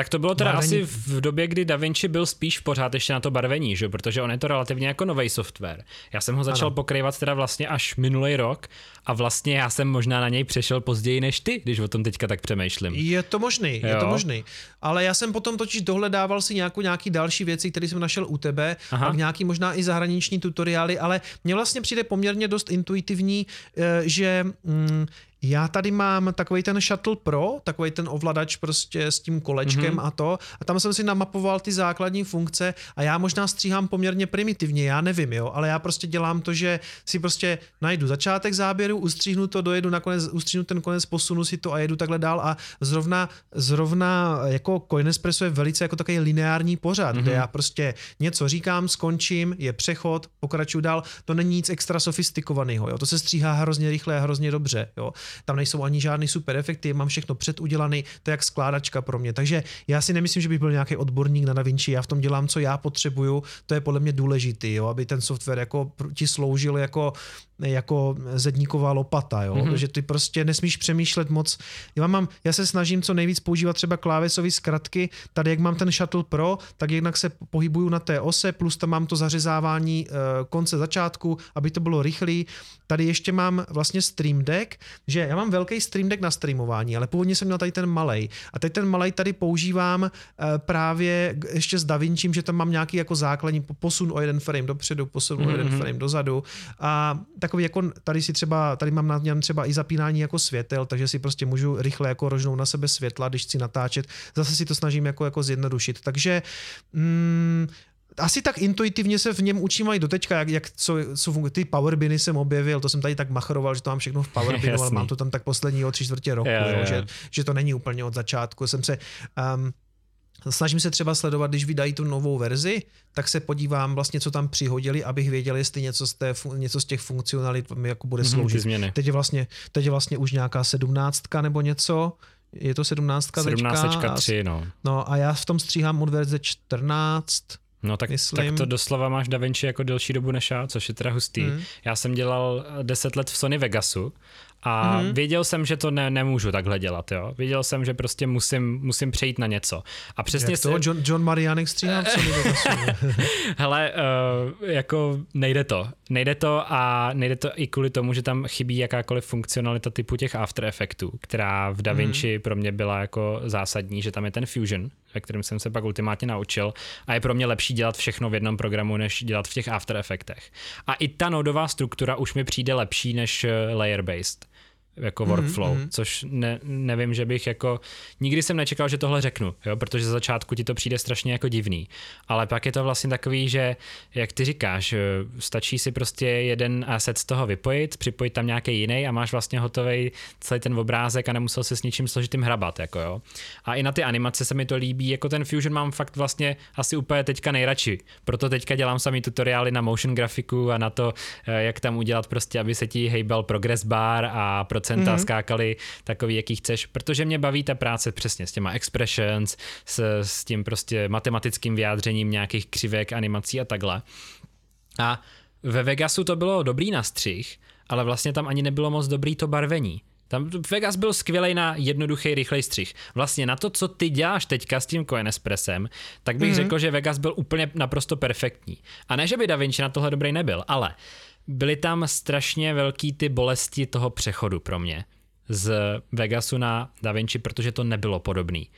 Tak to bylo teda Barvení. asi v době, kdy DaVinci byl spíš pořád ještě na to barvení, že? protože on je to relativně jako nový software. Já jsem ho začal ano. pokrývat teda vlastně až minulý rok a vlastně já jsem možná na něj přešel později než ty, když o tom teďka tak přemýšlím. Je to možný, je Jo. to možný. Ale já jsem potom totiž dohledával si nějakou, nějaký další věci, které jsem našel u tebe, Aha. pak nějaký možná i zahraniční tutoriály, ale mně vlastně přijde poměrně dost intuitivní, eh, že mm, já tady mám takový ten Shuttle Pro, takový ten ovladač prostě s tím kolečkem mm-hmm. a to. A tam jsem si namapoval ty základní funkce a já možná stříhám poměrně primitivně, já nevím, jo, ale já prostě dělám to, že si prostě najdu začátek záběru, ustříhnu to, dojedu nakonec, ustříhnu ten konec, posunu si to a jedu takhle dál a zrovna, zrovna jako Coinespresso je velice jako takový lineární pořad, mm-hmm. kde já prostě něco říkám, skončím, je přechod, pokračuju dál, to není nic extra sofistikovaného, jo, to se stříhá hrozně rychle a hrozně dobře, jo. Tam nejsou ani žádný super efekty, mám všechno předudělaný, to je jak skládačka pro mě. Takže já si nemyslím, že bych byl nějaký odborník na DaVinci, já v tom dělám, co já potřebuju, to je podle mě důležitý, jo, aby ten software jako ti sloužil jako jako zedníková lopata, jo? Mm-hmm. že ty prostě nesmíš přemýšlet moc. Já, mám, já se snažím co nejvíc používat třeba klávesové zkratky, tady jak mám ten Shuttle Pro, tak jednak se pohybuju na té ose, plus tam mám to zařezávání uh, konce začátku, aby to bylo rychlý. Tady ještě mám vlastně Stream Deck, že já mám velký Stream Deck na streamování, ale původně jsem měl tady ten malej. A teď ten malej tady používám uh, právě ještě s DaVincim, že tam mám nějaký jako základní posun o jeden frame dopředu, posun mm-hmm. o jeden frame dozadu. A takový jako tady si třeba, tady mám na něm třeba i zapínání jako světel, takže si prostě můžu rychle jako rožnout na sebe světla, když chci natáčet. Zase si to snažím jako, jako zjednodušit. Takže mm, asi tak intuitivně se v něm učím i doteďka, jak, jak co, co funguje. Ty powerbiny jsem objevil, to jsem tady tak machroval, že to mám všechno v powerbinu, ale mám to tam tak posledního tři čtvrtě roku, Jo, jo, jo. Že, že to není úplně od začátku. Jsem se um, Snažím se třeba sledovat, když vydají tu novou verzi, tak se podívám vlastně, co tam přihodili, abych věděl, jestli něco z, té, něco z těch funkcionalit mi jako bude Mhm, sloužit. ty změny. Teď je, vlastně, teď je vlastně už nějaká sedmnáctka nebo něco, je to sedmnáctka 17 teďka? 3, no. No a já v tom stříhám od verze 14, No tak, Myslím- tak to doslova máš DaVinci jako delší dobu než já, což je teda hustý. Mhm. Já jsem dělal 10 let v Sony Vegasu a Mhm. věděl jsem, že to ne, nemůžu takhle dělat, jo. Věděl jsem, že prostě musím, musím přejít na něco. A přesně jak to, John, John Marianek stříhá v Sony Vegasu. Hele, uh, jako nejde to. Nejde to a nejde to i kvůli tomu, že tam chybí jakákoliv funkcionalita typu těch After Effectů, která v DaVinci mm. pro mě byla jako zásadní, že tam je ten Fusion, ve kterém jsem se pak ultimátně naučil a je pro mě lepší dělat všechno v jednom programu, než dělat v těch After Effectech. A i ta nodová struktura už mi přijde lepší než eh, layer-based jako workflow, mm-hmm. což ne, nevím, že bych jako, nikdy jsem nečekal, že tohle řeknu, jo, protože za začátku ti to přijde strašně jako divný, ale pak je to vlastně takový, že jak ty říkáš, eh, stačí si prostě jeden asset z toho vypojit, připojit tam nějaký jiný a máš vlastně hotový celý ten obrázek a nemusel si s ničím složitým hrabat, jako jo. A i na ty animace se mi to líbí, jako ten Fusion mám fakt vlastně asi úplně teďka nejradši, proto teďka dělám samý tutoriály na motion grafiku a na to, eh, jak tam udělat prostě, aby se ti hejbal progress bar a procenta mm-hmm. skákaly takový, jaký chceš, protože mě baví ta práce přesně s těma expressions, s, s tím prostě matematickým vyjádřením nějakých křivek, animací a takhle. A ve Vegasu to bylo dobrý na střih, ale vlastně tam ani nebylo moc dobrý to barvení. Tam Vegas byl skvělý na jednoduchý, rychlej střih. Vlastně na to, co ty děláš teďka s tím Coinespressem, tak bych mm-hmm. řekl, že Vegas byl úplně naprosto perfektní. A ne, že by Da Vinci na tohle dobrý nebyl, ale byly tam strašně velký ty bolesti toho přechodu pro mě z Vegasu na Da Vinci, protože to nebylo podobný.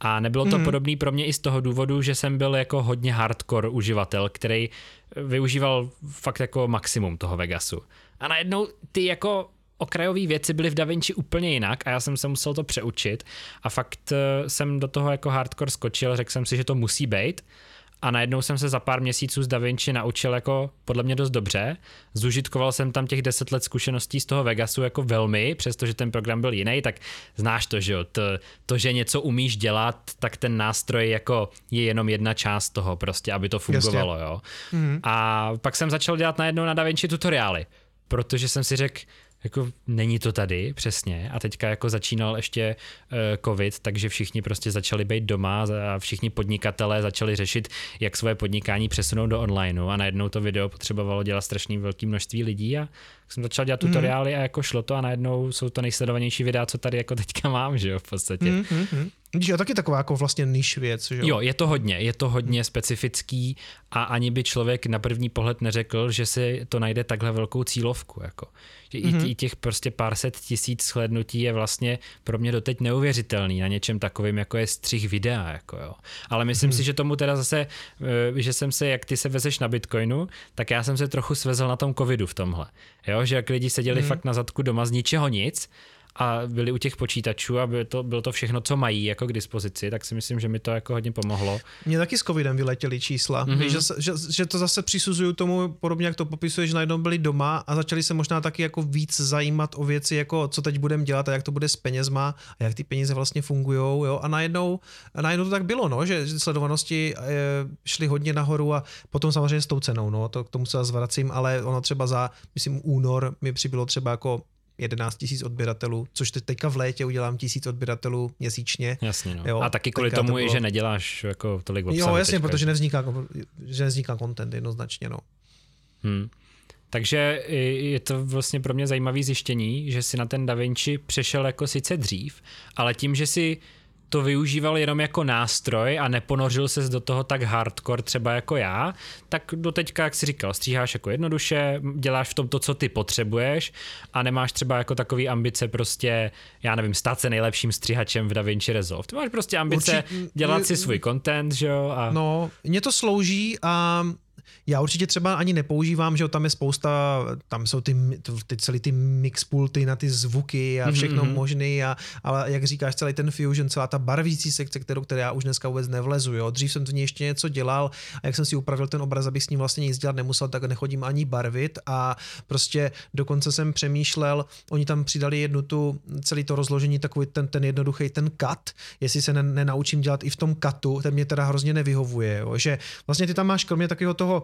A nebylo to mm. podobný pro mě i z toho důvodu, že jsem byl jako hodně hardcore uživatel, který využíval fakt jako maximum toho Vegasu. A najednou ty jako okrajové věci byly v DaVinci úplně jinak a já jsem se musel to přeučit a fakt eh, jsem do toho jako hardcore skočil, řekl jsem si, že to musí být a najednou jsem se za pár měsíců z DaVinci naučil jako podle mě dost dobře. Zužitkoval jsem tam těch deset let zkušeností z toho Vegasu jako velmi, přestože ten program byl jiný, tak znáš to, že jo, to, to, že něco umíš dělat, tak ten nástroj jako je jenom jedna část toho prostě, aby to fungovalo, Jasně. jo. Mm-hmm. A pak jsem začal dělat najednou na DaVinci tutoriály, protože jsem si řekl, jako není to tady přesně a teďka jako začínal ještě uh, covid, takže všichni prostě začali být doma a všichni podnikatelé začali řešit, jak svoje podnikání přesunout do onlineu a najednou to video potřebovalo dělat strašně velké množství lidí a jsem začal dělat tutoriály mm. a jako šlo to a najednou jsou to nejsledovanější videa, co tady jako teďka mám, že jo, v podstatě. Mm-hmm. Když je taky taková jako vlastně niž věc, že jo? Jo, je to hodně, je to hodně specifický a ani by člověk na první pohled neřekl, že si to najde takhle velkou cílovku. Jako. Že mm-hmm. i těch prostě pár set tisíc shlednutí je vlastně pro mě doteď neuvěřitelný na něčem takovým, jako je střih videa. Jako jo. Ale myslím mm-hmm. si, že tomu teda zase, eh, že jsem se, jak ty se vezeš na Bitcoinu, tak já jsem se trochu svezl na tom covidu v tomhle. Jo, že jak lidi seděli mm-hmm. fakt na zadku doma z ničeho nic, a byli u těch počítačů a bylo to, bylo to všechno, co mají jako k dispozici, tak si myslím, že mi to jako hodně pomohlo. Mně taky s covidem vyletěly čísla. Mm-hmm. Víš, že, že, že, to zase přisuzuju tomu podobně, jak to popisuje, že najednou byli doma a začali se možná taky jako víc zajímat o věci, jako co teď budeme dělat a jak to bude s penězma a jak ty peníze vlastně fungují. Jo? A najednou, a najednou to tak bylo, no, že sledovanosti e, šly hodně nahoru a potom samozřejmě s tou cenou, no, to k tomu se zvracím, ale ono třeba za, myslím, únor mi přibylo třeba jako 11 tisíc odběratelů, což teď teďka v létě udělám tisíc odběratelů měsíčně. Jasně, no. jo, a taky kvůli tomu, to bylo... že neděláš jako tolik obsahu. Jo, jasně, teďka. protože nevzniká, že nevzniká content jednoznačně, no. Hmm. Takže je to vlastně pro mě zajímavé zjištění, že si na ten Da Vinci přešel jako sice dřív, ale tím, že si to využíval jenom jako nástroj a neponořil se do toho tak hardcore třeba jako já, tak do teďka, jak si říkal, stříháš jako jednoduše, děláš v tom to, co ty potřebuješ a nemáš třeba jako takový ambice prostě, já nevím, stát se nejlepším stříhačem v DaVinci Resolve. Ty máš prostě ambice Určitě, dělat si svůj content, že jo? A... No, mě to slouží a já určitě třeba ani nepoužívám, že tam je spousta, tam jsou ty, ty celý ty mixpulty na ty zvuky a mhm, všechno mm-hmm. možný, a, ale jak říkáš, celý ten Fusion, celá ta barvící sekce, kterou, které já už dneska vůbec nevlezu. Jo. Dřív jsem to ní ještě něco dělal a jak jsem si upravil ten obraz, abych s ním vlastně nic dělat nemusel, tak nechodím ani barvit a prostě dokonce jsem přemýšlel, oni tam přidali jednu tu, celý to rozložení, takový ten, ten jednoduchý, ten cut, jestli se nenaučím dělat i v tom katu, ten mě teda hrozně nevyhovuje, jo. že vlastně ty tam máš kromě takového toho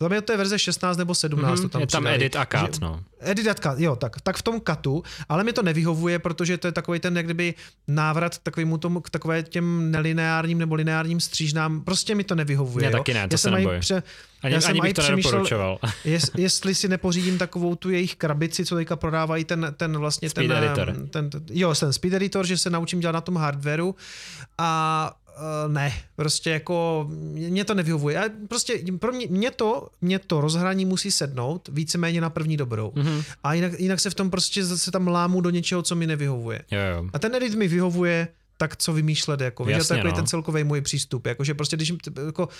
za mě to je verze 16 nebo 17. Mm-hmm, to tam je tam přidali. edit a cut, no. Edit a cut, jo, tak, tak v tom katu, ale mi to nevyhovuje, protože to je takový ten, jak kdyby návrat takovému tomu, k takové těm nelineárním nebo lineárním střížnám, prostě mi to nevyhovuje. Ne, taky ne, to já se nebojím. Pře- ani, já ani bych to nedoporučoval. Jest, jestli si nepořídím takovou tu jejich krabici, co teďka prodávají ten, ten vlastně speed ten, editor. Ten, ten, jo, ten speed editor, že se naučím dělat na tom hardwareu a uh, ne, prostě jako mě to nevyhovuje. A prostě pro mě, mě, to, mě to rozhraní musí sednout víceméně na první dobrou. Mm-hmm. A jinak, jinak se v tom prostě zase tam lámu do něčeho, co mi nevyhovuje. Jo, jo. A ten edit mi vyhovuje, tak co vymýšlet, jako, Jasně, to je no. ten celkový můj přístup, jako, že prostě když jako, uh,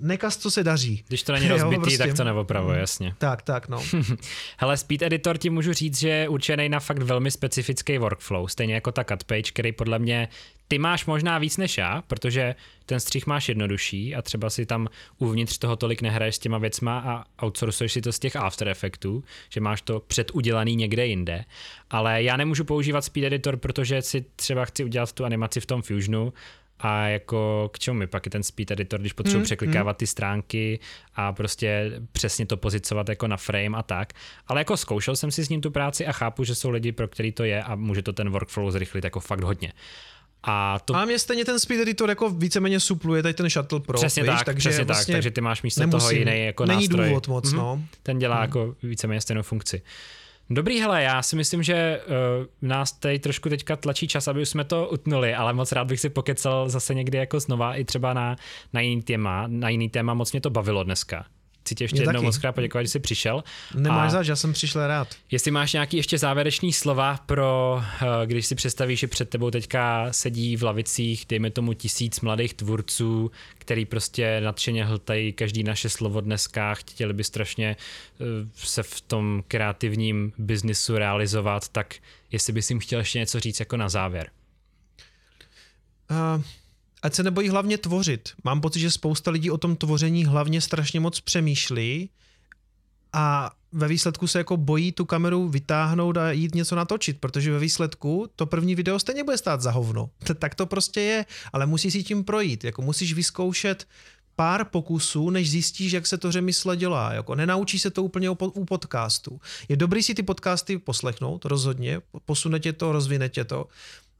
nekaz, co se daří. Když to není rozbitý, jo, prostě. tak to neopravuje, mm. jasně. Tak, tak, no. Hele, Speed Editor ti můžu říct, že je určený na fakt velmi specifický workflow, stejně jako ta cut page, který podle mě ty máš možná víc než já, protože ten střih máš jednodušší a třeba si tam uvnitř toho tolik nehraješ s těma věcma a outsourcuješ si to z těch After Effectů, že máš to předudělaný někde jinde. Ale já nemůžu používat Speed Editor, protože si třeba chci udělat tu animaci v tom Fusionu a jako k čemu mi pak je ten speed editor, když potřebuji mm, překlikávat mm. ty stránky a prostě přesně to pozicovat jako na frame a tak. Ale jako zkoušel jsem si s ním tu práci a chápu, že jsou lidi, pro který to je a může to ten workflow zrychlit jako fakt hodně. A to... A mě stejně ten speed editor jako víceméně supluje tady ten Shuttle Pro. Přesně víš, tak, takže přesně vlastně tak, takže ty máš místo nemusím, toho jiný jako Není nástroj. důvod moc, mm-hmm. no. Ten dělá mm. jako víceméně stejnou funkci. Dobrý, hele, já si myslím, že uh, nás tady trošku teďka tlačí čas, aby už jsme to utnuli, ale moc rád bych si pokecal zase někdy jako znova i třeba na, na jiný téma, na jiný téma, moc mě to bavilo dneska chci tě ještě Mě jednou moc krát poděkovat, že jsi přišel. Nemáš zač, já jsem přišel rád. Jestli máš nějaký ještě závěrečný slova pro, eh, když si představíš, že před tebou teďka sedí v lavicích, dejme tomu tisíc mladých tvůrců, který prostě nadšeně hltají každý naše slovo dneska, chtěli by strašně eh, se v tom kreativním biznisu realizovat, tak jestli bys jim chtěl ještě něco říct jako na závěr. Uh, ať se nebojí hlavně tvořit. Mám pocit, že spousta lidí o tom tvoření hlavně strašně moc přemýšlí a ve výsledku se jako bojí tu kameru vytáhnout a jít něco natočit, protože ve výsledku to první video stejně bude stát za hovno. Tak to prostě je, ale musíš si tím projít, jako musíš vyzkoušet pár pokusů, než zjistíš, jak se to řemysle dělá. Jako nenaučí se to úplně u podcastu. Je dobrý si ty podcasty poslechnout, rozhodně, posune tě to, rozvine tě to,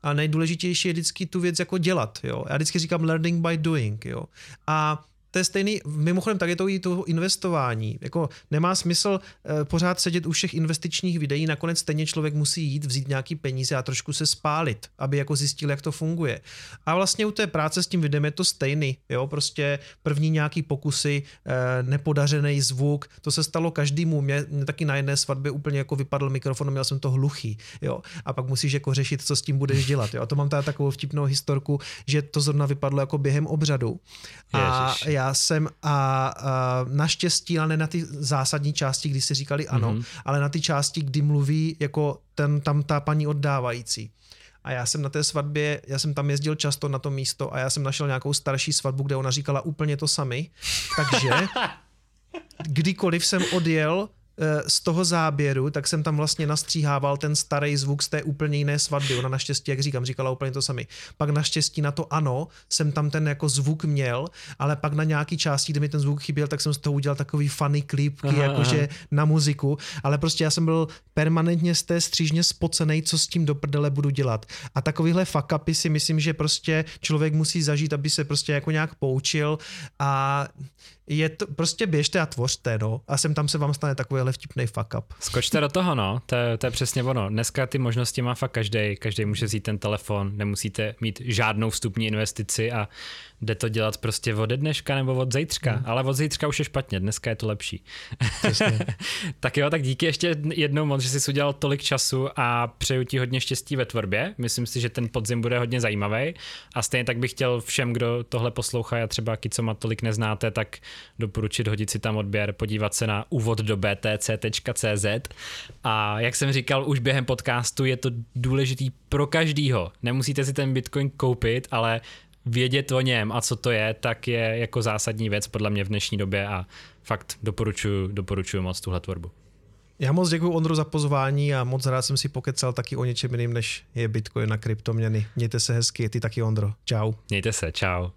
a nejdůležitější je vždycky tu věc jako dělat. Jo? Já vždycky říkám learning by doing. Jo? A to je stejný, mimochodem tak je to i to investování. Jako nemá smysl uh, pořád sedět u všech investičních videí, nakonec stejně člověk musí jít, vzít nějaký peníze a trošku se spálit, aby jako zjistil, jak to funguje. A vlastně u té práce s tím videem je to stejný, jo, prostě první nějaký pokusy, uh, nepodařený zvuk, to se stalo každému, mě, mě taky na jedné svatbě úplně jako vypadl mikrofon, měl jsem to hluchý, jo, a pak musíš jako řešit, co s tím budeš dělat, jo, a to mám tady takovou vtipnou historku, že to zrovna vypadlo jako během obřadu a Ježiš. já jsem a, a naštěstí, ale ne na ty zásadní části, kdy si říkali ano, mm-hmm. ale na ty části, kdy mluví jako ten, tam ta paní oddávající. A já jsem na té svatbě, já jsem tam jezdil často na to místo a já jsem našel nějakou starší svatbu, kde ona říkala úplně to sami. Takže kdykoliv jsem odjel z toho záběru, tak jsem tam vlastně nastříhával ten starý zvuk z té úplně jiné svatby. Ona naštěstí, jak říkám, říkala úplně to sami. Pak naštěstí na to ano, jsem tam ten jako zvuk měl, ale pak na nějaký části, kde mi ten zvuk chyběl, tak jsem z toho udělal takový funny klipky, jakože aha. na muziku, ale prostě já jsem byl permanentně z té střížně spocený, co s tím do prdele budu dělat. A takovýhle fuck upy si myslím, že prostě člověk musí zažít, aby se prostě jako nějak poučil a je to, prostě běžte a tvořte, no. A sem tam se vám stane takovýhle vtipný fuck up. Skočte do toho, no. To, to je přesně ono. Dneska ty možnosti má fakt každý. Každý může vzít ten telefon, nemusíte mít žádnou vstupní investici a jde to dělat prostě od dneška nebo od zítřka, hmm. ale od zítřka už je špatně, dneska je to lepší. tak jo, tak díky ještě jednou moc, že jsi udělal tolik času a přeju ti hodně štěstí ve tvorbě. Myslím si, že ten podzim bude hodně zajímavý a stejně tak bych chtěl všem, kdo tohle poslouchá a třeba Kicoma tolik neznáte, tak doporučit hodit si tam odběr, podívat se na úvod do btc.cz a jak jsem říkal už během podcastu, je to důležitý pro každýho. Nemusíte si ten Bitcoin koupit, ale vědět o něm a co to je, tak je jako zásadní věc podle mě v dnešní době a fakt doporučuji, doporučuji moc tuhle tvorbu. Já moc děkuji Ondro za pozvání a moc rád jsem si pokecal taky o něčem jiným, než je Bitcoin na kryptoměny. Mějte se hezky, ty taky Ondro. Čau. Mějte se, čau.